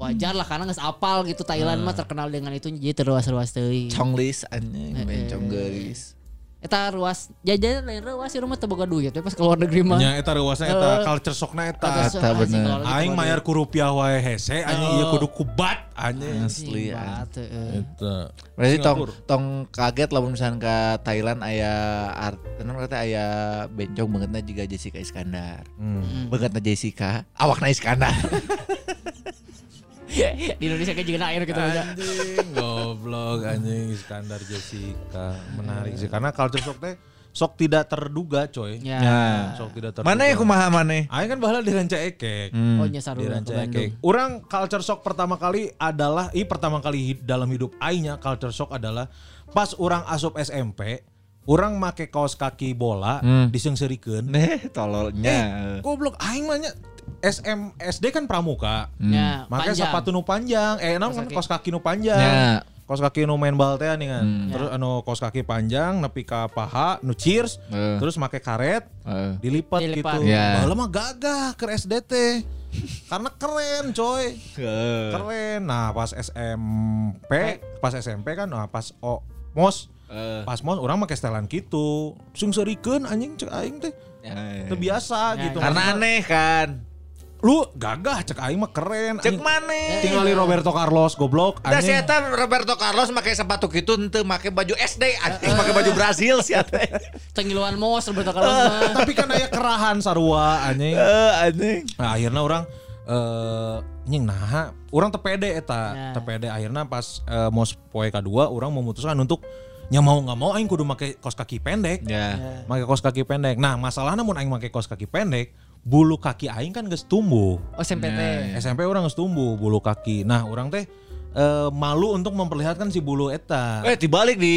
Speaker 6: Wajar lah karena nggak apal gitu. Thailand mah terkenal dengan itu jadi terluas-luas teuing.
Speaker 5: Conglis anjing, bencong
Speaker 6: eh. Eta ruas jajan lain ruas sih rumah teboga duit tapi pas ke luar negeri mah.
Speaker 2: nya eta reuasna eta
Speaker 6: Eh,
Speaker 2: culture shockna eta.
Speaker 5: Eta bener.
Speaker 2: Aing
Speaker 6: keluar
Speaker 2: mayar ku rupiah wae hese anjing ieu kudu kubat anjing.
Speaker 5: Asli ya.
Speaker 2: Eta.
Speaker 5: Berarti tong tong kaget lah misalkan ke Thailand aya art tenan kata aya bencong bangetna juga Jessica Iskandar.
Speaker 2: Hmm.
Speaker 5: Bangetna Jessica, awakna Iskandar.
Speaker 6: di Indonesia kayak juga air gitu aja.
Speaker 2: Anjing goblok anjing Iskandar Jessica menarik sih karena culture shock teh sok tidak terduga coy.
Speaker 6: Ya.
Speaker 2: Sok tidak terduga.
Speaker 5: Mana ya kumaha mana?
Speaker 2: Aing kan bahala di Ranca Ekek.
Speaker 5: Hmm.
Speaker 6: Oh nyasar
Speaker 2: Di Ranca. Ekek. Orang culture shock pertama kali adalah i pertama kali hid- dalam hidup aingnya culture shock adalah pas orang asup SMP, orang make kaos kaki bola
Speaker 5: Hmm.
Speaker 2: disengserikeun.
Speaker 5: Nih tololnya.
Speaker 2: Goblok aing mah nya SM SD kan pramuka.
Speaker 6: Ya,
Speaker 2: Makanya
Speaker 6: panjang.
Speaker 2: sepatu nu panjang, eh naon kan
Speaker 6: kaki.
Speaker 2: kaos kaki nu panjang.
Speaker 5: Ya.
Speaker 2: Kaos kaki nu main bal teh nih kan.
Speaker 5: Hmm.
Speaker 2: Terus anu kaos kaki panjang nepi ka paha nu cheers,
Speaker 5: Eh.
Speaker 2: terus make karet
Speaker 5: Eh.
Speaker 2: dilipat,
Speaker 6: Dilipat.
Speaker 2: gitu.
Speaker 5: Ya.
Speaker 2: Baheula mah gagah ke SD Karena keren coy.
Speaker 5: Eh.
Speaker 2: Keren. Nah, pas SMP, pas SMP kan nah pas oh, mos
Speaker 5: Eh.
Speaker 2: pas mos orang make setelan gitu. Sung serikeun anjing cek aing teh.
Speaker 5: Ya.
Speaker 2: Teu biasa
Speaker 6: Ya,
Speaker 2: gitu.
Speaker 5: Karena
Speaker 2: Maksudnya,
Speaker 5: aneh kan.
Speaker 2: Lu gagah cek aing mah keren.
Speaker 5: Cek mana?
Speaker 2: Tinggali Roberto Carlos goblok
Speaker 5: Da si
Speaker 2: anjing.
Speaker 5: eta Roberto Carlos make sepatu gitu henteu make baju SD anjing make baju Brazil si eta.
Speaker 6: Cengiluan mos Roberto Carlos mah.
Speaker 2: Tapi kan aya kerahan sarua anjing.
Speaker 5: Eh anjing.
Speaker 2: Nah, akhirnya orang eh nying nah, orang tepede eta,
Speaker 6: Ya.
Speaker 2: tepede akhirnya pas eh, mau poe kedua orang memutuskan untuk nya mau nggak mau aing kudu make kos kaki pendek.
Speaker 5: Ya.
Speaker 2: Make kos kaki pendek. Nah, masalahnya mun aing make kos kaki pendek, bulu kaki aing kan geus tumbuh.
Speaker 6: Oh SMPT.
Speaker 2: SMP orang geus tumbuh bulu kaki. Nah, orang teh eh, malu untuk memperlihatkan si bulu eta.
Speaker 5: Eh dibalik di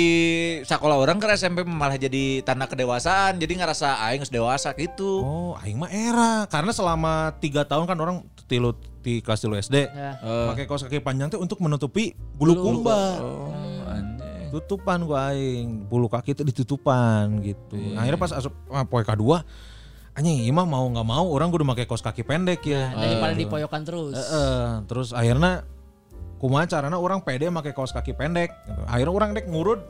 Speaker 5: sekolah orang ke SMP malah jadi tanda kedewasaan jadi ngerasa aing geus dewasa gitu.
Speaker 2: Oh, aing mah era. Karena selama tiga tahun kan orang tilu di kelas tilu SD.
Speaker 6: Ya.
Speaker 5: Eh.
Speaker 2: Pakai kaos kaki panjang teh untuk menutupi bulu kumba.
Speaker 5: Oh, anjing.
Speaker 2: Tutupan gua aing, bulu kaki itu ditutupan gitu. Nah, akhirnya pas asup ah, poe kedua anjing ieu mah mau nggak mau orang kudu make kaos kaki pendek ya.
Speaker 6: Nah, daripada dipoyokan terus.
Speaker 2: Heeh, terus akhirnya kumaha carana orang pede make kaos kaki pendek gitu. Akhirnya orang dek ngurut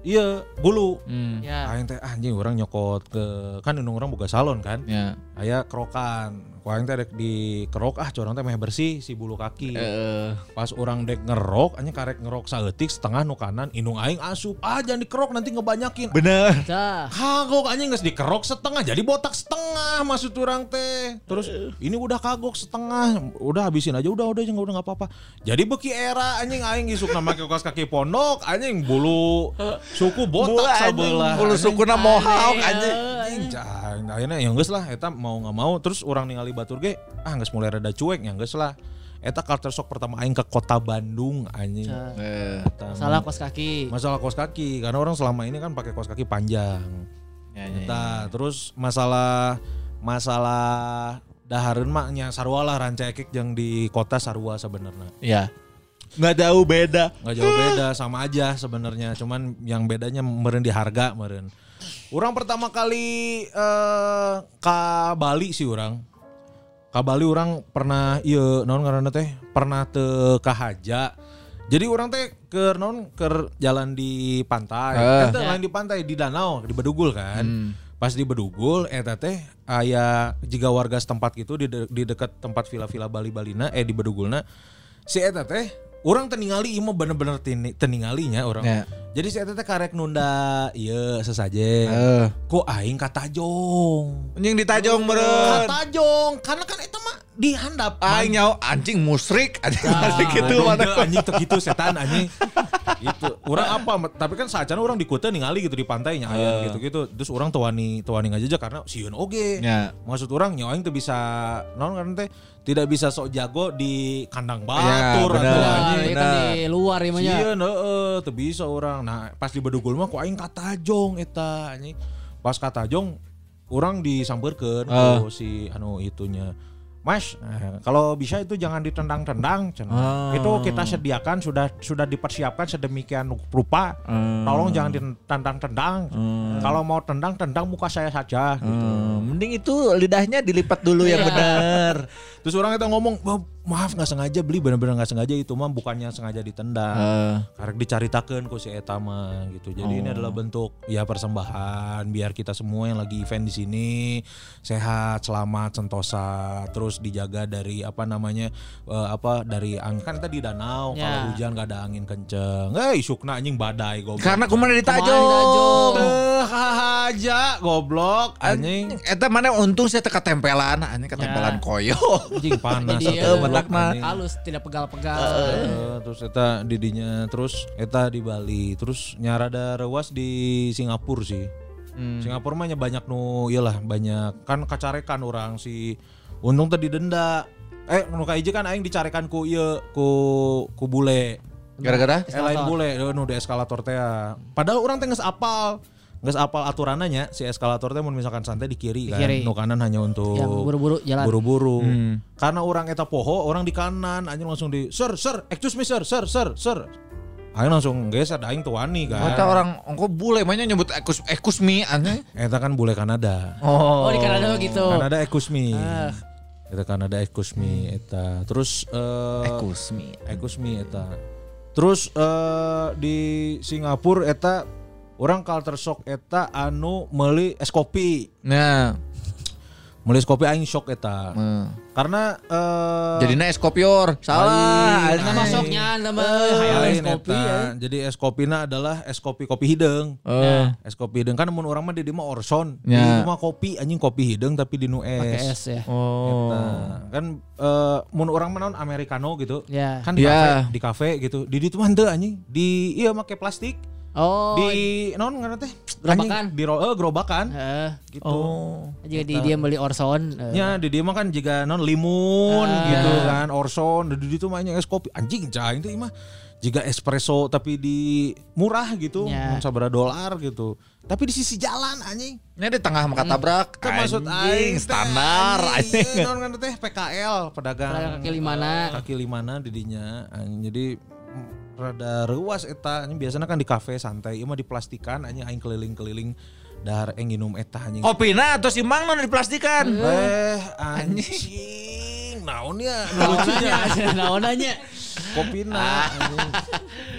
Speaker 2: iya bulu.
Speaker 5: Hmm.
Speaker 6: Ya.
Speaker 2: Aing teh ah, anjing orang nyokot ke kan indung orang buka salon kan.
Speaker 5: Ya.
Speaker 2: Aya kerokan. Ku aing teh dek di kerok ah corong teh meh bersih si bulu kaki.
Speaker 5: Eh,
Speaker 2: Pas orang dek ngerok, anjing karek ngerok saeutik setengah nu kanan, indung aing asup. Ah jangan dikerok nanti ngebanyakin.
Speaker 5: bener.
Speaker 2: Kagok anjing geus dikerok setengah jadi botak setengah maksud orang teh. Terus ini udah kagok setengah, udah habisin aja udah udah jangan udah nggak apa-apa. Jadi beki era anjing aing isuk nama kaos kaki pondok anjing bulu suku botak sabelah.
Speaker 5: Bulu sukuna mohawk anjing.
Speaker 2: Anjing akhirnya ya geus lah eta mau nggak mau terus orang ningali batur ge ah geus mulai rada cuek ya geus lah. eta culture shock pertama aing ke kota Bandung anjing.
Speaker 5: Eh,
Speaker 2: Eta.
Speaker 6: Salah kos kaki.
Speaker 2: Masalah kos kaki karena orang selama ini kan pakai kos kaki panjang.
Speaker 5: ya, ya, ya.
Speaker 2: Eta, terus masalah masalah dahareun mah nya sarua lah rancakek yang di kota sarua sebenarnya.
Speaker 5: Ya. Nggak jauh beda.
Speaker 2: nggak jauh beda sama aja sebenarnya cuman yang bedanya meren di harga meren orang pertama kali eh ke Bali sih orang ke Bali orang pernah iya non karena teh pernah te ke Haja jadi orang teh ke non ke jalan di pantai.
Speaker 5: Eh.
Speaker 2: kan teh lain di pantai di danau di Bedugul kan. Pas di Bedugul eta teh aya jika warga setempat gitu di, de- di dekat tempat villa-villa Bali Balina eh di Bedugulna. Si eta teh orang teningali ima bener-bener tini- teningalinya orang.
Speaker 5: Ya.
Speaker 2: jadi si eta teh karek nunda iya sesaje.
Speaker 5: Eh.
Speaker 2: kok aing katajong
Speaker 5: Anjing di Tajong meren.
Speaker 2: katajong karena kan itu mah dihandap.
Speaker 5: Aing nyawa anjing musrik. Anjing musrik gitu
Speaker 2: Aduh,
Speaker 5: mana?
Speaker 2: anjing tuh gitu setan anjing. Gitu. Orang apa tapi kan saat orang di kota ningali gitu di pantainya aya gitu gitu terus orang tuani tuani aja karena sieun oge.
Speaker 5: Ya.
Speaker 2: maksud orang nyawa aing teu bisa non kan teh tidak bisa sok jago di kandang
Speaker 5: Ya,
Speaker 2: batur
Speaker 5: bener.
Speaker 2: atuh
Speaker 6: Nah,
Speaker 2: anjing
Speaker 6: itu kan di luar ya mah nya.
Speaker 2: Iya, heeh, teu bisa orang. Nah, pas di Bedugul mah kok aing katajong eta anjing. Pas katajong orang disampeurkeun
Speaker 5: Ah.
Speaker 2: ku si anu itunya. Mas, eh, kalau bisa itu jangan ditendang-tendang.
Speaker 5: Ah.
Speaker 2: Itu kita sediakan sudah sudah dipersiapkan sedemikian rupa.
Speaker 5: Hmm.
Speaker 2: Tolong jangan ditendang-tendang. Kalau mau tendang, tendang muka saya saja. Gitu.
Speaker 5: Hmm, mending itu lidahnya dilipat dulu yang benar.
Speaker 2: Terus orang itu ngomong, "Wah, maaf nggak sengaja beli, benar-benar nggak sengaja itu mah bukannya sengaja ditendang.
Speaker 5: Eh.
Speaker 2: karek dicaritakeun ku si eta mah gitu. Jadi ini adalah bentuk ya persembahan biar kita semua yang lagi event di sini sehat, selamat, sentosa, terus dijaga dari apa namanya eh, apa dari angin kan tadi danau
Speaker 6: Ya.
Speaker 2: kalau hujan gak ada angin kenceng. Eh isukna anjing badai goblok.
Speaker 5: Karena ke mana di
Speaker 6: Kumaha di
Speaker 5: Tajong?
Speaker 6: Tajong?
Speaker 2: Teu haja goblok anjing.
Speaker 5: Eta mana untung saya teka tempelan, anjing ketempelan
Speaker 6: Ya.
Speaker 5: koyo.
Speaker 2: Anjing panas
Speaker 6: eh,
Speaker 5: mah.
Speaker 2: anjing.
Speaker 6: halus tidak pegal-pegal.
Speaker 2: Eh, terus eta didinya terus eta di Bali terus nyarada rewas di Singapura sih Singapura mah nya banyak nu iyalah banyak kan kacarekan orang si untung tadi denda. Eh nu ka hiji kan aing dicarekan ku ieu ku ku bule.
Speaker 5: Gara-gara?
Speaker 2: eh lain bule. Nu di eskalator teh padahal orang teh geus apal. Geus apal aturananya si eskalator teh mun misalkan santai di kiri
Speaker 6: Di
Speaker 2: kan
Speaker 6: kiri.
Speaker 2: nu kanan hanya untuk
Speaker 6: buru-buru jalan.
Speaker 2: buru-buru. Karena orang eta poho orang di kanan anjing langsung di sir sir excuse me sir sir sir sir aing langsung geser aing tuh wani kan
Speaker 5: Kata orang engko bule banyak nyebut ekus ekus mi anjing.
Speaker 2: eta kan bule Kanada
Speaker 5: Oh.
Speaker 6: Oh di Kanada gitu.
Speaker 2: Kanada excuse me
Speaker 6: Ah.
Speaker 2: eta Kanada excuse me eta terus eh
Speaker 5: Ekus mi.
Speaker 2: excuse me eta terus eh di Singapura eta orang culture shock eta anu meuli es kopi
Speaker 5: Nah,
Speaker 2: meuli es kopi aing shock eta
Speaker 5: eh.
Speaker 2: karena eh
Speaker 5: jadinya es kopior. Salah.
Speaker 6: Nama masuknya nama es kopi
Speaker 2: eta.
Speaker 6: ya.
Speaker 2: Jadi es kopina adalah es kopi kopi hidung.
Speaker 5: Eh.
Speaker 2: Es kopi hidung kan mun urang mah di dieu mah orson.
Speaker 5: Ya.
Speaker 2: Di dieu mah kopi anjing kopi hidung tapi di nu es.
Speaker 6: Pakai es ya.
Speaker 5: Oh.
Speaker 2: Nah, kan eh mun urang mah naon americano gitu.
Speaker 6: Ya.
Speaker 2: Kan di
Speaker 5: Ya.
Speaker 2: kafe, di kafe gitu. Di ditu mah henteu anjing. Di iya make plastik.
Speaker 6: Oh.
Speaker 2: di naon ngaran teh?
Speaker 6: Gerobakan.
Speaker 2: Di ro- eh, gerobakan
Speaker 6: Heeh.
Speaker 2: gitu.
Speaker 5: Oh.
Speaker 6: Jadi di dia beli Orson. eh.
Speaker 2: Ya di dia mah kan juga non limun
Speaker 6: Ah.
Speaker 2: gitu kan Orson di ditu mah nya es kopi anjing cah itu mah jika espresso tapi di murah gitu sabaraha dolar gitu tapi di sisi jalan anjing
Speaker 5: Ini di tengah maka tabrak.
Speaker 2: Itu maksud aing
Speaker 5: Anjing, standar
Speaker 2: anjing
Speaker 5: anjing.
Speaker 2: non teh PKL pedagang
Speaker 6: Pedagang kaki limana.
Speaker 2: kaki limana didinya anjing jadi rada ruas eta anjing biasanya kan di kafe santai ieu mah diplastikan anjing aing keliling-keliling dahar aing nginum eta anjing
Speaker 5: Kopina atau si Mang non diplastikan.
Speaker 2: Eh anjing naon ya lucunya
Speaker 6: Naonanya.
Speaker 2: kopina anjing.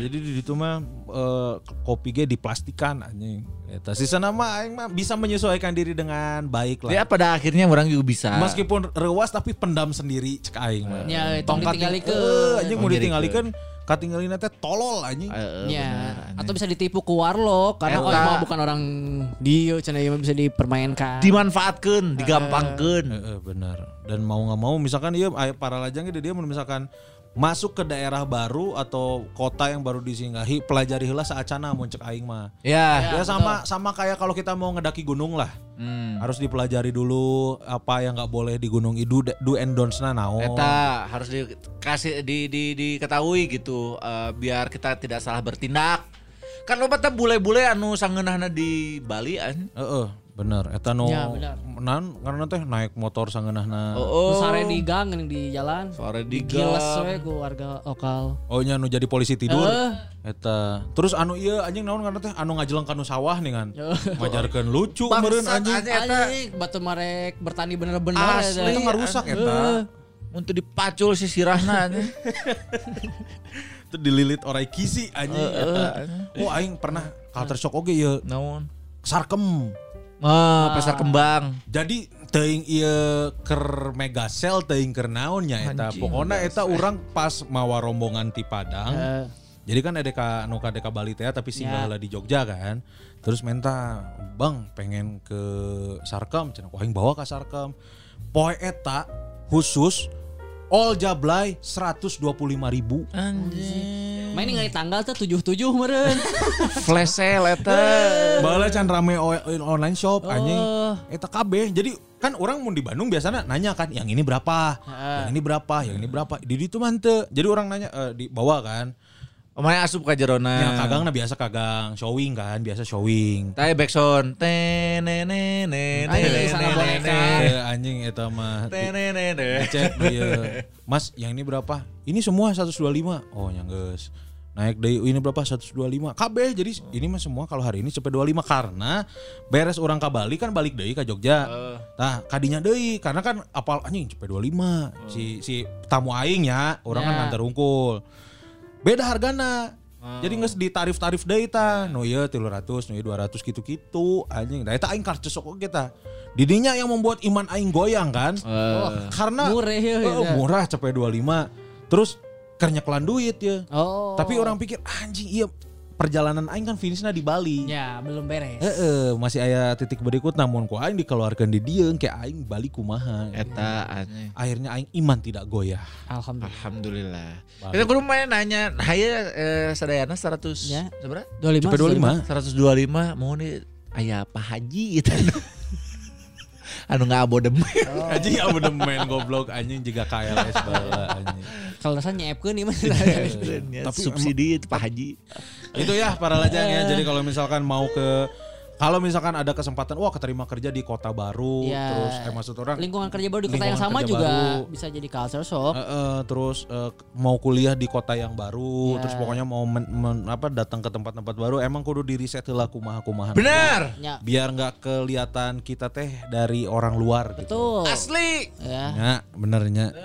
Speaker 2: Jadi di situ mah eh, kopi ge diplastikan anjing. Eta sisa nama aing mah bisa menyesuaikan diri dengan baik lah.
Speaker 5: Ya pada akhirnya orang juga bisa.
Speaker 2: Meskipun rewas tapi pendam sendiri cek aing mah.
Speaker 6: Ya,
Speaker 2: Tongkat
Speaker 6: ditinggalikeun.
Speaker 2: Eh, anjing mau ditinggalikeun katinggalin teh tolol anjing.
Speaker 5: Eh,
Speaker 6: Ya,
Speaker 5: bener,
Speaker 6: atau bisa ditipu ke warlock karena oh
Speaker 5: Eta.
Speaker 6: emang bukan orang dia cenah bisa dipermainkan.
Speaker 5: dimanfaatkan, digampangkan.
Speaker 2: Heeh, benar. Dan mau nggak mau misalkan iya para lajang dia misalkan masuk ke daerah baru atau kota yang baru disinggahi pelajari heula saacana mun cek aing mah.
Speaker 5: Ya.
Speaker 2: Ya, sama sama kayak kalau kita mau ngedaki gunung lah.
Speaker 5: Hmm.
Speaker 2: Harus dipelajari dulu apa yang nggak boleh di gunung itu do and don'ts-na naon.
Speaker 5: Eta harus dikasih di, di diketahui gitu eh, biar kita tidak salah bertindak. Kan lo teh bule-bule anu sangeunahna di Bali an.
Speaker 2: Heeh, bener. Eta no
Speaker 6: Ya, bener.
Speaker 2: nan karena teh naik motor sangeunahna.
Speaker 5: Oh,
Speaker 6: Terus sare di gang geuning di jalan.
Speaker 5: Sore di
Speaker 6: Giles
Speaker 5: gang.
Speaker 6: we ku warga lokal.
Speaker 2: Oh nya nu jadi polisi tidur.
Speaker 6: Eh.
Speaker 2: Eta. Terus anu iya anjing naon karena teh anu ngajeleng kanu sawah nih kan. Ngajarkeun lucu meureun anjing.
Speaker 5: anjing.
Speaker 6: Batu marek bertani bener-bener
Speaker 5: Asli.
Speaker 2: Eta ngarusak eta.
Speaker 5: Untuk dipacul si sirahna anjing.
Speaker 2: Itu dililit orai kisi anjing. eta. Oh aing pernah culture shock oge ieu.
Speaker 5: Naon?
Speaker 2: Sarkem.
Speaker 5: Oh, pasar kembang.
Speaker 2: Jadi teuing ieu keur megasel teuing keur naon nya eta. Pokona eta urang pas mawa rombongan ti Padang.
Speaker 6: Eh.
Speaker 2: Jadi kan ada ka nu ka Bali teh tapi singgah heula di Jogja kan. Terus menta, "Bang, pengen ke Sarkem." Cenah, "Wah, aing bawa ka Sarkem." Poe eta khusus all jablay 125 ribu.
Speaker 5: Anjing.
Speaker 6: Main ngali tanggal tuh tujuh tujuh meren.
Speaker 5: Flash sale eta.
Speaker 2: Bala can rame online shop anjing.
Speaker 6: Oh.
Speaker 2: Eta kabeh. Jadi kan orang mau di Bandung biasanya nanya kan yang ini berapa, yang ini berapa, yang ini berapa. Di itu mah henteu. Jadi orang nanya eh, dibawa kan.
Speaker 5: Omanya asup ka jerona.
Speaker 2: Ya kagang nah biasa kagang showing kan, biasa showing.
Speaker 5: Tapi backsound. Tenenene.
Speaker 6: Boneka.
Speaker 2: Eh, anjing eta mah.
Speaker 5: Tenenene.
Speaker 2: Cek dia. Mas, yang ini berapa? Ini semua 125. Oh, yang geus. Naik dari ini berapa? 125. KB. Jadi ini mah semua kalau hari ini cepet 25 karena beres orang ke Bali kan balik deui ke Jogja. Nah, kadinya deui karena kan apal anjing cepet 25. Si si tamu aing ya, orang kan
Speaker 6: Ya.
Speaker 2: nganter unggul. Beda hargana. Jadi nggak di tarif-tarif deui ta. Nu ieu 300, nu ieu 200 gitu-gitu anjing. Da eta aing kartu sok kita. Didinya yang membuat iman aing goyang kan. karena
Speaker 6: Murah ya, ya.
Speaker 2: murah cepet 25. Terus kenyeklan duit ya.
Speaker 6: Oh.
Speaker 2: Tapi orang pikir anjing iya perjalanan aing kan finishnya di Bali.
Speaker 6: ya belum beres.
Speaker 2: Heeh, masih aya titik berikut namun ku aing dikeluarkan di dieu kayak aing balik kumaha.
Speaker 5: Eta anjing.
Speaker 2: Akhirnya aing iman tidak goyah.
Speaker 6: Alhamdulillah.
Speaker 5: Alhamdulillah. Kita kudu main nanya, haya eh, sadayana 100
Speaker 6: Ya.
Speaker 5: seberapa?
Speaker 6: 25.
Speaker 2: Cepet 25.
Speaker 5: 125 mau nih aya Pak Haji gitu. anu nggak abodemen.
Speaker 2: Anjing abodemen goblok anjing juga KLS bala anjing.
Speaker 6: Kalau rasanya nyiapkeun nih mah.
Speaker 5: Tapi subsidi itu Pak Haji.
Speaker 2: Itu ya para lajang ya. Jadi kalau misalkan mau ke kalau misalkan ada kesempatan wah keterima kerja di kota baru
Speaker 6: Ya.
Speaker 2: terus eh maksud orang
Speaker 6: Lingkungan kerja baru di kota yang sama juga
Speaker 2: baru.
Speaker 6: bisa jadi culture shock.
Speaker 2: Eh, eh, terus eh, mau kuliah di kota yang baru,
Speaker 6: Ya.
Speaker 2: terus pokoknya mau men- men- apa datang ke tempat-tempat baru, emang kudu di riset lah kumaha kumaha.
Speaker 5: Benar.
Speaker 6: Ya.
Speaker 2: Biar nggak kelihatan kita teh dari orang luar gitu.
Speaker 6: Betul.
Speaker 5: Asli.
Speaker 6: Ya.
Speaker 2: Ya, benernya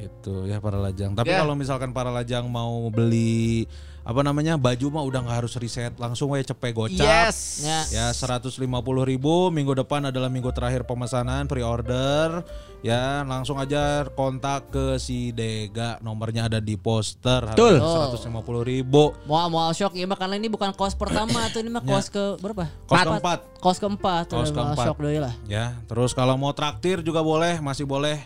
Speaker 2: gitu ya para lajang. Tapi
Speaker 5: Ya.
Speaker 2: kalau misalkan para lajang mau beli apa namanya baju mah udah nggak harus riset, langsung we cepet gocap.
Speaker 5: Yes.
Speaker 6: Ya.
Speaker 2: Ya 150 ribu minggu depan adalah minggu terakhir pemesanan pre-order ya langsung aja kontak ke si Dega nomornya ada di poster
Speaker 5: Betul.
Speaker 2: harga 150 ribu
Speaker 6: Mual mual shock ya karena ini bukan kos pertama tuh ini mah kos ke berapa?
Speaker 2: Kos
Speaker 6: Empat.
Speaker 2: keempat.
Speaker 6: Kos keempat.
Speaker 2: Kos keempat.
Speaker 6: shock lah.
Speaker 2: ya terus kalau mau traktir juga boleh masih boleh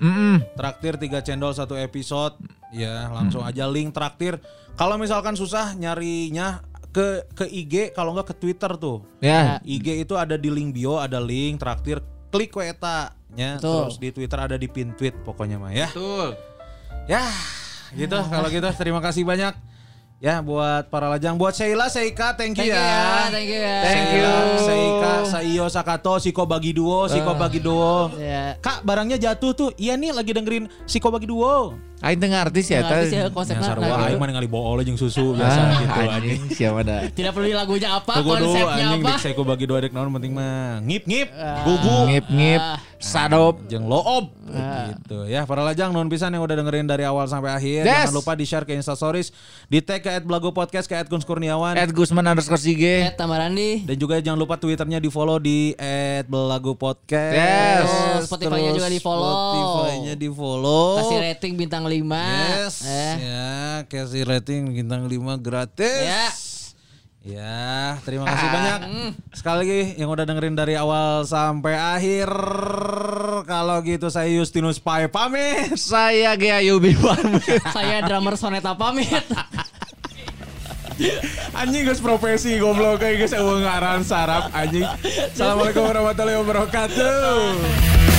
Speaker 2: traktir 3 cendol satu episode ya langsung aja link traktir kalau misalkan susah nyarinya ke ke IG kalau nggak ke Twitter tuh
Speaker 5: Ya.
Speaker 2: IG itu ada di link bio, ada link traktir, klik we eta nya. Terus di Twitter ada di pin tweet pokoknya mah ya.
Speaker 5: Betul.
Speaker 2: Ya, gitu kalau gitu terima kasih banyak ya buat para lajang, buat Sheila, Seika, thank you
Speaker 6: Thank you
Speaker 2: ya.
Speaker 6: ya, thank you ya.
Speaker 2: Thank you. Seika, Saiyo, Sakato, Siko bagi duo, Siko bagi duo.
Speaker 6: Ya.
Speaker 2: Kak, barangnya jatuh tuh. Iya nih lagi dengerin Siko bagi duo.
Speaker 5: Aing teu ngarti sih
Speaker 6: Nggak
Speaker 5: eta.
Speaker 6: ya konsepnya.
Speaker 2: sarua
Speaker 6: nah,
Speaker 2: aing mah ningali bool jeung susu biasa
Speaker 5: Ah,
Speaker 2: gitu anjing.
Speaker 5: anjing siapa dah.
Speaker 6: Tidak perlu di lagunya apa,
Speaker 2: Tuh kudu
Speaker 6: konsepnya
Speaker 2: anjing
Speaker 6: apa.
Speaker 2: dik Seiko bagi dua dek naon penting mah ngip ngip gugu
Speaker 5: Ngip ngip
Speaker 6: Ah.
Speaker 5: sadop.
Speaker 2: jeung loob gitu ya para lajang non pisan yang udah dengerin dari awal sampai akhir
Speaker 5: Yes.
Speaker 2: jangan lupa di share ke instastories di tag ke @blago podcast ke @guns Kurniawan
Speaker 5: Ed Gusman underscore Sige.
Speaker 6: Tamarandi.
Speaker 2: dan juga jangan lupa twitternya di follow di @belago podcast
Speaker 5: Yes.
Speaker 6: Terus Spotify-nya juga di-follow.
Speaker 2: Spotify-nya di follow
Speaker 6: Kasih rating bintang 5.
Speaker 2: Yes
Speaker 6: Eh.
Speaker 2: ya kasih rating bintang 5 gratis
Speaker 6: Ya.
Speaker 2: Ya, terima kasih banyak. Sekali lagi yang udah dengerin dari awal sampai akhir. kalau gitu saya Justinus Pai pamit.
Speaker 5: Saya Gea Yubi pamit.
Speaker 6: Saya drummer Soneta pamit.
Speaker 2: Anjing guys profesi goblok kayak guys eueuh ngaran sarap anjing. Assalamualaikum warahmatullahi wabarakatuh.